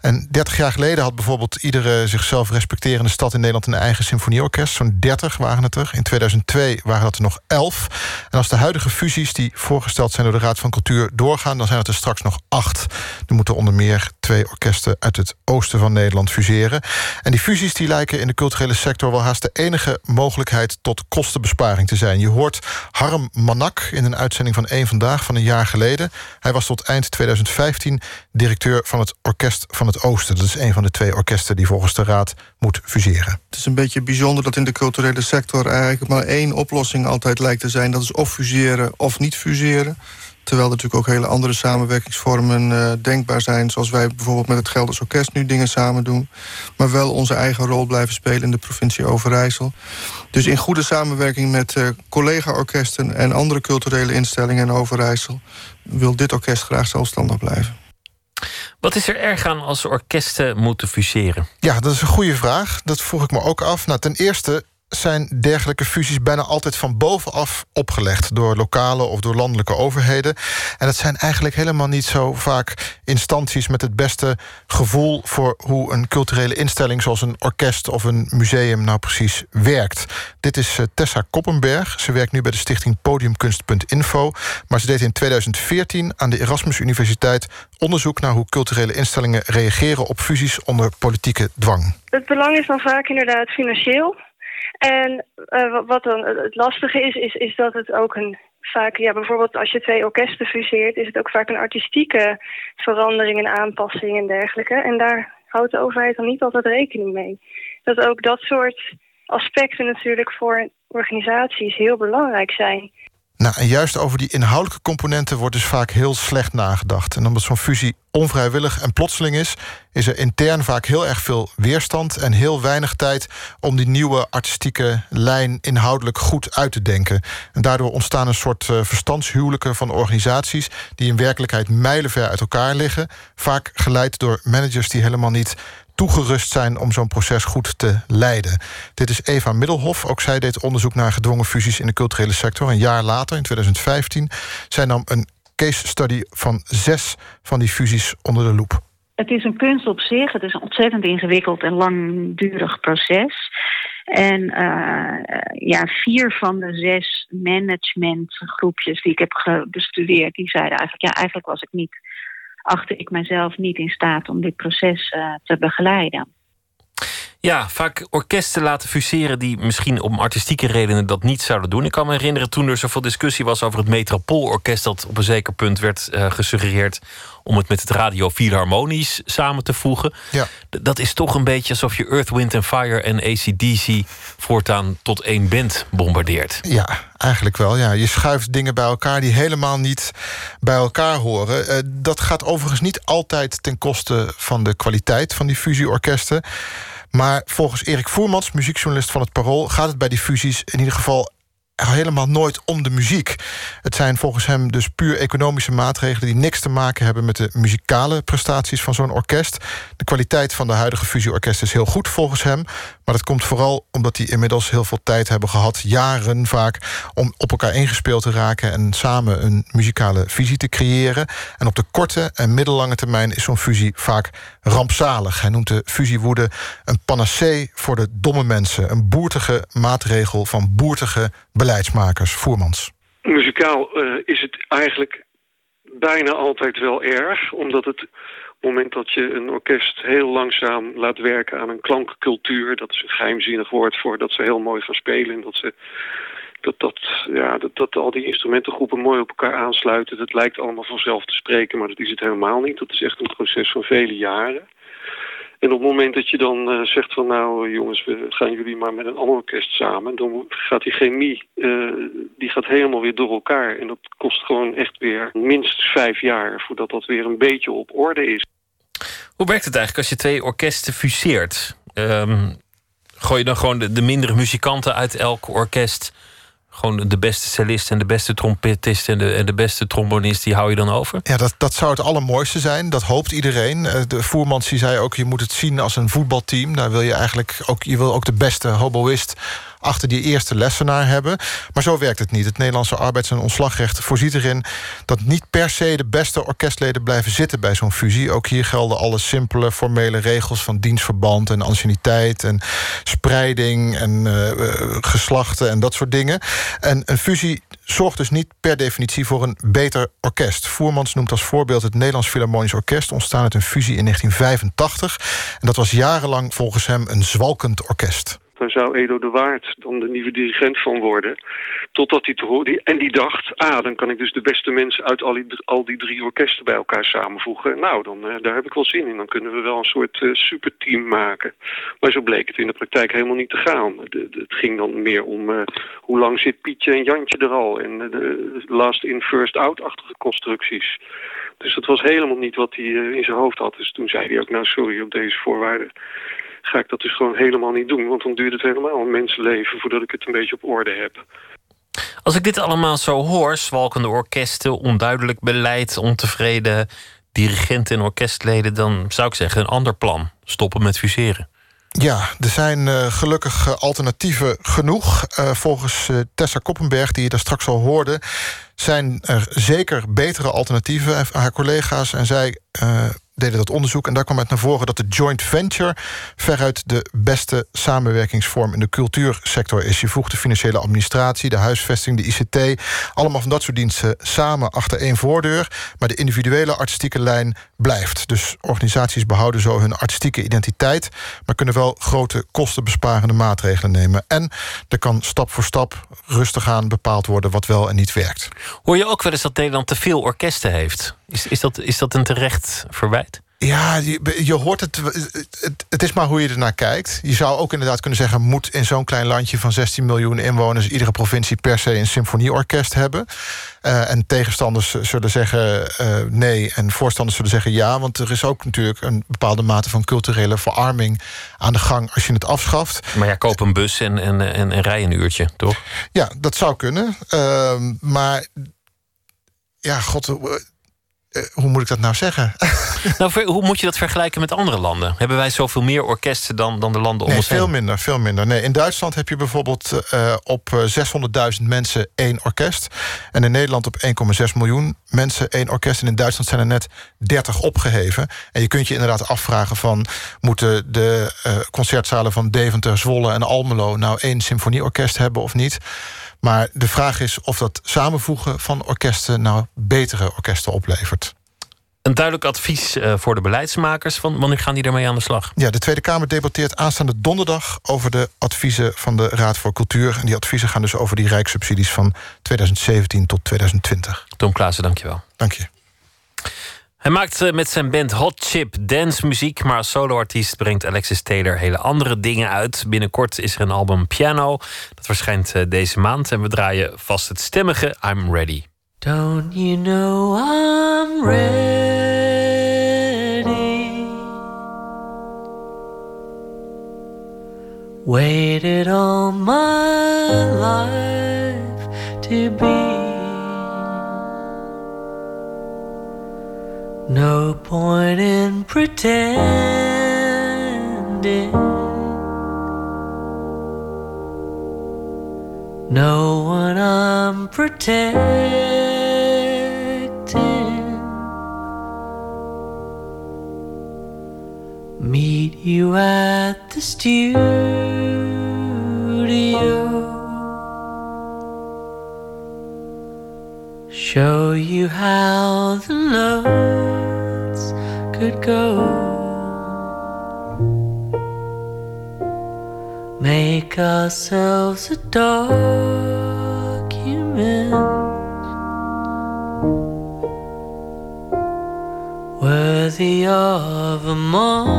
En 30 jaar geleden had bijvoorbeeld iedere zichzelf respecterende stad in Nederland een eigen symfonieorkest. Zo'n 30 waren het er. In 2002 waren dat er nog 11. En als de huidige fusies die voorgesteld zijn door de Raad van Cultuur doorgaan, dan zijn het er straks nog acht. Er moeten onder meer twee orkesten uit het oosten van Nederland fuseren. En die fusies die lijken in de culturele sector wel haast de enige mogelijkheid tot kostenbesparing te zijn. Je hoort Harm Manak in een uitzending van Eén Vandaag van een jaar geleden. Hij was tot eind 2015 directeur van het Orkest van het Oosten. Dat is een van de twee orkesten die volgens de Raad moet fuseren. Het is een beetje bijzonder dat in de culturele sector eigenlijk maar één oplossing altijd lijkt te zijn. Dat is of fuseren of niet fuseren. Terwijl er natuurlijk ook hele andere samenwerkingsvormen eh, denkbaar zijn. Zoals wij bijvoorbeeld met het Gelders Orkest nu dingen samen doen. Maar wel onze eigen rol blijven spelen in de provincie Overijssel. Dus in goede samenwerking met eh, collega-orkesten en andere culturele instellingen in Overijssel... wil dit orkest graag zelfstandig blijven. Wat is er erg aan als orkesten moeten fuseren? Ja, dat is een goede vraag. Dat vroeg ik me ook af. Nou, ten eerste zijn dergelijke fusies bijna altijd van bovenaf opgelegd door lokale of door landelijke overheden. En dat zijn eigenlijk helemaal niet zo vaak instanties met het beste gevoel voor hoe een culturele instelling zoals een orkest of een museum nou precies werkt. Dit is eh, Tessa Koppenberg. Ze werkt nu bij de stichting Podiumkunst.info. Maar ze deed in 2014 aan de Erasmus Universiteit onderzoek naar hoe culturele instellingen reageren op fusies onder politieke dwang. Het belang is dan vaak inderdaad financieel. En wat- wat dan het lastige is, is, is dat het ook een vaak, ja, bijvoorbeeld als je twee orkesten fuseert, is het ook vaak een artistieke verandering en aanpassing en dergelijke. En daar houdt de overheid dan niet altijd rekening mee. Dat ook dat soort aspecten natuurlijk voor organisaties heel belangrijk zijn. Nou, en juist over die inhoudelijke componenten wordt dus vaak heel slecht nagedacht. En omdat zo'n fusie onvrijwillig en plotseling is, is er intern vaak heel erg veel weerstand en heel weinig tijd om die nieuwe artistieke lijn inhoudelijk goed uit te denken. En daardoor ontstaan een soort eh, verstandshuwelijken van organisaties die in werkelijkheid mijlenver uit elkaar liggen, vaak geleid door managers die helemaal niet toegerust zijn om zo'n proces goed te leiden. Dit is Eva Middelhof. Ook zij deed onderzoek naar gedwongen fusies in de culturele sector. Een jaar later, in 2015, zij nam een case study van zes van die fusies onder de loep. Het is een kunst op zich. Het is een ontzettend ingewikkeld en langdurig proces. En eh, ja, vier van de zes managementgroepjes die ik heb bestudeerd, die zeiden eigenlijk, ja, eigenlijk was ik niet, achtte ik mezelf niet in staat om dit proces eh, te begeleiden. Ja, vaak orkesten laten fuseren die misschien om artistieke redenen dat niet zouden doen. Ik kan me herinneren toen er zoveel discussie was over het Metropoolorkest, dat op een zeker punt werd eh, gesuggereerd om het met het Radio Philharmonisch samen te voegen. Ja. Dat is toch een beetje alsof je Earth, Wind and Fire en ACDC voortaan tot één band bombardeert. Ja, eigenlijk wel. Ja. Je schuift dingen bij elkaar die helemaal niet bij elkaar horen. Eh, dat gaat overigens niet altijd ten koste van de kwaliteit van die fusieorkesten. Maar volgens Erik Voermans, muziekjournalist van het Parool... gaat het bij die fusies in ieder geval helemaal nooit om de muziek. Het zijn volgens hem dus puur economische maatregelen... die niks te maken hebben met de muzikale prestaties van zo'n orkest. De kwaliteit van de huidige fusieorkesten is heel goed volgens hem... maar dat komt vooral omdat die inmiddels heel veel tijd hebben gehad... jaren vaak, om op elkaar ingespeeld te raken... en samen een muzikale visie te creëren. En op de korte en middellange termijn is zo'n fusie vaak rampzalig. Hij noemt de fusiewoede een panacee voor de domme mensen. Een boertige maatregel van boertige beleidsmakers. Muzikaal eh, is het eigenlijk bijna altijd wel erg, omdat het het moment dat je een orkest heel langzaam laat werken aan een klankcultuur, dat is een geheimzinnig woord voor dat ze heel mooi gaan spelen en dat ze dat, dat, ja, dat, dat al die instrumentengroepen mooi op elkaar aansluiten. Dat lijkt allemaal vanzelf te spreken, maar dat is het helemaal niet. Dat is echt een proces van vele jaren. En op het moment dat je dan eh, zegt van nou jongens, we gaan jullie maar met een ander orkest samen, dan gaat die chemie, eh, die gaat helemaal weer door elkaar. En dat kost gewoon echt weer minstens vijf jaar voordat dat weer een beetje op orde is. Hoe werkt het eigenlijk als je twee orkesten fuseert? Ehm, gooi je dan gewoon de, de mindere muzikanten uit elk orkest... gewoon de beste cellist en de beste trompetist... en de, en de beste trombonist, die hou je dan over? Ja, dat, dat zou het allermooiste zijn. Dat hoopt iedereen. Eh, De Voermans die zei ook, je moet het zien als een voetbalteam. Daar wil je eigenlijk ook, je wil ook de beste hoboïst achter die eerste lessenaar hebben. Maar zo werkt het niet. Het Nederlandse arbeids- en ontslagrecht voorziet erin... dat niet per se de beste orkestleden blijven zitten bij zo'n fusie. Ook hier gelden alle simpele formele regels... van dienstverband en anciëniteit en spreiding en eh, eh, geslachten en dat soort dingen. En een fusie zorgt dus niet per definitie voor een beter orkest. Voermans noemt als voorbeeld het Nederlands Philharmonisch Orkest... ontstaan uit een fusie in 1985. En dat was jarenlang volgens hem een zwalkend orkest. Daar zou Edo de Waard dan de nieuwe dirigent van worden. Totdat hij horen. En die dacht, ah, dan kan ik dus de beste mensen uit al die, al die drie orkesten bij elkaar samenvoegen. Nou, dan, eh, daar heb ik wel zin in. Dan kunnen we wel een soort eh, superteam maken. Maar zo bleek het in de praktijk helemaal niet te gaan. Het ging dan meer om eh, hoe lang zit Pietje en Jantje er al. En de last in, first out-achtige constructies. Dus dat was helemaal niet wat hij in zijn hoofd had. Dus toen zei hij ook, nou sorry, op deze voorwaarden ga ik dat dus gewoon helemaal niet doen. Want dan duurt het helemaal een mensenleven voordat ik het een beetje op orde heb. Als ik dit allemaal zo hoor, zwalkende orkesten, onduidelijk beleid, ontevreden dirigenten en orkestleden, dan zou ik zeggen een ander plan. Stoppen met fuseren. Ja, er zijn eh, gelukkig eh, alternatieven genoeg. Eh, volgens Tessa Koppenberg, die je daar straks al hoorde... zijn er zeker betere alternatieven. Haar collega's en zij eh, deden dat onderzoek... en daar kwam uit naar voren dat de joint venture... veruit de beste samenwerkingsvorm in de cultuursector is. Je voegt de financiële administratie, de huisvesting, de ICT... allemaal van dat soort diensten samen achter één voordeur... maar de individuele artistieke lijn blijft. Dus organisaties behouden zo hun artistieke identiteit... maar kunnen wel grote kostenbesparende maatregelen nemen. En er kan stap voor stap rustig aan bepaald worden... wat wel en niet werkt. Hoor je ook wel eens dat Nederland te veel orkesten heeft? Is, is, dat, is dat een terecht verwijt? Ja, je, je hoort het, het. Het is maar hoe je ernaar kijkt. Je zou ook inderdaad kunnen zeggen... moet in zo'n klein landje van 16 miljoen inwoners... iedere provincie per se een symfonieorkest hebben. Eh, en tegenstanders zullen zeggen eh, nee... en voorstanders zullen zeggen ja. Want er is ook natuurlijk een bepaalde mate van culturele verarming... aan de gang als je het afschaft. Maar ja, koop een bus en, en, en, en rij een uurtje, toch? Ja, dat zou kunnen. Ehm, maar ja, god... eh, eh, hoe moet ik dat nou zeggen? Nou, hoe moet je dat vergelijken met andere landen? Hebben wij zoveel meer orkesten dan, dan de landen om Nee, ons heen? veel minder, veel minder. Nee, in Duitsland heb je bijvoorbeeld eh, op eh, 600.000 mensen één orkest. En in Nederland op 1,6 miljoen mensen één orkest. En in Duitsland zijn er net 30 opgeheven. En je kunt je inderdaad afvragen van... moeten de eh, concertzalen van Deventer, Zwolle en Almelo... nou één symfonieorkest hebben of niet? Maar de vraag is of dat samenvoegen van orkesten... nou betere orkesten oplevert. Een duidelijk advies eh, voor de beleidsmakers. Van wanneer gaan die ermee aan de slag? Ja, de Tweede Kamer debatteert aanstaande donderdag... over de adviezen van de Raad voor Cultuur. En die adviezen gaan dus over die rijkssubsidies... van 2017 tot 2020. Tom Klaassen, dankjewel. Dank je. Hij maakt eh, met zijn band Hot Chip dance muziek, maar als soloartiest brengt Alexis Taylor hele andere dingen uit. Binnenkort is er een album Piano. Dat verschijnt eh, deze maand en we draaien vast het stemmige I'm Ready. Don't you know I'm ready? Waited all my life to be. No point in pretending. No one I'm protecting. Meet you at the studio. Show you how the notes could go. Make ourselves a document worthy of a monument.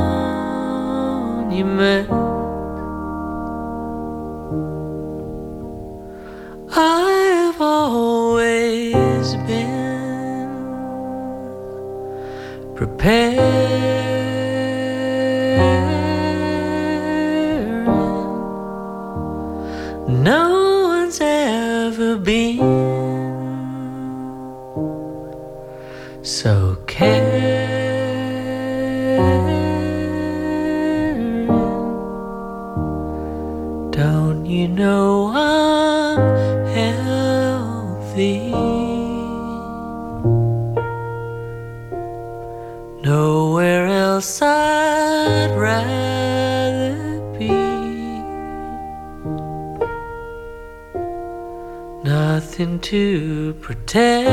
To protect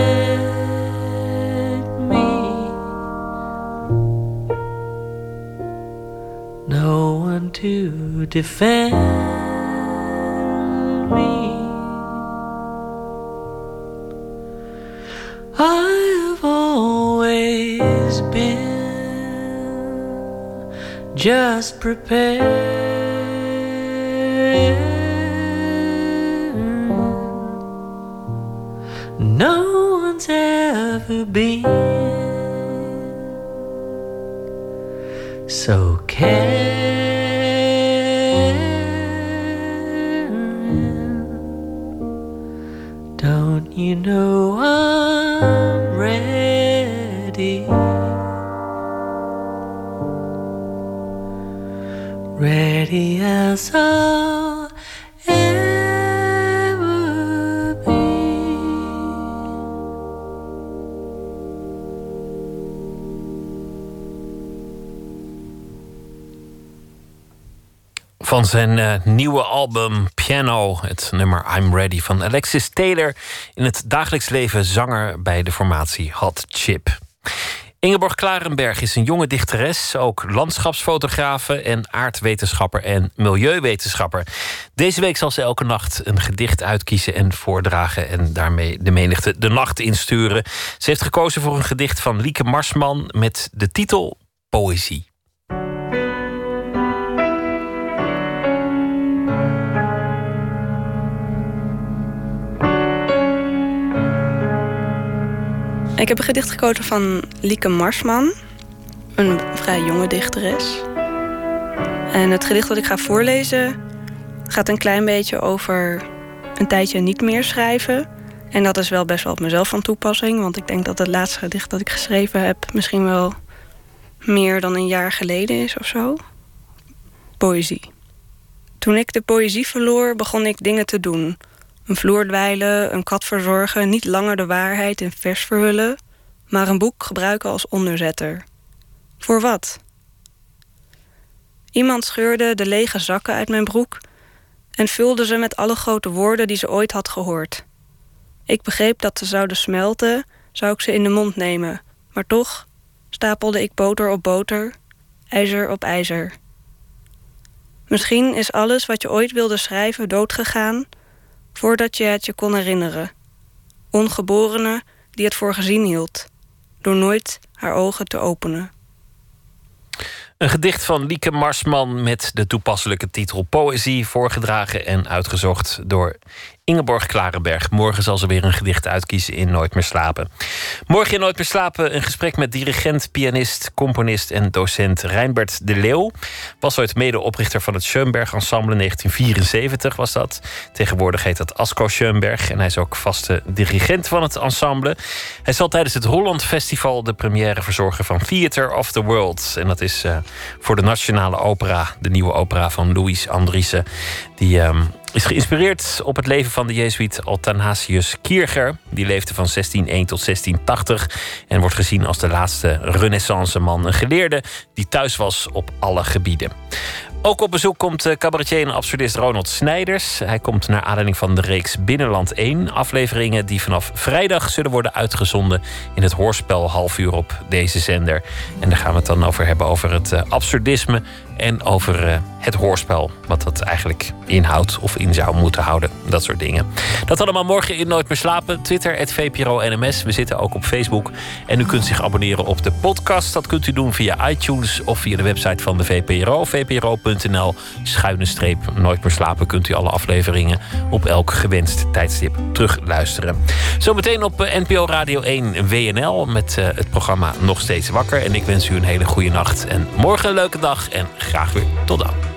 me. No one to defend me. I've always been just prepared. Van zijn eh, nieuwe album Piano, het nummer I'm Ready van Alexis Taylor. In het dagelijks leven zanger bij de formatie Hot Chip. Ingeborg Klarenberg is een jonge dichteres, ook landschapsfotografe en aardwetenschapper en milieuwetenschapper. Deze week zal ze elke nacht een gedicht uitkiezen en voordragen en daarmee de menigte de nacht insturen. Ze heeft gekozen voor een gedicht van Lieke Marsman met de titel Poëzie. Ik heb een gedicht gekozen van Lieke Marsman, een vrij jonge dichteres. En het gedicht dat ik ga voorlezen gaat een klein beetje over een tijdje niet meer schrijven. En dat is wel best wel op mezelf van toepassing, want ik denk dat het laatste gedicht dat ik geschreven heb misschien wel meer dan een jaar geleden is of zo. Poëzie. Toen ik de poëzie verloor, begon ik dingen te doen. Een vloer dweilen, een kat verzorgen, niet langer de waarheid in vers verhullen, maar een boek gebruiken als onderzetter. Voor wat? Iemand scheurde de lege zakken uit mijn broek en vulde ze met alle grote woorden die ze ooit had gehoord. Ik begreep dat ze zouden smelten, zou ik ze in de mond nemen, maar toch stapelde ik boter op boter, ijzer op ijzer. Misschien is alles wat je ooit wilde schrijven doodgegaan voordat je het je kon herinneren. Ongeborene die het voor gezien hield, door nooit haar ogen te openen. Een gedicht van Lieke Marsman met de toepasselijke titel Poëzie, voorgedragen en uitgezocht door Ingeborg Klarenberg. Morgen zal ze weer een gedicht uitkiezen in Nooit meer slapen. Morgen in Nooit meer slapen een gesprek met dirigent, pianist, componist en docent Reinbert de Leeuw. Was ooit medeoprichter van het Schoenberg Ensemble 1974 was dat. Tegenwoordig heet dat Asco Schoenberg en hij is ook vaste dirigent van het ensemble. Hij zal tijdens het Holland Festival de première verzorgen van Theater of the World. En dat is uh, voor de Nationale Opera, de nieuwe opera van Louis Andriessen. Die um, is geïnspireerd op het leven van de Jezuïet Athanasius Kircher. Die leefde van 1601 tot 1680 en wordt gezien als de laatste renaissance man. Een geleerde die thuis was op alle gebieden. Ook op bezoek komt cabaretier en absurdist Ronald Snijders. Hij komt naar aanleiding van de reeks Binnenland 1. Afleveringen die vanaf vrijdag zullen worden uitgezonden in het hoorspel half uur op deze zender. En daar gaan we het dan over hebben, over het absurdisme en over uh, het hoorspel. Wat dat eigenlijk inhoudt of in zou moeten houden. Dat soort dingen. Dat allemaal morgen in Nooit meer slapen. Twitter, het VPRO NMS. We zitten ook op Facebook. En u kunt zich abonneren op de podcast. Dat kunt u doen via iTunes of via de website van de VPRO. VPRO.nl schuine streep Nooit meer slapen. Kunt u alle afleveringen op elk gewenst tijdstip terugluisteren. Zometeen op NPO Radio 1 WNL met uh, het programma Nog Steeds Wakker. En ik wens u een hele goede nacht. En morgen een leuke dag. En graag weer tot dan.